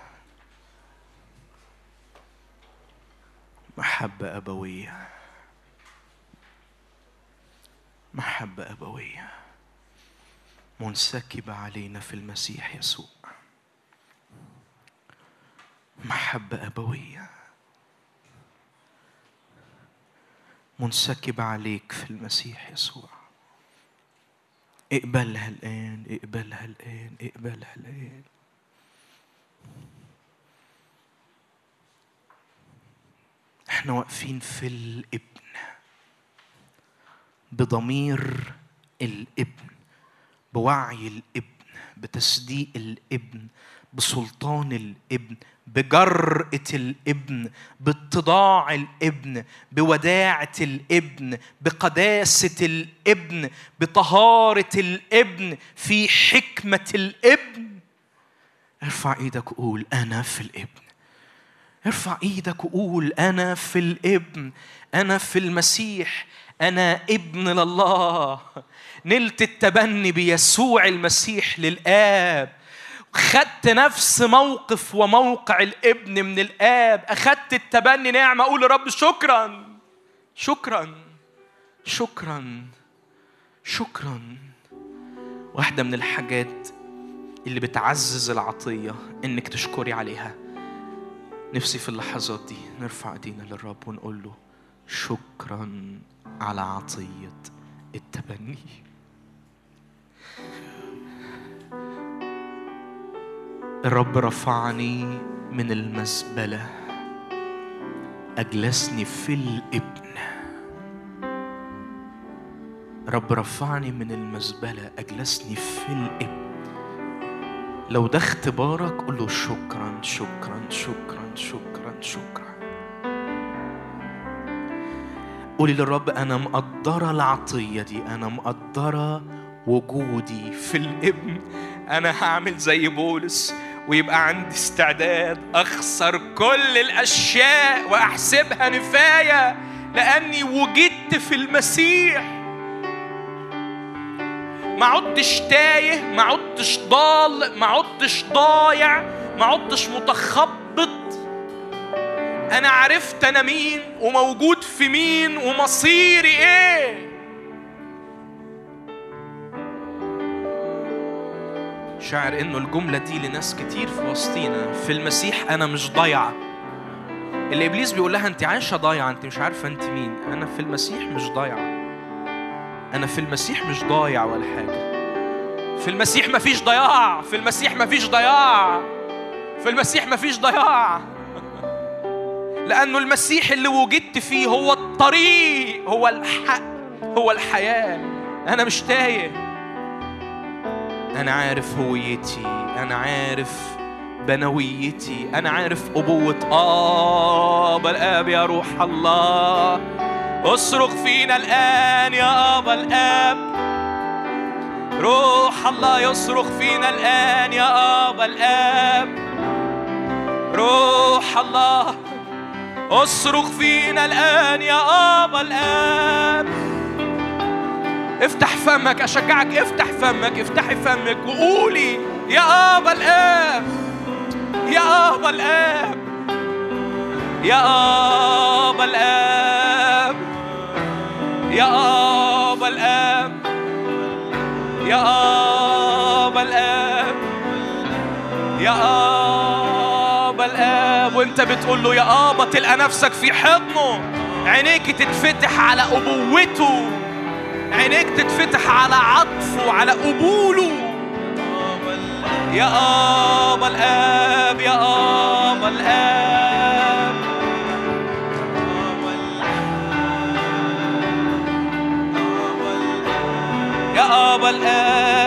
محبة أبوية. محبة أبوية. منسكبة علينا في المسيح يسوع. محبة أبوية. منسكبة عليك في المسيح يسوع. اقبلها الآن اقبلها الآن اقبلها الآن. إحنا واقفين في الابن بضمير الابن بوعي الابن بتصديق الابن بسلطان الابن بجرأة الابن باتضاع الابن بوداعة الابن بقداسة الابن بطهارة الابن في حكمة الابن. ارفع إيدك وقول أنا في الابن. ارفع إيدك وقول أنا في الابن. أنا في المسيح. أنا ابن لله. نلت التبني بيسوع المسيح للآب. خدت نفس موقف وموقع الابن من الآب. أخدت التبني نعمة. أقول لرب شكرا. شكرا. شكرا. شكرا. واحدة من الحاجات اللي بتعزز العطية إنك تشكري عليها. نفسي في اللحظات دي نرفع إيدينا للرب ونقول له شكرا على عطية التبني. الرب رفعني من المزبلة أجلسني في الإبن. رب رفعني من المزبلة أجلسني في الإبن. لو ده اختبارك قول له شكرا شكرا شكرا شكرا شكرا. قولي للرب أنا مقدرة العطية دي أنا مقدرة وجودي في الابن. أنا هعمل زي بولس ويبقى عندي استعداد أخسر كل الأشياء وأحسبها نفاية لأني وجدت في المسيح. ما عدتش تايه ما عدتش ضال ما عدتش ضايع ما عدتش متخبط. أنا عرفت أنا مين وموجود في مين ومصيري إيه. شاعر إنه الجملة دي لناس كتير في وسطينا. في المسيح أنا مش ضايعة اللي إبليس بيقول لها أنت عايشة ضايعة أنت مش عارفة أنت مين. أنا في المسيح مش ضايعة. أنا في المسيح مش ضايع ولا حاجة. في المسيح مفيش ضياع. في المسيح مفيش ضياع. في المسيح مفيش ضياع. *laughs* لأنه المسيح اللي وجدت فيه هو الطريق هو الحق هو الحياة. أنا مش تايه. أنا عارف هويتي. أنا عارف بنويتي. أنا عارف أبوة آبا الآب يا روح الله. اصرخ فينا الآن يا أبا الآب. روح الله يصرخ فينا الآن يا أبا الآب. روح الله اصرخ فينا الآن يا أبا الآب. فمك أشجعك افتح فمك افتحي فمك وقولي يا أبا الأب يا أبا الأب يا أبا الأب. يا ابا الآب يا ابا الآب. وأنت بتقول له يا آبا تلقى نفسك في حضنه. عينيك تتفتح على أبوته. عينيك تتفتح على عطفه على قبوله. يا ابا الآب يا ابا الآب. يا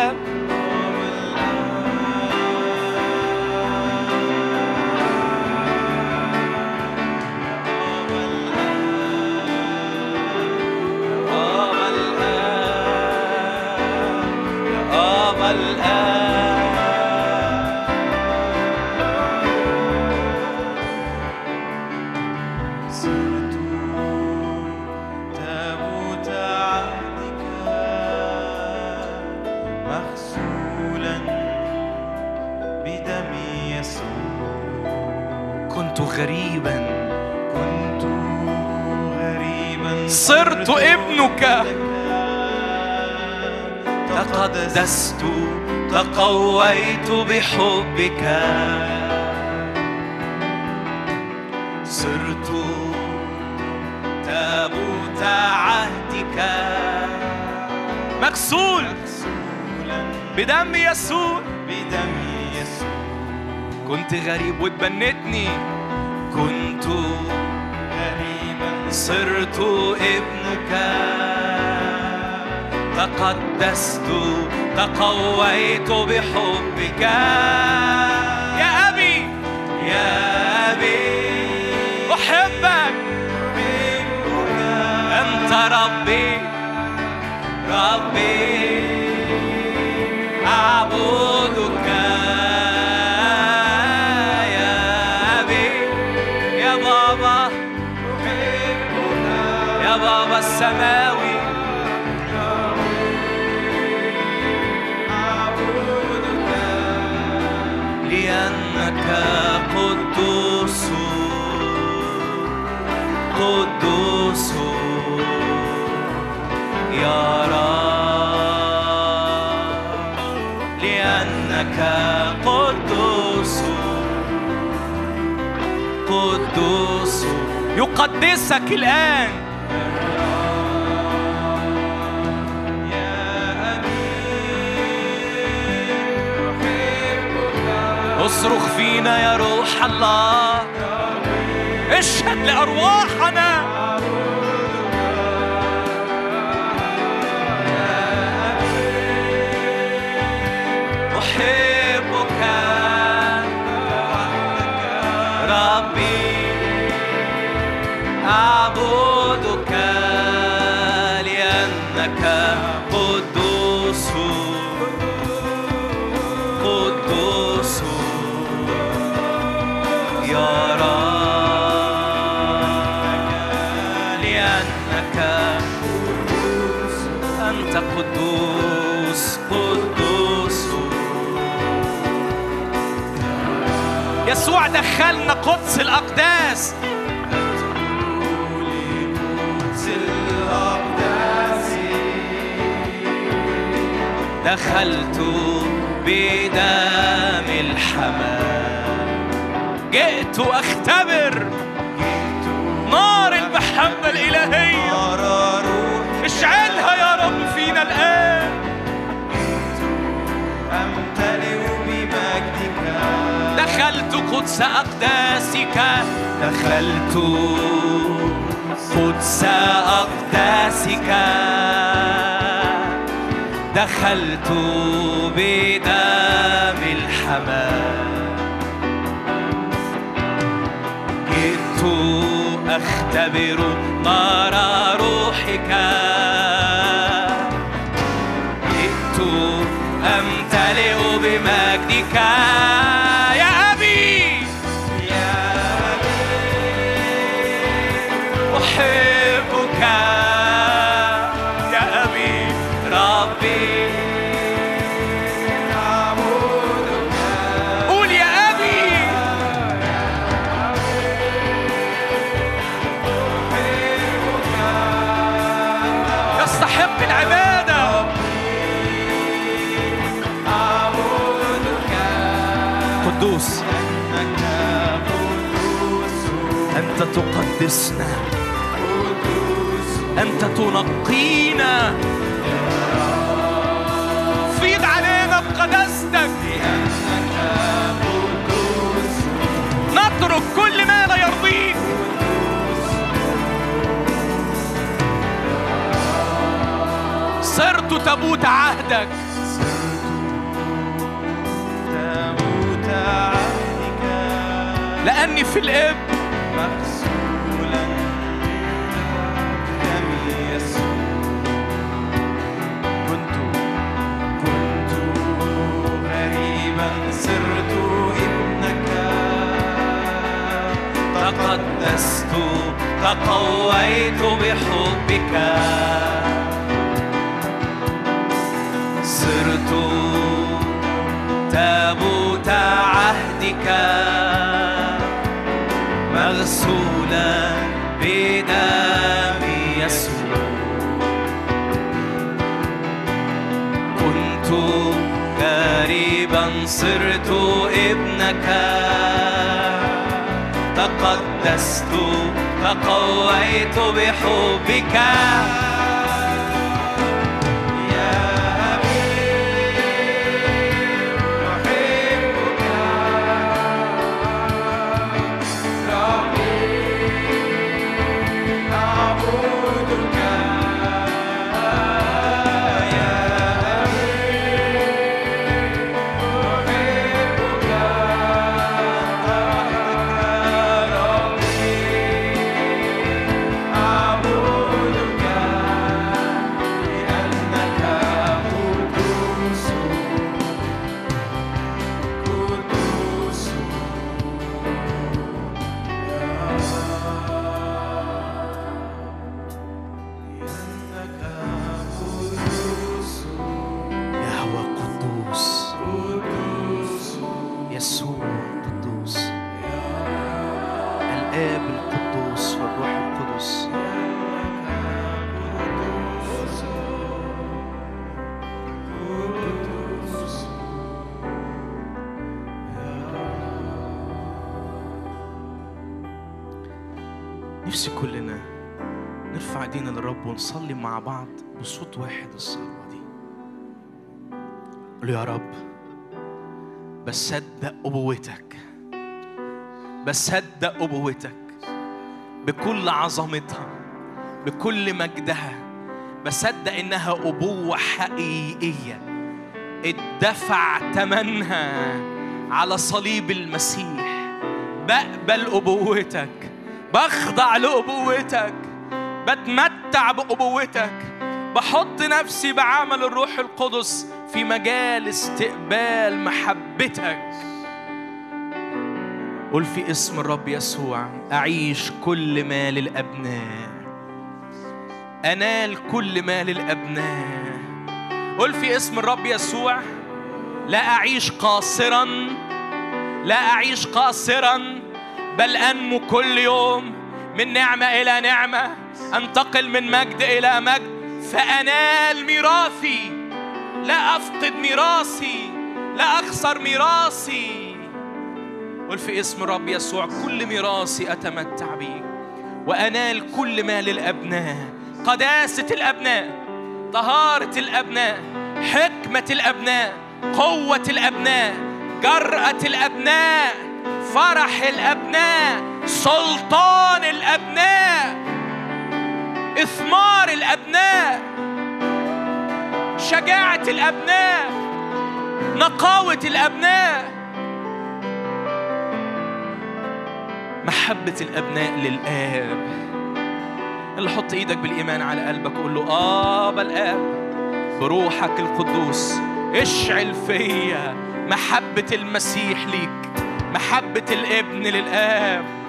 صرت ابنك. تقدست تقويت بحبك. صرت تابوت عهدك. مغسول بدم يسوع. بدم يسوع. كنت غريب واتبنتني. كنت صرت ابنك. تقدست تقويت بحبك. يا أبي يا أبي أحبك. أنت ربي ربي. السماوي لأنك قدوس قدوس. يا رب لأنك قدوس قدوس. يقدسك الآن. اصرخ فينا يا روح الله. اشهد لأرواحنا دخلنا قدس الأقداس. دخلت بدم الحمام. جئت أختبر نار المحبة الإلهية اشعلها يا رب فينا الآن. قدس أقداسك. دخلت قدس أقداسك. دخلت بدم الحمام. جئت أختبر نار روحك. جئت أمتلئ بمجدك. تقدسنا أنت تنقينا. فيض علينا بقداستك نترك كل ما لا يرضيك. صرت تابوت عهدك. لأني في الإب تقدست تقويت بحبك. صرت تابوت عهدك. مغسولا بدم يسوع. كنت قريبا صرت ابنك. تقدست تقويت بحبك. ونصلي مع بعض بصوت واحد الصلوة دي. قول يا رب بصدق أبوتك بصدق أبوتك بكل عظمتها بكل مجدها بصدق إنها أبوة حقيقية. اتدفع ثمنها على صليب المسيح. بقبل أبوتك بخضع لأبوتك. بتمتع بأبوتك. بحط نفسي بعمل الروح القدس في مجال استقبال محبتك. قل في اسم الرب يسوع أعيش كل ما للأبناء أنال كل ما للأبناء قل في اسم الرب يسوع لا أعيش قاصرا لا أعيش قاصرا بل أنمو كل يوم من نعمة إلى نعمة. أنتقل من مجد إلى مجد فأنال ميراثي لا أفقد ميراثي لا أخسر ميراثي. قل في اسم الرب يسوع كل ميراثي أتمتع به وأنال كل ما للأبناء قداسة الأبناء طهارة الأبناء حكمة الأبناء قوة الأبناء جرأة الأبناء فرح الأبناء سلطان الأبناء. إثمار الأبناء شجاعة الأبناء نقاوة الأبناء. محبة الأبناء للآب. اللي حط إيدك بالإيمان على قلبك وقول له آبا الآب. بروحك القدوس اشعل فيا محبة المسيح ليك محبة الابن للآب.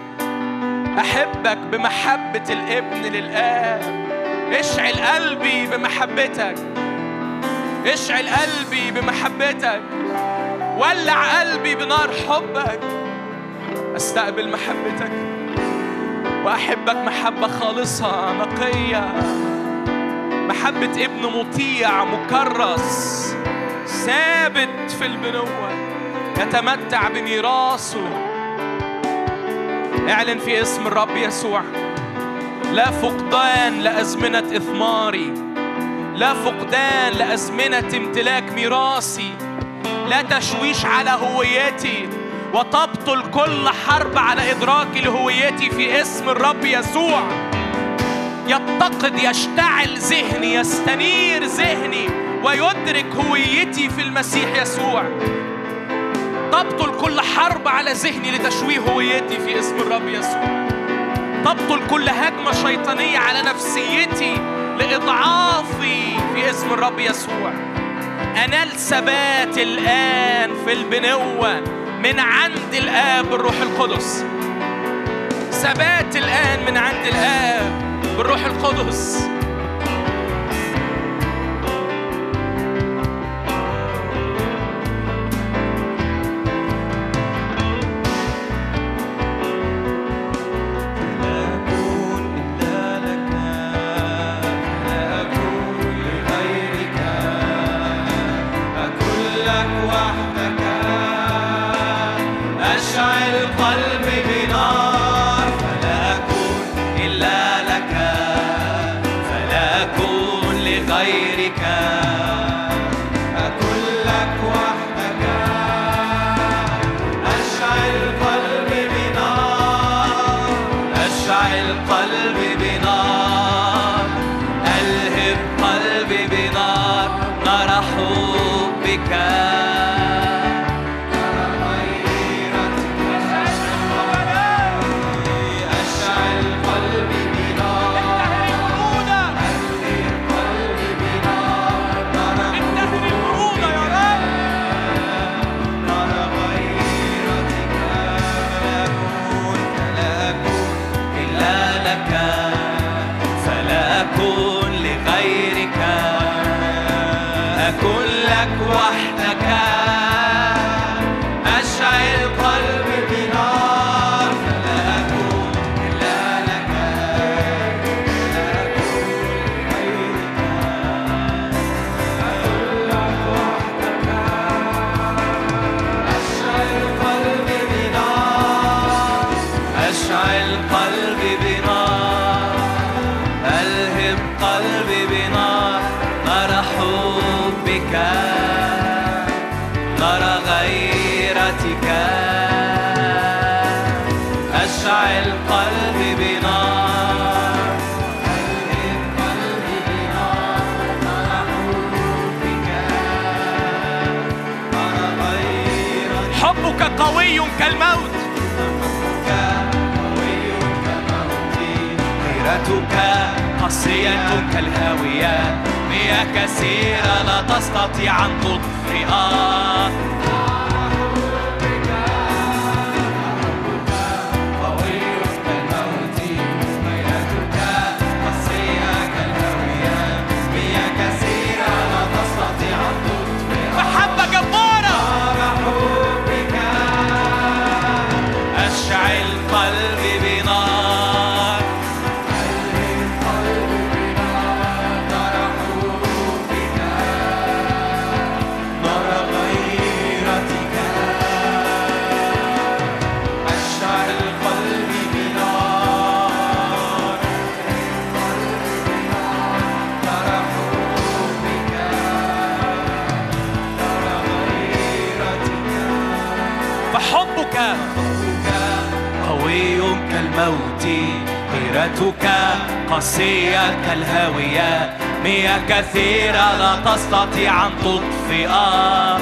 أحبك بمحبة الابن للآب. اشعل قلبي بمحبتك. اشعل قلبي بمحبتك. ولع قلبي بنار حبك. أستقبل محبتك وأحبك محبة خالصة نقية. محبة ابن مطيع مكرس ثابت في البنوة يتمتع بميراثه. اعلن في اسم الرب يسوع. لا فقدان لأزمنة إثماري. لا فقدان لأزمنة امتلاك ميراثي. لا تشويش على هويتي. وتبطل كل حرب على إدراكي لهويتي في اسم الرب يسوع. يتقد يشتعل ذهني يستنير ذهني ويدرك هويتي في المسيح يسوع. تبطل كل حرب على ذهني لتشويه هويتي في اسم الرب يسوع. تبطل كل هجمة شيطانية على نفسيتي لإضعافي في اسم الرب يسوع. أنال ثبات الآن في البنوة من عند الآب بالروح القدس. ثبات الآن من عند الآب بالروح القدس. حبك نار غيرتك. أشعل قلبي بنار ألهم قلبي بنار نار حبك نار غيرتك حبك قوي كالموت. غيرتك قاسية كالهاوية كثيرة لا تستطيع أن تطفئها. قاسية كالهاوية مياه كثيرة لا تستطيع أن تطفئها.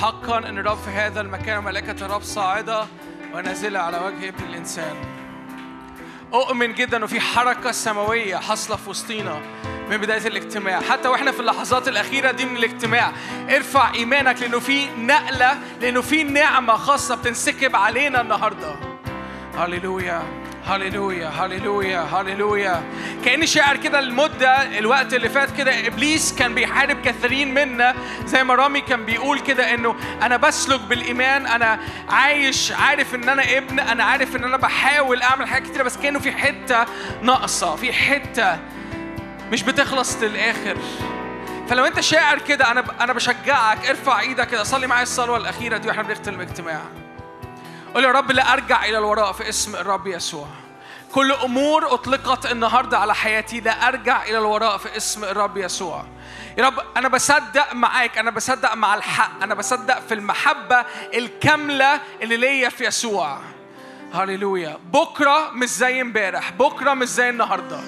حقا ان الرب في هذا المكان وملائكة الرب صاعدة ونازلة على وجه ابن الإنسان. أؤمن جدا إنه في حركة سماوية حاصلة في وسطينا من بداية الاجتماع. حتى وإحنا في اللحظات الأخيرة دي من الاجتماع ارفع إيمانك لأنه في نقلة لأنه في نعمة خاصة بتنسكب علينا النهارده. هللويا. هللويا هللويا هللويا. كأني شاعر كده المدة الوقت اللي فات كده إبليس كان بيحارب كثيرين منا زي ما رامي كان بيقول كده إنه أنا بسلك بالإيمان أنا عايش عارف إن أنا ابن أنا عارف إن أنا بحاول أعمل حاجات كتيرة بس كأنه في حتة ناقصة في حتة مش بتخلص للآخر. فلو أنت شاعر كده أنا أنا بشجعك ارفع إيدك كده صلي معايا الصلوة الأخيرة دي وإحنا بنختم الاجتماع قول يا رب لا أرجع إلى الوراء في اسم الرب يسوع. كل أمور أطلقت النهارده على حياتي لا أرجع إلى الوراء في اسم الرب يسوع. يا رب أنا بصدق معاك أنا بصدق مع الحق أنا بصدق في المحبة الكاملة اللي ليا في يسوع. هللويا. بكرة مش زي امبارح بكرة مش زي النهارده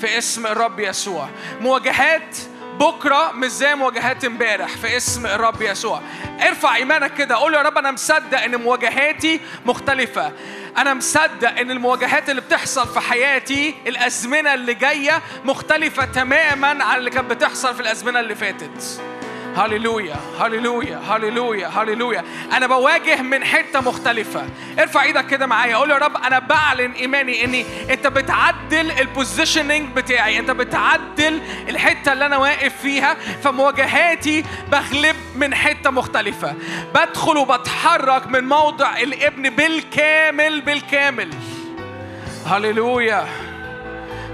في اسم الرب يسوع. مواجهات بكرة مش زي مواجهات امبارح في اسم الرب يسوع. ارفع إيمانك كده قول يا رب أنا مصدق إن مواجهاتي مختلفة. أنا مصدق إن المواجهات اللي بتحصل في حياتي الأزمنة اللي جاية مختلفة تماما عن اللي كانت بتحصل في الأزمنة اللي فاتت. هللويا هللويا هللويا هللويا. أنا بواجه من حتة مختلفة. ارفع إيدك كده معايا. قول يا رب أنا بعلن إيماني إني أنت بتعدل البوزيشننج بتاعي. أنت بتعدل الحتة اللي أنا واقف فيها. فمواجهاتي بغلب من حتة مختلفة. بدخل وبتحرك من موضع الابن بالكامل بالكامل. هللويا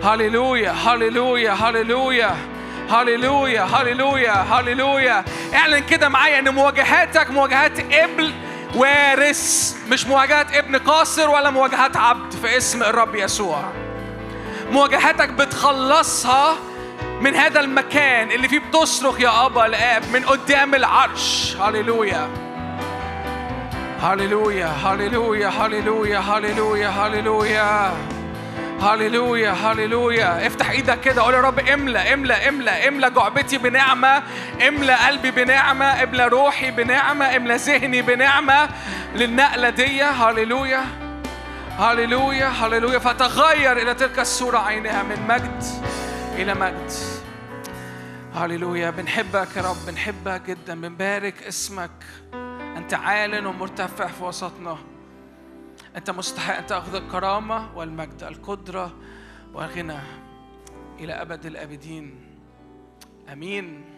هللويا هللويا هللويا. هللويا هللويا هللويا. اعلن كده معايا إن مواجهاتك مواجهات ابن وارث. مش مواجهات ابن قاصر ولا مواجهات عبد في اسم الرب يسوع. مواجهاتك بتخلصها من هذا المكان اللي فيه بتصرخ يا أبا الآب من قدام العرش. هللويا. هللويا هللويا هللويا هللويا هللويا. هللويا هللويا افتح إيدك كده قول يا رب املى املى املى املى جعبتي بنعمة املى قلبي بنعمة املى روحي بنعمة املى ذهني بنعمة للنقلة دي. هللويا هللويا هللويا فتغير إلى تلك الصورة عينها من مجد إلى مجد. هللويا بنحبك يا رب بنحبك جدا بنبارك اسمك. أنت عال ومرتفع في وسطنا. أنت مستحق أن تأخذ الكرامة والمجد القدرة والغنى إلى أبد الآبدين. آمين.